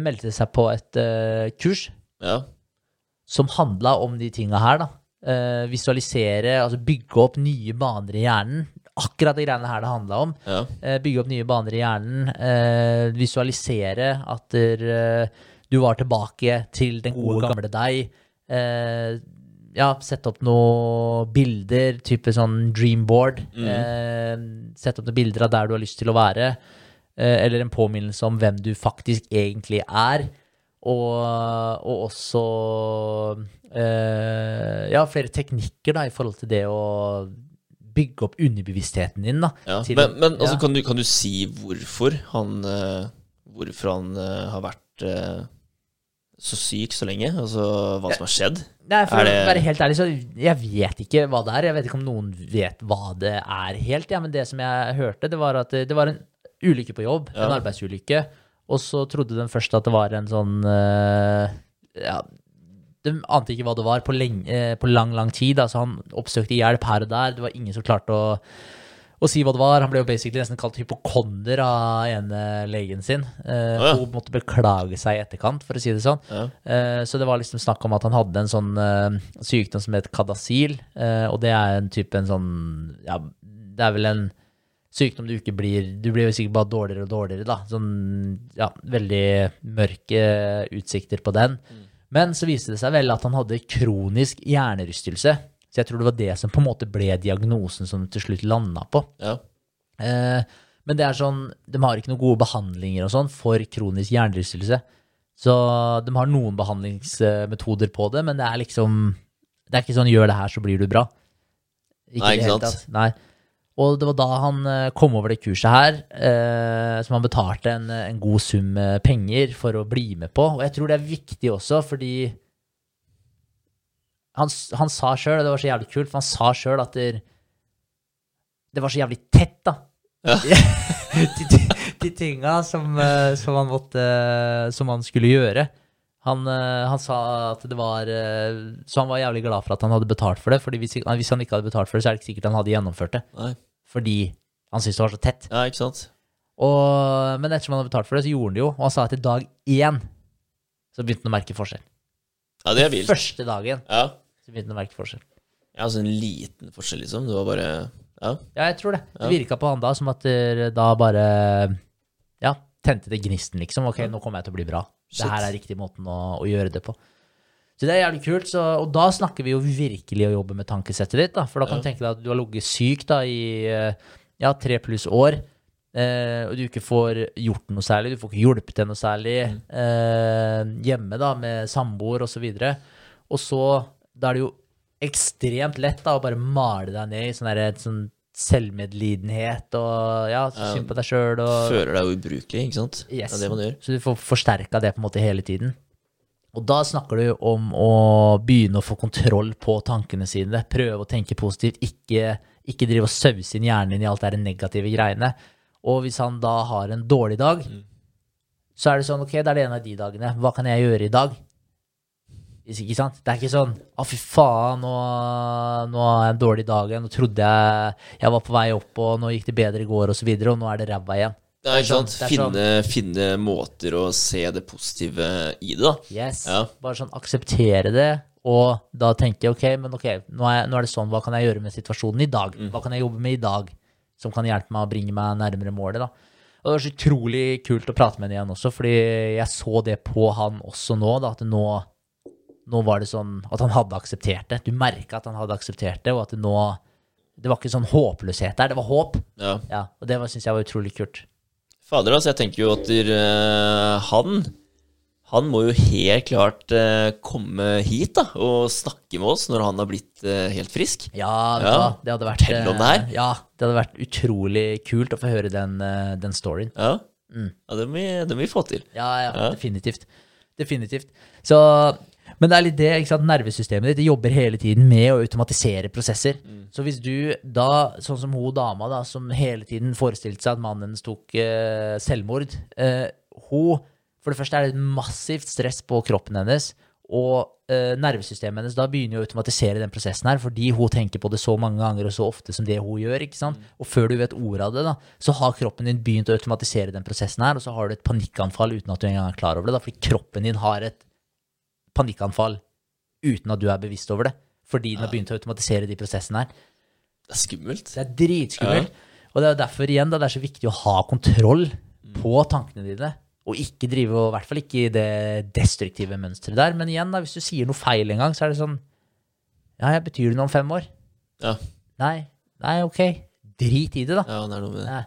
Speaker 2: meldte seg på et kurs
Speaker 1: ja.
Speaker 2: som handla om de tinga her. da. Uh, visualisere, altså bygge opp nye baner i hjernen. Akkurat de greiene her det handla om.
Speaker 1: Ja.
Speaker 2: Uh, bygge opp nye baner i hjernen. Uh, visualisere at der, du var tilbake til den gode, gamle deg. ja, sette opp noen bilder, type sånn dreamboard. sette opp noen bilder av der du har lyst til å være. eller en påminnelse om hvem du faktisk egentlig er. Og, og også eh, ja, flere teknikker da, i forhold til det å bygge opp underbevisstheten din. da.
Speaker 1: Ja.
Speaker 2: til-
Speaker 1: Men, men altså,
Speaker 2: ja.
Speaker 1: kan, du, kan du si hvorfor han eh, Hvorfor han eh, har vært eh, så syk så lenge? Altså hva som har skjedd?
Speaker 2: Nei, for
Speaker 1: Er det-
Speaker 2: å være helt ærlig, så jeg vet ikke hva det er. Jeg vet ikke om noen vet hva det er helt, ja, men det som jeg hørte, det var at det, det var en ulykke på jobb,
Speaker 1: Ja.
Speaker 2: en arbeidsulykke, og så trodde de først at det var en sånn eh, Ja, de ante ikke hva det var på, lenge, eh, på lang, lang tid. Altså, han oppsøkte hjelp her og der. Det var ingen som klarte å, å si hva det var. Han ble jo basically nesten kalt hypokonder av ene legen sin. Eh,
Speaker 1: ja.
Speaker 2: Hun måtte beklage seg i etterkant, for å si det sånn.
Speaker 1: Ja.
Speaker 2: Eh, Så det var liksom snakk om at han hadde en sånn sykdom som het kadasil, eh, og det er en type en sånn Ja, det er vel en sykdom du ikke blir Du blir jo sikkert bare dårligere og dårligere, da. Sånn ja, veldig mørke utsikter på den. Men så viste det seg vel at han hadde kronisk hjernerystelse. Så jeg tror det var det som på en måte ble diagnosen som til slutt landa på.
Speaker 1: Ja.
Speaker 2: Eh, men det er sånn, de har ikke noen gode behandlinger og sånn for kronisk hjernerystelse. Så de har noen behandlingsmetoder på det, men det er liksom Det er ikke sånn 'gjør det her, så blir du bra'.
Speaker 1: Nei, ikke sant?
Speaker 2: tatt. Nei. Og det var da han eh, kom over det kurset her, eh, som han betalte en, en god sum penger for å bli med på. Og jeg tror det er viktig også, fordi han, han sa sjøl, og det var så jævlig kult, for han sa sjøl at det, det var så jævlig tett, da.
Speaker 1: Ja. <laughs>
Speaker 2: de, de, de tinga som, eh, som han måtte Som han skulle gjøre. Han, eh, han sa at det var eh, Så han var jævlig glad for at han hadde betalt for det. Fordi hvis, hvis han ikke hadde betalt for det, så er det ikke sikkert han hadde gjennomført det.
Speaker 1: Nei.
Speaker 2: Fordi han syntes det var så tett.
Speaker 1: ja, ikke sant?
Speaker 2: Og, men ettersom han hadde betalt for det, så gjorde han det jo. Og han sa at i dag én så begynte han å merke forskjell.
Speaker 1: Ja, det er vilt.
Speaker 2: Første dagen
Speaker 1: Ja.
Speaker 2: så begynte han å merke forskjell.
Speaker 1: ja, altså en liten forskjell, liksom. Det var bare Ja.
Speaker 2: Ja, jeg tror det. Det
Speaker 1: Ja.
Speaker 2: virka på han da som at da bare Ja, tente det gnisten, liksom. Ok, nå kommer jeg til å bli bra. Det
Speaker 1: Shit.
Speaker 2: her er riktig måten å, å gjøre det på. Så det er jævlig kult. Så, og da snakker vi jo virkelig å jobbe med tankesettet ditt. da, For da kan du tenke deg at du har ligget syk da i eh, ja, tre pluss år. Eh, og du ikke får gjort noe særlig, du får ikke hjulpet til noe særlig eh, hjemme da, med samboer osv. Og, så og så da er det jo ekstremt lett da å bare male deg ned i sånn et sånn selvmedlidenhet og ja, synd på deg sjøl
Speaker 1: Føler deg ubrukelig, ikke sant?
Speaker 2: Yes.
Speaker 1: Det er det man gjør.
Speaker 2: Så du får forsterka det på en måte hele tiden. Og da snakker du om å begynne å få kontroll på tankene sine. Prøve å tenke positivt. Ikke, ikke drive og sause inn hjernen din i alt det negative greiene. Og hvis han da har en dårlig dag, så er det sånn, ok, det er det en av de dagene. Hva kan jeg gjøre i dag? Ikke sant? Det er ikke sånn Å, fy faen, nå, nå har jeg en dårlig dag igjen. Nå trodde jeg jeg var på vei opp, og nå gikk det bedre i går, og så videre, og nå er det ræva igjen.
Speaker 1: Ja, ikke
Speaker 2: sånn-
Speaker 1: sant?
Speaker 2: Sånn, finne, sånn-
Speaker 1: Finne, finne måter å se det positive i det, da.
Speaker 2: Yes.
Speaker 1: Ja.
Speaker 2: Bare sånn akseptere det, og da tenke ok, men ok, nå er, nå er det sånn, hva kan jeg gjøre med situasjonen i dag?
Speaker 1: Mm.
Speaker 2: Hva kan jeg jobbe med i dag som kan hjelpe meg å bringe meg nærmere målet, da? Og det var så utrolig kult å prate med henne igjen også, fordi jeg så det på han også nå, da, at nå, nå var det sånn at han hadde akseptert det. Du merka at han hadde akseptert det, og at det nå Det var ikke sånn håpløshet der, det var håp.
Speaker 1: Ja.
Speaker 2: Ja, og det syns jeg var utrolig kult.
Speaker 1: Fader, altså, jeg tenker jo at eh, han Han må jo helt klart eh, komme hit da og snakke med oss når han har blitt eh, helt frisk.
Speaker 2: Ja,
Speaker 1: Ja.
Speaker 2: det hadde vært
Speaker 1: Fortell om det her.
Speaker 2: Ja, det hadde vært utrolig kult å få høre den, den storyen.
Speaker 1: Ja,
Speaker 2: Mm.
Speaker 1: ja det, må vi, det må vi få til.
Speaker 2: Ja, Ja. definitivt. Definitivt. Så Men det er litt det, ikke sant? nervesystemet ditt det jobber hele tiden med å automatisere prosesser. Så hvis du da, sånn som hun dama da, som hele tiden forestilte seg at mannen hennes tok eh, selvmord eh, hun, For det første er det et massivt stress på kroppen hennes, og eh, nervesystemet hennes da begynner å automatisere den prosessen her, fordi hun tenker på det så mange ganger og så ofte som det hun gjør. ikke sant? Og før du vet ordet av det, da, så har kroppen din begynt å automatisere den prosessen her, og så har du et panikkanfall uten at du engang er klar over det, da, fordi kroppen din har et panikkanfall uten at du er bevisst over det. Fordi den har begynt å automatisere de prosessene her.
Speaker 1: Det er skummelt.
Speaker 2: Det er dritskummelt. Og det er derfor igjen da, det er så viktig å ha kontroll på tankene dine. Og ikke drive, og i hvert fall ikke i det destruktive mønsteret der. Men igjen, da, hvis du sier noe feil en gang, så er det sånn Ja, jeg betyr det noe om fem år?
Speaker 1: Ja,
Speaker 2: Nei. Nei, ok. Drit i det, da.
Speaker 1: ja det er noe med det.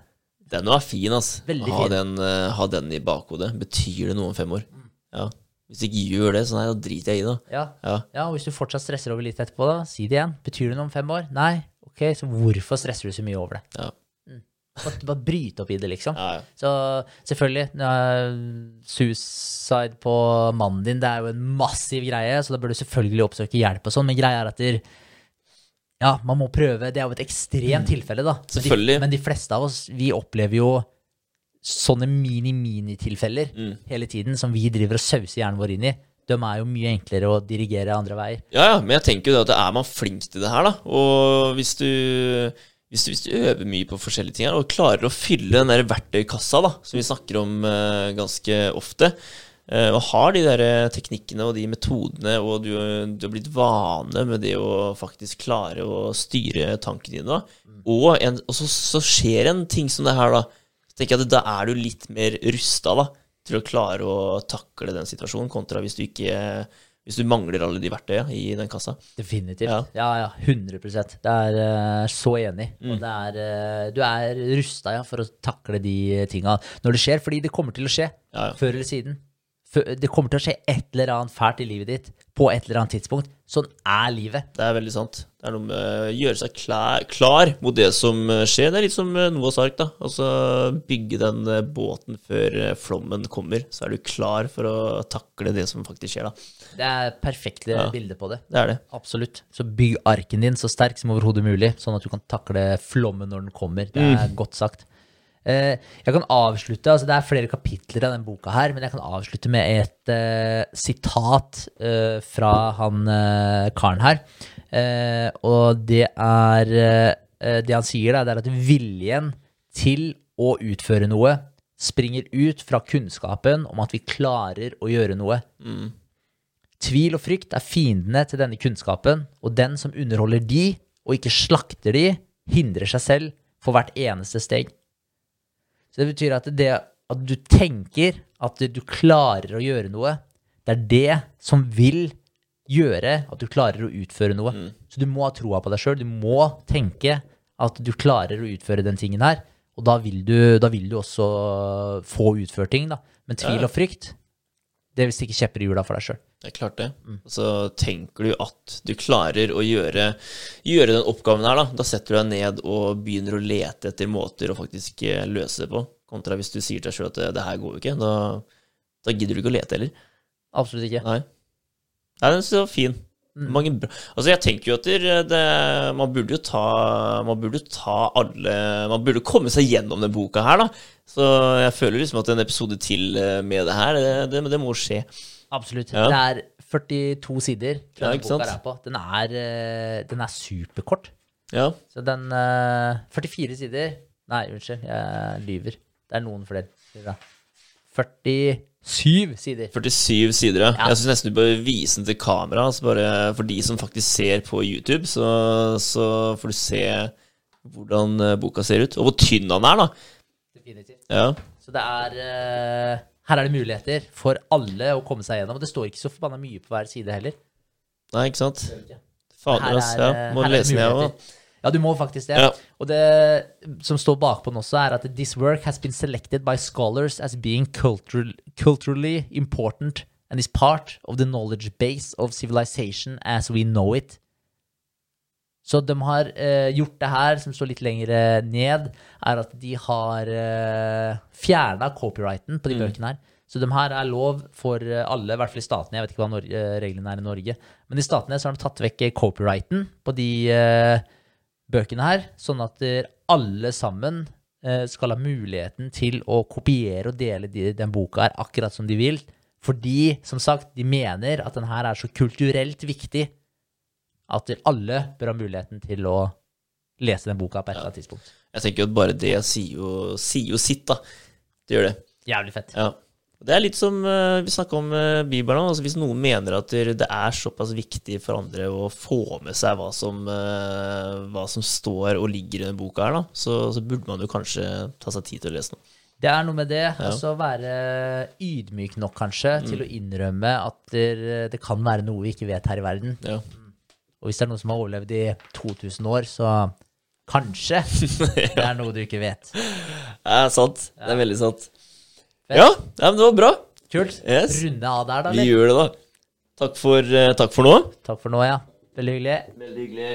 Speaker 1: Den var fin, altså.
Speaker 2: Veldig
Speaker 1: ha,
Speaker 2: fin.
Speaker 1: Den, eh, ha den i bakhodet. Betyr det noe om fem år?
Speaker 2: Mm.
Speaker 1: Ja. Hvis du ikke gjør det, så nei, da driter jeg i det.
Speaker 2: Ja.
Speaker 1: Ja.
Speaker 2: ja, og hvis du fortsatt stresser over litt etterpå, da, si det igjen. Betyr det noe om fem år? Nei. Ok, så hvorfor stresser du så mye over det?
Speaker 1: Ja.
Speaker 2: Bare, bare bryte opp i det, liksom.
Speaker 1: Ja.
Speaker 2: Så selvfølgelig, suicide på mannen din, det er jo en massiv greie, så da bør du selvfølgelig oppsøke hjelp og sånn, men greia er at der, ja, man må prøve. Det er jo et ekstremt tilfelle, da. Men de- Men de fleste av oss, vi opplever jo sånne mini-mini-tilfeller
Speaker 1: Mm.
Speaker 2: hele tiden, som vi driver og sauser hjernen vår inn i. De er jo mye enklere å dirigere andre veier.
Speaker 1: Ja, ja, men jeg tenker jo det at er man flink til det her, da, og hvis du, hvis du, hvis du øver mye på forskjellige ting her, og klarer å fylle den der verktøykassa da, som vi snakker om uh, ganske ofte, uh, og har de der eh, teknikkene og de metodene, og du, du har blitt vane med det å faktisk klare å styre tankene dine, da, og, en, og så, så skjer en ting som det her, da, tenker jeg at da er du litt mer rusta til å klare å takle den situasjonen, kontra hvis du ikke hvis du mangler alle de verktøya i den kassa.
Speaker 2: Definitivt.
Speaker 1: Ja.
Speaker 2: Ja, ja, 100% Det er uh, så enig.
Speaker 1: Mm.
Speaker 2: Er, uh, du er rusta ja, for å takle de tinga når det skjer, fordi det kommer til å skje.
Speaker 1: Ja.
Speaker 2: Før eller siden. Det kommer til å skje et eller annet fælt i livet ditt på et eller annet tidspunkt. Sånn er livet.
Speaker 1: Det er veldig sant. Det er noe med å gjøre seg klar, klar mot det som eh, skjer. Det er litt som eh, Noahs ark, da. Altså bygge den eh, båten før eh, flommen kommer. Så er du klar for å takle det som faktisk skjer, da.
Speaker 2: Det er perfekte
Speaker 1: Ja.
Speaker 2: bilde på det.
Speaker 1: Det er det.
Speaker 2: Absolutt. Så bygg arken din så sterk som overhodet mulig, sånn at du kan takle flommen når den kommer. Det er godt sagt. Eh, jeg kan avslutte, altså Det er flere kapitler av den boka her, men jeg kan avslutte med et uh, sitat uh, fra han uh, karen her. Eh, og det er eh, Det han sier, da, det er at viljen til å utføre noe springer ut fra kunnskapen om at vi klarer å gjøre noe. Tvil og frykt er fiendene til denne kunnskapen, og den som underholder de, og ikke slakter de, hindrer seg selv for hvert eneste steg. Så det betyr at det at du tenker at du klarer å gjøre noe, det er det som vil gjøre at du klarer å utføre noe. Så du må ha troa på deg sjøl. Du må tenke at du klarer å utføre den tingen her. Og da vil du, da vil du også få utført ting, da. Men tvil og frykt, det vil stikke kjepper i hjula for deg sjøl.
Speaker 1: Det er klart det. Og så tenker du at du klarer å gjøre, gjøre den oppgaven her, da. Da setter du deg ned og begynner å lete etter måter å faktisk eh, løse det på. Kontra hvis du sier til deg sjøl at det, det her går jo ikke. Da, da gidder du ikke å lete heller.
Speaker 2: Absolutt ikke.
Speaker 1: Nei. Nei, den er så fin. Mange bra. Altså, jeg tenker jo at det, man burde jo ta Man burde jo ta alle Man burde komme seg gjennom den boka her, da. Så jeg føler liksom at en episode til eh, med det her, det, det, det må skje.
Speaker 2: Absolutt.
Speaker 1: Ja.
Speaker 2: Det er 42 sider
Speaker 1: Ja, ikke
Speaker 2: boka er på. Den er, eh, den er superkort.
Speaker 1: Ja.
Speaker 2: Så den eh, 44 sider Nei, unnskyld, jeg lyver. Det er noen flere. sider, da. 47 sider.
Speaker 1: 47 sider, ja. Jeg syns nesten du bør vise den til kamera. Altså bare for de som faktisk ser på YouTube, så, så får du se hvordan eh, boka ser ut. Og hvor tynn den er, da.
Speaker 2: Definitivt.
Speaker 1: Ja.
Speaker 2: Så det er eh, Her er det muligheter for alle å komme seg gjennom. Og det står ikke så forbanna mye på hver side heller.
Speaker 1: Nei, ikke sant? Fader,
Speaker 2: altså.
Speaker 1: Ja.
Speaker 2: eh,
Speaker 1: Må lese den, jeg òg.
Speaker 2: Ja, du må faktisk det.
Speaker 1: Ja.
Speaker 2: Og det som står bakpå den også, er at this work has been selected by scholars as being cultural, culturally important and is part of the knowledge base of civilization as we know it. Så de har uh, gjort det her, som står litt lenger eh, ned, er at de har uh, fjerna copyrighten på de bøkene her. Så de her er lov for eh, alle, i hvert fall i statene. Jeg vet ikke hva eh, reglene er i Norge. Men i statene så har de tatt vekk eh, copyrighten på de eh, bøkene her, sånn at alle sammen eh, skal ha muligheten til å kopiere og dele de, den boka her akkurat som de vil. Fordi, som sagt, de mener at den her er så kulturelt viktig at alle bør ha muligheten til å lese den boka på et eller annet tidspunkt.
Speaker 1: Jeg tenker jo at bare det sier jo, sier jo sitt, da. Det gjør det.
Speaker 2: Jævlig fett.
Speaker 1: Ja. Det er litt som eh, vi snakka om uh, Bibelen. Altså hvis noen mener at det er såpass viktig for andre å få med seg hva som, eh, hva som står og ligger i denne boka, her, da, så, så burde man jo kanskje ta seg tid til å lese den.
Speaker 2: Det er noe med det. Altså være ydmyk nok, kanskje, til å innrømme at det, det kan være noe vi ikke vet her i verden.
Speaker 1: Ja.
Speaker 2: Og hvis det er noen som har overlevd i 2000 år, så kanskje <laughs> det er noe du ikke vet.
Speaker 1: Det er sant. Det er veldig sant. Ja, ja, men det var bra.
Speaker 2: Kult.
Speaker 1: Yes.
Speaker 2: Runde av der, da.
Speaker 1: Vi gjør det, da. Takk for, uh, takk for nå.
Speaker 2: Takk for nå, ja. Veldig hyggelig.
Speaker 1: Veldig hyggelig.